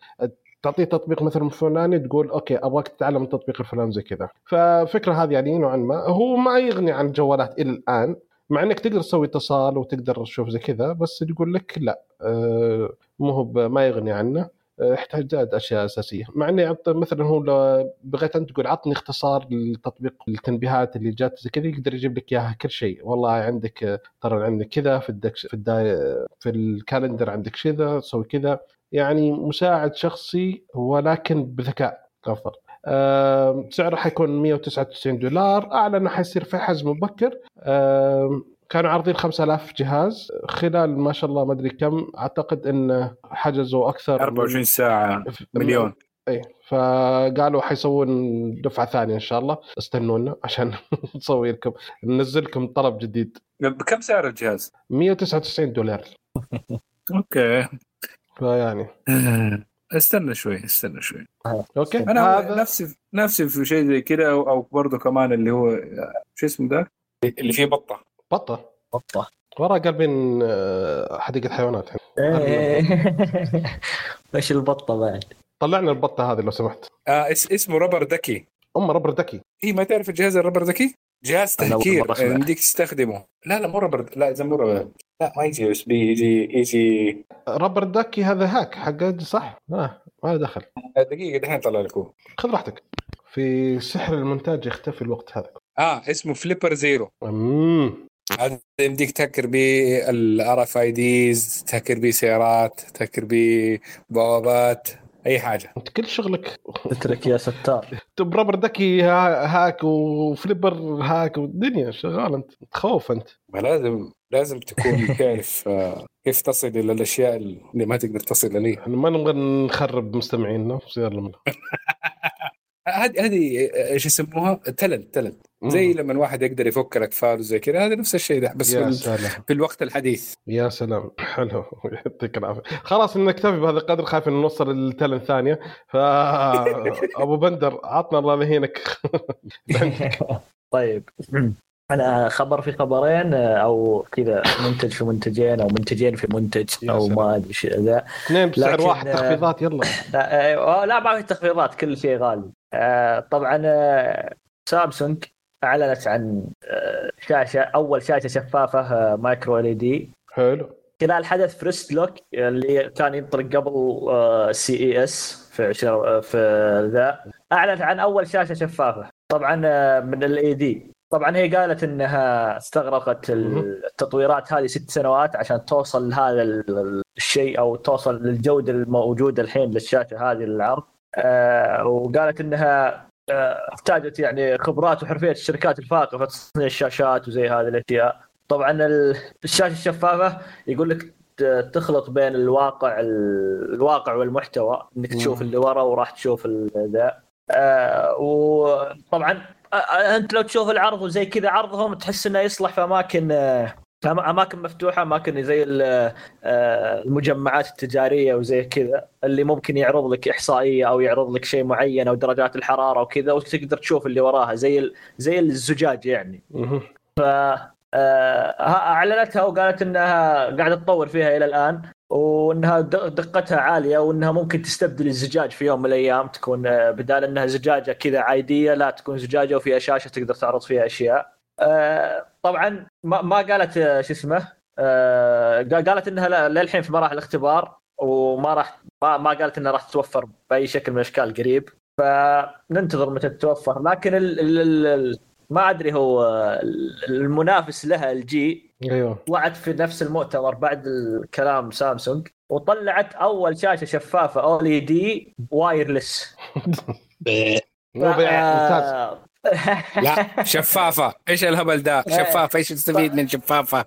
تعطيه تطبيق مثلا فلاني تقول أوكي أبغاك تتعلم التطبيق الفلاني زي كذا. ففكرة هذه يعني نوعا ما هو ما يغني عن الجوالات إلى الآن مع إنك تقدر تسوي اتصال وتقدر تشوف زي كذا بس يقول لك لا. آه، مو ما يغني عنه. زاد أشياء أساسية. مع يعطي مثلا هو لو بغيت أنت تقول عطني اختصار للتطبيق التنبيهات اللي جات زي كذا يقدر يجيب لك إياها كل شيء. والله عندك ترى عندك كذا في الدكش في الداي في الكالندر عندك كذا تسوي كذا. يعني مساعد شخصي ولكن بذكاء افضل آم، سعره حيكون 199 دولار. اعلن حيصير في حجم مبكر. آم، كانوا عارضين 5000 جهاز خلال ما شاء الله ما أدري كم. أعتقد إن حجزوا أكثر 24 ساعة مليون. اي فقالوا حيسوون دفعة ثانية إن شاء الله. استنونا عشان نسوي لكم. ننزل لكم طلب جديد. بكم سعر الجهاز؟ 199 دولار. Okay. فيعني. استنى شوي استنى شوي. Okay. أنا هذا نفسي نفسي في شيء زي كذا أو, أو برضه كمان اللي هو شو اسمه ده؟ اللي فيه بطة. بطة. بطة. ورا قلبين آه، حديقة حيوانات. إيش البطة بعد؟ طلعنا البطة هذه لو سمحت. آه اس اسمه Rubber Ducky ام ربر ذكي اي ما تعرف الجهاز الربر ذكي؟ جهاز تهكير. يمديك تستخدمه. لا لا مو ربر لا إذا مو ربر لا ما يجي إس بي يجي يجي. ربر ذكي هذا هاك حق صح؟ آه ما له دخل. دقيقة دحين طلع لكم خذ راحتك. في سحر المونتاج يختفي الوقت هذا. آه اسمه فليبر زيرو. أمم. هذا يمديك تهكر به الار إف آي ديز تهكر به سيارات تهكر به بوابات أي حاجة. أنت كل شغلك اترك يا ستار. طب ربر ذكي ها- هاك وفليبر هاك والدنيا شغال أنت. تخوف أنت. ما لازم لازم تكون تعرف كيف تصل إلى الأشياء اللي ما تقدر تصل إليها. إحنا ما نبغى نخرب مستمعينا يلا هذه هذه إيش يسموها؟ تلنت تلنت زي لما واحد يقدر يفك الاكفال وزي كذا هذا نفس الشيء ده بس في, يا سلام. في الوقت الحديث. يا سلام. حلو. يعطيك العافية. خلاص نكتفي بهذا القدر. خايف ان نوصل التلن ثانية ف أبو بندر عطنا الله يهينك طيب. أنا خبر في خبرين أو كذا منتج في منتجين أو منتجين في منتج أو. ما أدري إيش ذا. اثنين بسعر لكن، واحد آه، تخفيضات يلا. لا, آه، لا ما في تخفيضات كل شيء غالي. آه، طبعا آه، سامسونج أعلنت عن آه، شاشة أول شاشة شفافة آه، micro LED. حلو. خلال حدث First Look اللي كان ينطلق قبل CES في عشر في ذا أعلنت عن أول شاشة شفافة. طبعا آه، من ال LED. طبعا هي قالت إنها استغرقت التطويرات هذه ست سنوات عشان توصل لهذا ال- الشيء أو توصل للجودة الموجودة الحين للشاشة هذه للعرض. آه، وقالت إنها آه، احتاجت يعني خبرات وحرفية الشركات الفائقه في تصنيع الشاشات وزي هذه الأشياء طبعا ال- الشاشة الشفافة يقول لك تخلط بين الواقع الواقع والمحتوى إنك تشوف. اللي ورا وراح تشوف ذا آه وطبعا آه، آه، أنت لو تشوف العرض وزي كذا عرضهم تحس إنه يصلح في أماكن آه، أماكن مفتوحة أماكن زي آه، المجمعات التجارية وزي كذا اللي ممكن يعرض لك إحصائية أو يعرض لك شيء معين أو درجات الحرارة وكذا وتقدر تشوف اللي وراها زي زي الزجاج يعني مهم. آه، ها- أعلنتها وقالت إنها قاعدة تطور فيها إلى الآن وإنها دقتها عالية وإنها ممكن تستبدل الزجاج في يوم من الأيام تكون آه، بدال إنها زجاجة كذا عادية لا تكون زجاجة وفيها شاشة تقدر تعرض فيها أشياء. طبعا ما ما قالت آه، شو اسمه آه، قا- قالت إنها للحين في مراحل اختبار وما راح ما, ما قالت إنها راح تتوفر بأي شكل من الأشكال قريب. فننتظر متى تتوفر. لكن ال ال ال ما أدري هو المنافس لها LG أيوه. وعد في نفس المؤتمر بعد الكلام سامسونج وطلعت أول شاشة شفافة OLED wireless مو بيع ممتاز. لا شفافة. إيش الهبل ده؟ شفافة. إيش تستفيد من شفافة؟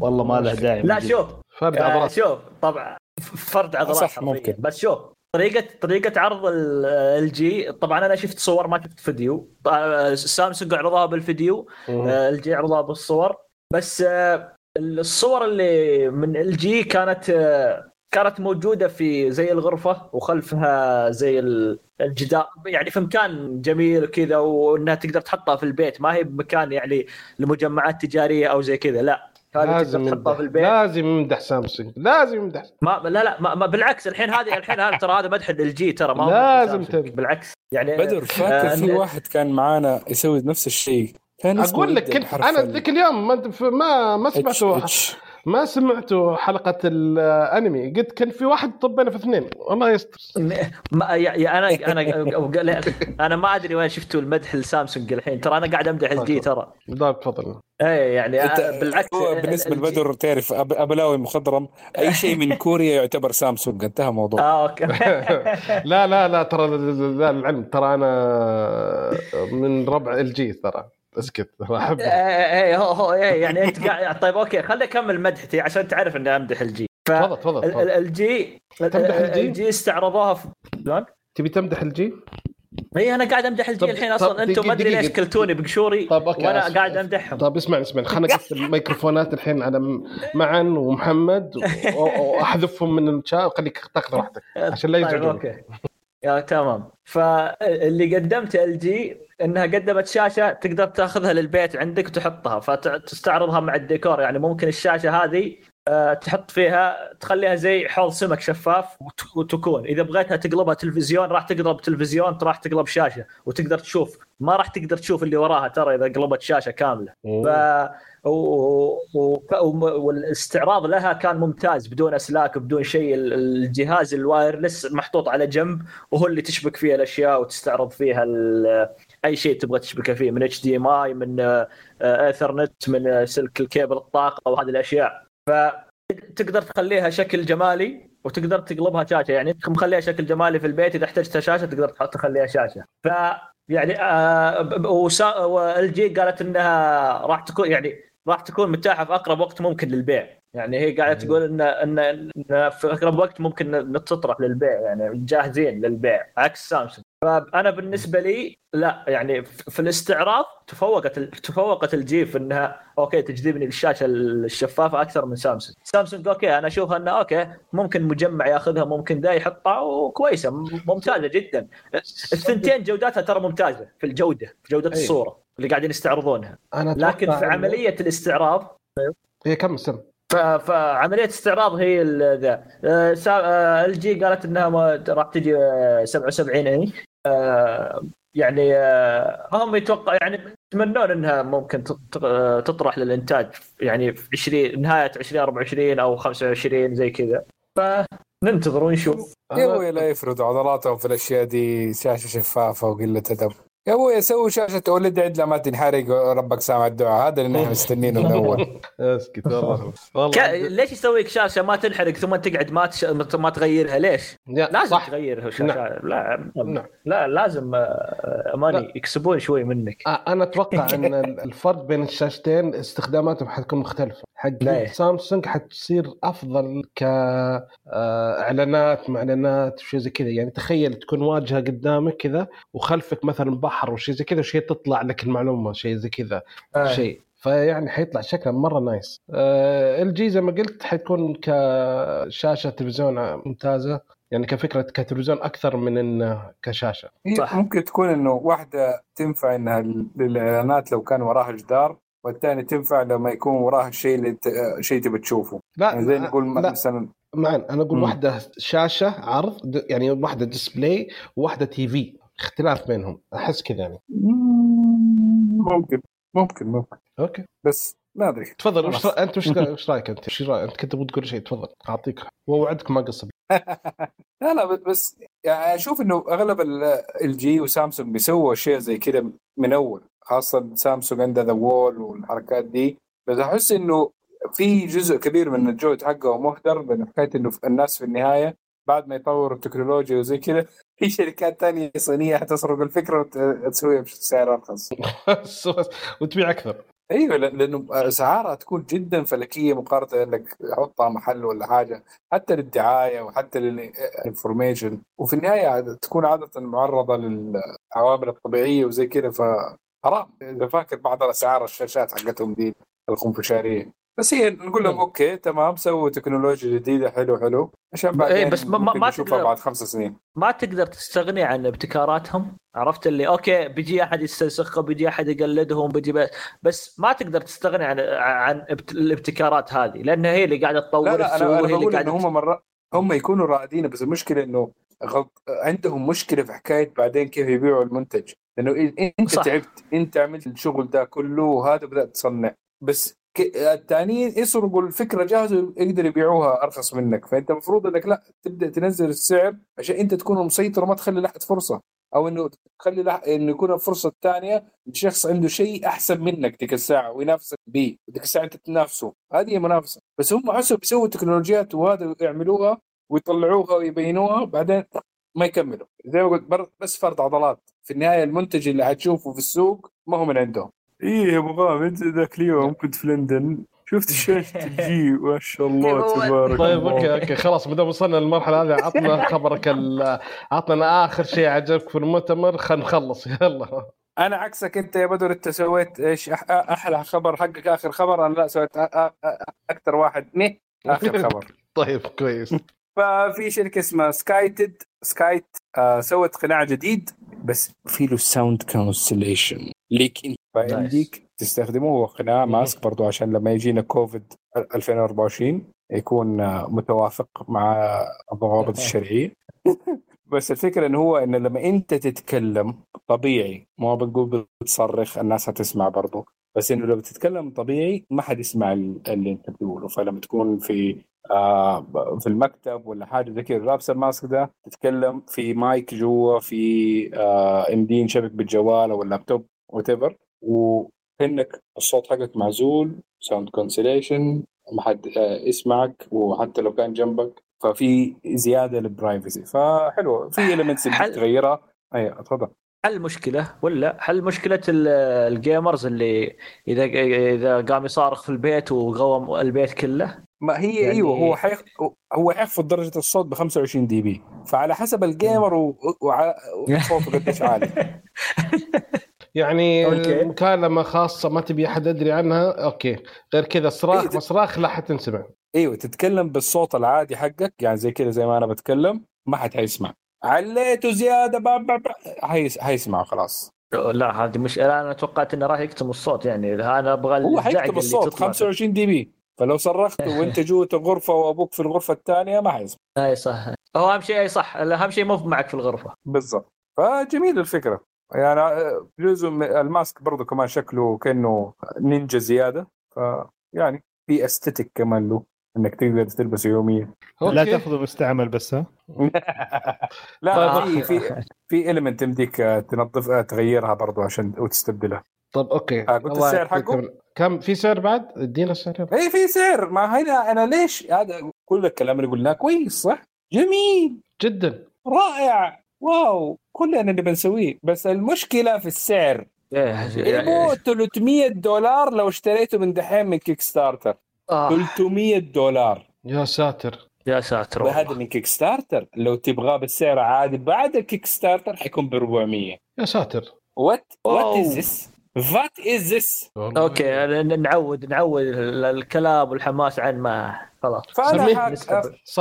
والله ما له داعي لا شوف. فرد آه، عضلات شوف. طبعا. فرد عضلات صح،. ممكن. بس شوف طريقة طريقة عرض LG. طبعا أنا شفت صور ما شفت فيديو. آه، سامسونج عرضوها بالفيديو. مهم. LG عرضها بالصور. بس آه، الصور اللي من LG كانت آه، كانت موجودة في زي الغرفة وخلفها زي ال- الجدار. يعني في مكان جميل وكذا وإنها تقدر تحطها في البيت. ما هي بمكان يعني لمجمعات تجارية أو زي كذا. لا. لازم تحطها يمدح. في البيت. لازم يمدح سامسونج. لازم يمدح. ما لا لا. ما, ما بالعكس الحين هذه الحين هذا ترى هذا مدح LG ترى ما هو لازم بالعكس. يعني بدر فاكر آه، في واحد كان معانا يسوي نفس الشيء؟ كان أقول لك أنا ال ذيك اليوم ما ما ما H. ما سمعته حلقة الأنمي. قلت كان في واحد طبينا في اثنين. الله يستر. ما يا يا أنا أنا أنا ما أدري وين شفتوا المدح لسامسونج الحين. ترى أنا قاعد أمدح الجي ترى. ضاب تفضل اي يعني بالعكس بالنسبة الجي- لبدر تعرف أب- أبلاوي مخضرم أي شيء من كوريا يعتبر سامسونج. انتهى الموضوع. آه أوكي. لا لا لا ترى لا العلم. ترى أنا من ربع LG ترى. اسكت راح هو هو إيه، يعني أنت قاعد طيب أوكي خليني أكمل مدحتي عشان تعرف إني أمدح LG تفضل تفضل ال- ال- تفضل. LG تمدح LG؟ LG استعرضوها في شلون؟ تبي تمدح LG؟ اي أنا قاعد أمدح LG طب- الحين طب أصلا أنتم ما أدري ليش. كلتوني بقشوري طب أوكي وأنا. قاعد أمدحهم طيب اسمعني اسمعني خلينا نقفل الميكروفونات الحين على م- معن ومحمد وأحذفهم من الشات وخليك تاخذ راحتك عشان لا طيب يزعجون أوكي يا تمام فاللي قدمته LG إنها قدمت شاشة تقدر تاخذها للبيت عندك وتحطها فتستعرضها مع الديكور. يعني ممكن الشاشة هذه آه، تحط فيها تخليها زي حوض سمك شفاف وت- وتكون. إذا بغيتها تقلبها تلفزيون راح تقلب تلفزيون راح تقلب شاشة وتقدر تشوف. ما راح تقدر تشوف اللي وراها ترى إذا قلبت شاشة كاملة. ف و... و... والاستعراض لها كان ممتاز بدون أسلاك بدون شيء. ال- الجهاز ال wireless محطوط على جنب وهو اللي تشبك فيه الأشياء وتستعرض فيها ال... أي شيء تبغى تشبكه فيه من HDMI من آه، ايثرنت من آه، سلك الكيبل الطاقة وهذه الأشياء. فتقدر تخليها شكل جمالي وتقدر تقلبها شاشة. يعني مخليها شكل جمالي في البيت إذا احتجت شاشة تقدر تخليها شاشة. ف يعني آه وسا... و LG قالت إنها راح تكون يعني راح تكون متاحة في أقرب وقت ممكن للبيع. يعني هي قاعدة تقول ان ان إن في أقرب وقت ممكن تطرح للبيع. يعني جاهزين للبيع. عكس سامسونج فأنا بالنسبة لي لا يعني في الاستعراض تفوقت تفوقت LG في إنها أوكي تجذبني للشاشة الشفافة أكثر من سامسونج. سامسونج أوكي أنا اشوفها إنه أوكي ممكن مجمع ياخذها ممكن ذا يحطها وكويسة ممتازة جدا. الثنتين جوداتها ترى ممتازة في الجودة في جودة أيوه. الصورة اللي قاعدين يستعرضونها. أنا لكن في إنه- عملية الاستعراض هي كم سم. فعمليه استعراض هي ال- ذا. آه، آه، الجي قالت إنها راح تجي آه، 77 انش آه، يعني آه، هم يتوقع يعني يتمنون إنها ممكن تط- تط- تطرح للإنتاج يعني في 20 نهايه 2024 أو 25 زي كذا. فننتظر ونشوف. أبوي لا يفرضوا عضلاتهم في الأشياء دي شاشه شفافة وقلة أدب. يا أبوي سووا شاشة اولد عدله ما تنحرق وربك سامع الدعاء هذا اللي نحن مستنينه من أول أسكت والله. والله ليش يسوي لك شاشة ما تنحرق ثم تقعد ما تش... ما تغيرها ليش؟ لازم صح تغير الشاشه نعم. لا نعم. لا لازم آه، ماني لا. يكسبون شوي منك آه، أنا أتوقع إن ال- الفرق بين الشاشتين استخداماتهم حتكون مختلفة حق ليه؟ سامسونج حتصير أفضل كاعلانات معلنات وشيء زي كذا يعني تخيل تكون واجهة قدامك كذا وخلفك مثلا بحر وشيء زي كذا وشيء تطلع لك المعلومة شيء زي كذا آه. شيء فيعني حيطلع شكله مرة nice LG زي ما قلت حيكون كشاشة تلفزيون ممتازة يعني كفكرة كتلفزيون أكثر من إنه كشاشة هي صح. ممكن تكون إنه واحدة تنفع إنها للإعلانات لو كان وراها جدار والثاني تنفع لما يكون وراها الشيء اللي ت... شيء تبي تشوفه. لا يعني زي نقول لا. مثلا معا أنا أقول. واحدة شاشة عرض يعني واحدة display وواحده TV اختلاف بينهم. أحس كذا يعني. ممكن ممكن ممكن. أوكي. بس ما أدري. تفضل وش أنت وش وش رأيك أنت؟ وش رأيك؟ أنت كنت تبغى تقول شيء تفضل. أعطيك. ووعدك ما قصب. لا لا بس يعني أشوف إنه أغلب LG وسامسونج بيسووا أشياء زي كذا من أول. خاصة سامسونج عندها The Wall والحركات دي. بس أحس إنه في جزء كبير من الجهد حقه مهدر من حكاية إنه الناس في النهاية بعد ما يطوروا التكنولوجيا وزي كذا في شركات تانية صينية حتسرق الفكرة وتسويها بسعر أرخص. وتبيع أكثر. أيوه لأنه أسعارها تكون جدا فلكية مقارنة إنك تحطها محل ولا حاجة حتى للدعاية وحتى للانفورميشن وفي النهاية تكون عادة معرضة للعوامل الطبيعية وزي كذا فحرام إذا فاكر بعض الأسعار الشاشات حقتهم دي الخنفشارية. بس هي نقول لهم أوكي تمام سووا تكنولوجيا جديدة حلو حلو. عشان بعدين إيه، بس ما- ما- تقدر- بعد خمس سنين. ما تقدر تستغني عن ابتكاراتهم عرفت اللي؟ أوكي بيجي أحد يستنسخه بيجي أحد يقلدهم بيجي ب... بس ما تقدر تستغني عن عن ابت... الابتكارات هذه لانها هي اللي قاعدة تطور لا لا أنا أنا وهي اللي قاعدة هم مره هم يكونوا رائدين بس المشكلة إنه غلط عندهم مشكلة في حكاية بعدين كيف يبيعوا المنتج. لأنه أنت صح. تعبت أنت عملت الشغل ده كله وهذا بدأت تصنع. بس الثانيين يسرقوا الفكرة جاهزة يقدروا يبيعوها أرخص منك. فأنت المفروض إنك لا تبدأ تنزل السعر عشان أنت تكون مسيطر وما تخلي لأحد فرصة. أو إنه تخلي لح... إنه يكون الفرصه الثانية شخص عنده شيء أحسن منك تلك الساعة وينافسك به تلك الساعة أنت تنافسه. هذه هي منافسة. بس هم حسوا بيسووا تكنولوجيات وهذا يعملوها ويطلعوها ويبينوها. بعدين ما يكملوا. زي ما قلت بس فرد عضلات. في النهاية المنتج اللي حتشوفه في السوق ما هو من عندهم. إيه يا أبو غام أنت ذاك اليوم كنت في لندن شفت شاشة LG ما شاء الله تبارك طيب أوكي أوكي خلاص ما دام وصلنا للمرحلة هذه عطنا خبرك عطنا آخر شيء عجبك في المؤتمر خلينا نخلص يلا. أنا عكسك أنت يا بدر أنت سويت إيش أحلى خبر حقك آخر خبر أنا لا سويت أكثر واحد. نه آخر خبر. طيب كويس. ففي شركة اسمها Skyted. Skyted آه سوت قناع جديد بس في له sound cancellation ليك انت فيمديك تستخدمه. هو قناع mask برضو عشان لما يجينا كوفيد 2024 يكون آه، متوافق مع الضوابط الشرعية. بس الفكرة إنه هو انه لما أنت تتكلم طبيعي مو بنقول بتصرخ الناس هتسمع برضو. بس إنه لو بتتكلم طبيعي ما حد يسمع اللي أنت بتقوله. فلما تكون في آه في المكتب ولا حاجة زي كذا لابس ال mask ده تتكلم في مايك جوا في آه ام دي بالجوال أو اللابتوب whatever وكأنك الصوت حقك معزول sound cancellation ما حد آه يسمعك وحتى لو كان جنبك ففي زيادة لل privacy فحلو في المنتس اللي حل- تغيرها أيوه تفضل حل المشكلة ولا حل مشكلة ال- ال gamers اللي إذا إذا قام يصارخ في البيت وقوم البيت كله؟ ما هي يعني-. إيوه هو حيخ... هو حيخفض درجة الصوت ب 25 dB. فعلى حسب ال gamer و... وع... وصوته قديش عالي. يعني أوكي. مكالمه خاصة ما تبي أحد يدري عنها. أوكي. غير كذا صراخ إيه، مصراخ لا حتنسمع. إيوه تتكلم بالصوت العادي حقك. يعني زي كذا زي ما أنا بتكلم ما حد حيسمع عليته زيادة با با با حيس... حيسمع خلاص. لا هذه مش أنا توقعت إنه راح يكتم الصوت يعني. أنا أبغى هو اللي الصوت تطلع. 25 dB. فلو صرخت وأنت جوة الغرفه وأبوك في الغرفة الثانية ما حيسمع أي صح. هو أهم شيء أي صح. أهم شيء مو معك في الغرفة. بالضبط. فجميل الفكرة. يعني آه، جزء ال mask برضه كمان شكله كأنه نينجا زيادة. فيعني في aesthetic كمان له. إنك تقدر تلبسه يوميا. لا. تأخذه مستعمل بس ها؟ لا طيب. في في في ال mint يمديك تنظف تغيرها برضه عشان وتستبدلها. طب أوكي. آه، قلت السعر حقه؟ كم في سعر بعد؟ ادينا السعر. اي في سعر. ما هنا أنا ليش؟ هذا كل الكلام اللي قلناه كويس صح؟ جميل. جدا. رائع. واو. كلنا اللي بنسويه. بس المشكلة في السعر. إيه، يبغوا 300 دولار لو اشتريته من دحين من Kickstarter آه. 300 دولار. يا ساتر. يا ساتر وهذا. من Kickstarter لو تبغاه بالسعر عادي بعد ال Kickstarter حيكون ب 400 يا ساتر. وات وات. از ذس فات از ذس. أوكي نعود نعود ال- الكلام والحماس عن ما خلاص. فأنا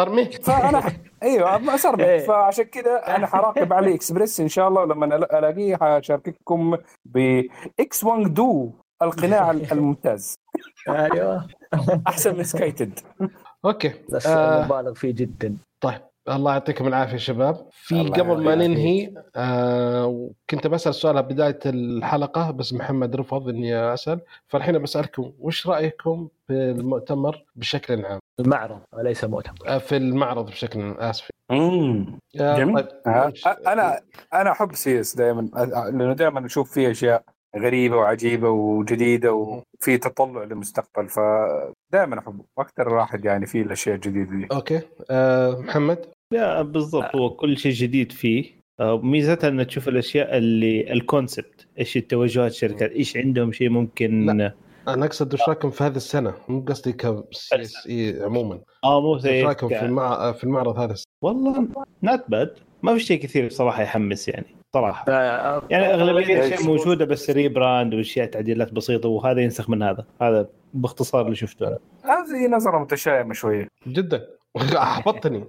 مه فأنا ح- أيوه صار إيه. فعشان كذا أنا حراقب AliExpress إن شاء الله لما ألا- ألاقيه حشارككم box 1 دو القناع الممتاز. أيوه. أحسن من سكايتد أوكي. بس آه مبالغ فيه جدا. طيب الله يعطيكم العافية شباب. في قبل ما. ننهي آه كنت بسأل سؤال بداية الحلقة بس محمد رفض إني أسأل. فالحين بسالكم وش رأيكم بالمؤتمر بشكل عام؟ المعرض وليس مؤتمر؟ آه في المعرض بشكل عام آسف. امم آه جميل. طيب آه، أنا أنا أحب CES دائما لأنه دائما نشوف فيه أشياء غريبة وعجيبة وجديدة وفي تطلع للمستقبل فدائما أحبه. أكثر واحد يعني فيه الأشياء الجديدة دي. أوكي. آه محمد؟ لا بالضبط. هو كل شيء جديد فيه. آه، ميزتها انك تشوف الأشياء اللي ال concept إيش التوجهات الشركات إيش عندهم شيء ممكن؟ لا. أنا أقصد وش رأيكم في هذه السنة؟ مو قصدي CES عموما. آه مو وش زي رأيكم في المع... في المعرض هذا؟ السنة؟ والله not bad ما في شيء كثير بصراحة يحمس يعني. صراحة. يعني أغلبية الأشياء موجودة بس rebrand وأشياء تعديلات بسيطة وهذا ينسخ من هذا. هذا باختصار اللي شفته أنا. هذه نظرة متشائمة شوية. جدا. أحبطتني.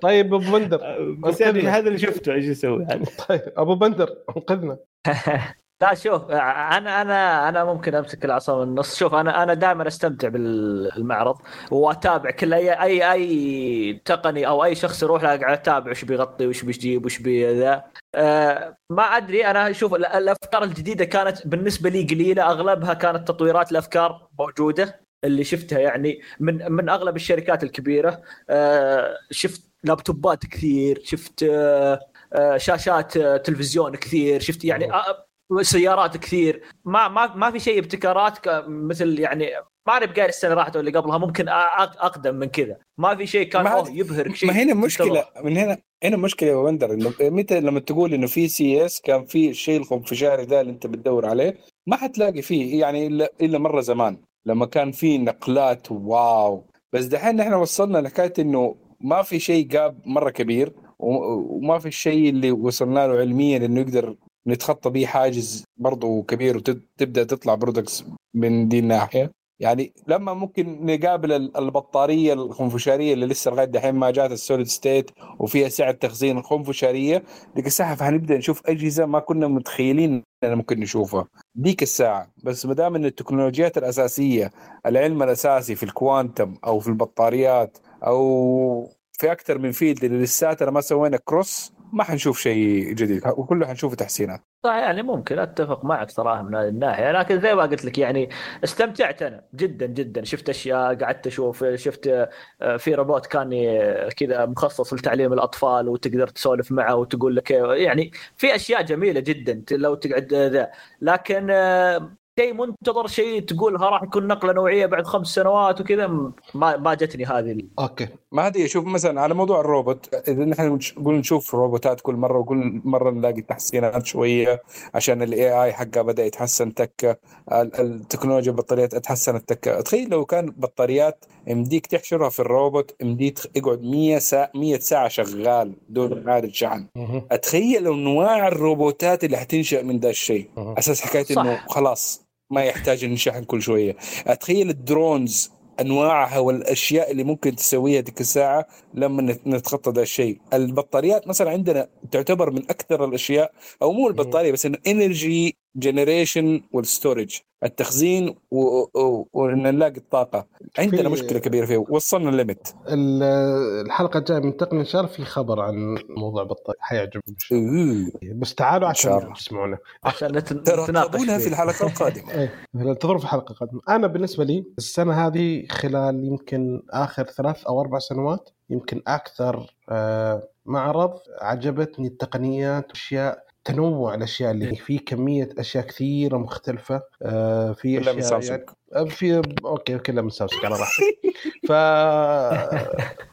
طيب أبو بندر بس يعني هذا اللي شفته إيش يسوي؟ يعني طيب أبو بندر أنقذنا. لا شوف أنا أنا أنا ممكن أمسك العصا من النص. شوف أنا أنا دائما أستمتع بالمعرض وأتابع كل أي أي أي تقني أو أي شخص يروح له قاعد أتابع وش بيغطي وش بيجيب وش بي ذا أه ما أدري أنا أشوف ال- الأفكار الجديدة كانت بالنسبة لي قليلة. أغلبها كانت تطويرات الأفكار موجودة اللي شفتها يعني من من أغلب الشركات الكبيرة. أه شفت لابتوبات كثير شفت أه شاشات تلفزيون كثير شفت يعني سيارات كثير. ما ما ما في شيء ابتكارات مثل يعني ما اعرف قايل السنة راحت ولا قبلها ممكن أقدم من كذا. ما في شيء كان هذه- يبهرك شيء ما هنا مشكلة. من هنا هنا مشكلة يا بو بندر إنه متى لما تقول إنه في CES كان في الشيء الخنفشاري ده اللي أنت بتدور عليه ما حتلاقي فيه يعني إلا إلا مرة زمان لما كان في نقلات wow. بس دحين إحنا وصلنا لحكاية إنه ما في شيء جاب مرة كبير وما في الشيء اللي وصلنا له علميا إنه يقدر نتخطى به حاجز برضه كبير وتبدا تطلع products من دي الناحية. يعني لما ممكن نقابل ال- البطارية الخنفشارية اللي لسه لغاية دحين ما جات ال solid state وفيها سعه تخزين خنفشارية ديك الساعة فهنبدأ نشوف أجهزة ما كنا متخيلين إننا ممكن نشوفها. ديك الساعة بس ما دام إن التكنولوجيات الأساسية العلم الأساسي في ال quantum أو في البطاريات أو في أكثر من field اللي لساتنا ما سوينا cross ما حنشوف شيء جديد وكله حنشوف تحسينات. صح يعني ممكن أتفق معك صراحة من هذه الناحية. لكن زي ما قلت لك يعني استمتعت أنا جدا جدا. شفت أشياء قعدت أشوف شفت آه، في روبوت كان ي- كذا مخصص لتعليم الأطفال وتقدر تسولف معه وتقول لك يعني في أشياء جميلة جدا لو تقعد ذا. لكن آه، شيء منتظر شيء تقول ها راح يكون نقلة نوعية بعد خمس سنوات وكذا ما ما جتني هذه أوكي ما هذه شوف مثلا على موضوع الروبوت إذا نحن نش- نقول نشوف روبوتات كل مرة وكل مرة نلاقي تحسينات شوية عشان ال AI حقها بدأ يتحسن تكه ال- التكنولوجيا البطاريات اتحسنت تكه تخيل لو كان بطاريات مديك تحشرها في الروبوت مديك يقعد 100 ساعه 100 ساعة شغال دون اعاده شحن. أتخيل أنواع الروبوتات اللي حتنشأ من ذا الشيء. أساس حكاية. إنه خلاص ما يحتاج نشحن كل شوية. أتخيل ال drones أنواعها والأشياء اللي ممكن تسويها ديك الساعة لما نت- نتخطى ذا الشيء. البطاريات مثلا عندنا تعتبر من أكثر الأشياء أو مو البطارية بس إنه energy generation وال storage التخزين وان نلاقي الطاقة. عندنا مشكلة كبيرة فيه وصلنا ال limit ال- الحلقة الجاية من تقني ان شاء الله في خبر عن موضوع بطارية حيعجبكم بس تعالوا عشان. تسمعونا عشان تراقبونا في. الحلقة القادمة. إيه. انتظروا في الحلقة القادمة. أنا بالنسبة لي السنة هذه خلال يمكن آخر ثلاث أو أربع سنوات يمكن أكثر آه، معرض عجبتني التقنيات أشياء تنوع الأشياء اللي في كمية أشياء كثيرة مختلفة آه، في من أشياء سامسونج. يعني في okay كلها من سامسونج على راحتك. ف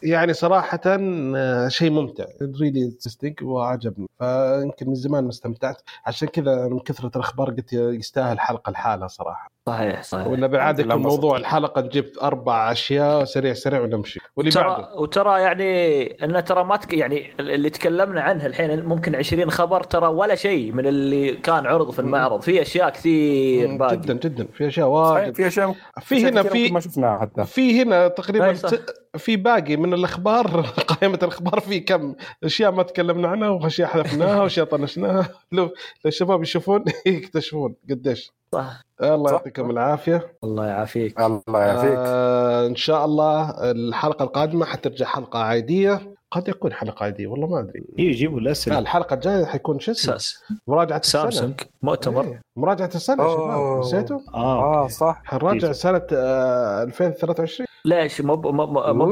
يعني صراحة آه، شيء ممتع really interesting وعجبني. فيمكن من زمان ما استمتعت. عشان كذا من كثرة الأخبار قلت يستاهل حلقة لحالها صراحة. صحيح صحيح. ولا لا يكون. موضوع الحلقة نجيب أربع أشياء سريع سريع ونمشي. واللي ترى بعده؟ وترى يعني إن ترى ما تك يعني اللي تكلمنا عنه الحين ممكن 20 خبر ترى ولا شيء من اللي كان عرض في المعرض. في أشياء كثير باقي. جدا جدا. في أشياء واجد. في أشياء في هنا في ما شفناها حتى. في هنا تقريبا. ت- في باقي من الأخبار قائمة الأخبار في كم أشياء ما تكلمنا عنها وأشياء حذفناها وأشياء طنشناها. لو الشباب يشوفون يكتشفون قديش. صح. الله. يعطيكم العافية. الله يعافيك. الله يعافيك. آه إن شاء الله الحلقة القادمة حترجع حلقة عادية. قد يكون حلقة عادية والله ما أدري. إيه، يجيبوا لا الاسئله الحلقة الجاية حيكون شو اسمه؟ ساس. مراجعة السنة. سامسونج مؤتمر. إيه، مراجعة السنة شباب. نسيتوا؟ آه آه صح. حنراجع سنة آه 2023 ليش؟ مو مو مو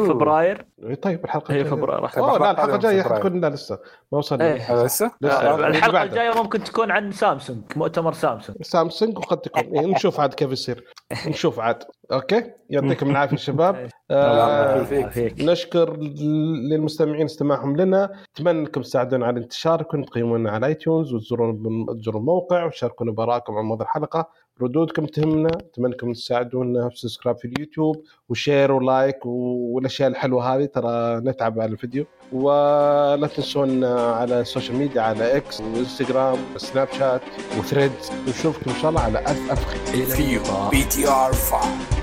إيه، طيب الحلقة هي الجاية. فبراير. راح أوه لا الحلقة الجاية فبراير. حتكون لا لسه ما وصلنا. إيه. هذا لسه؟ لسه. الحلقة. الجاية ممكن تكون عن سامسونج مؤتمر سامسونج. سامسونج وقد تكون. إيه، نشوف عاد كيف يصير. نشوف عاد. okay؟ يعطيكم العافية شباب. الله آه نشكر للمستمعين استماعهم لنا. أتمنى أنكم تساعدونا على الانتشار كنتم تقيمونا على iTunes وتزورون تزوروا الموقع وتشاركونا بآراءكم عن موضوع الحلقة. ردودكم تهمنا أتمنى انكم تساعدونا في subscribe في اليوتيوب و share و like والأشياء الحلوة هذه ترى نتعب على الفيديو. ولا تنسون على ال social media على إكس وإنستغرام وسناب شات وثريدز ونشوفكم إن شاء الله على ألف ألف خير. If you BTR 5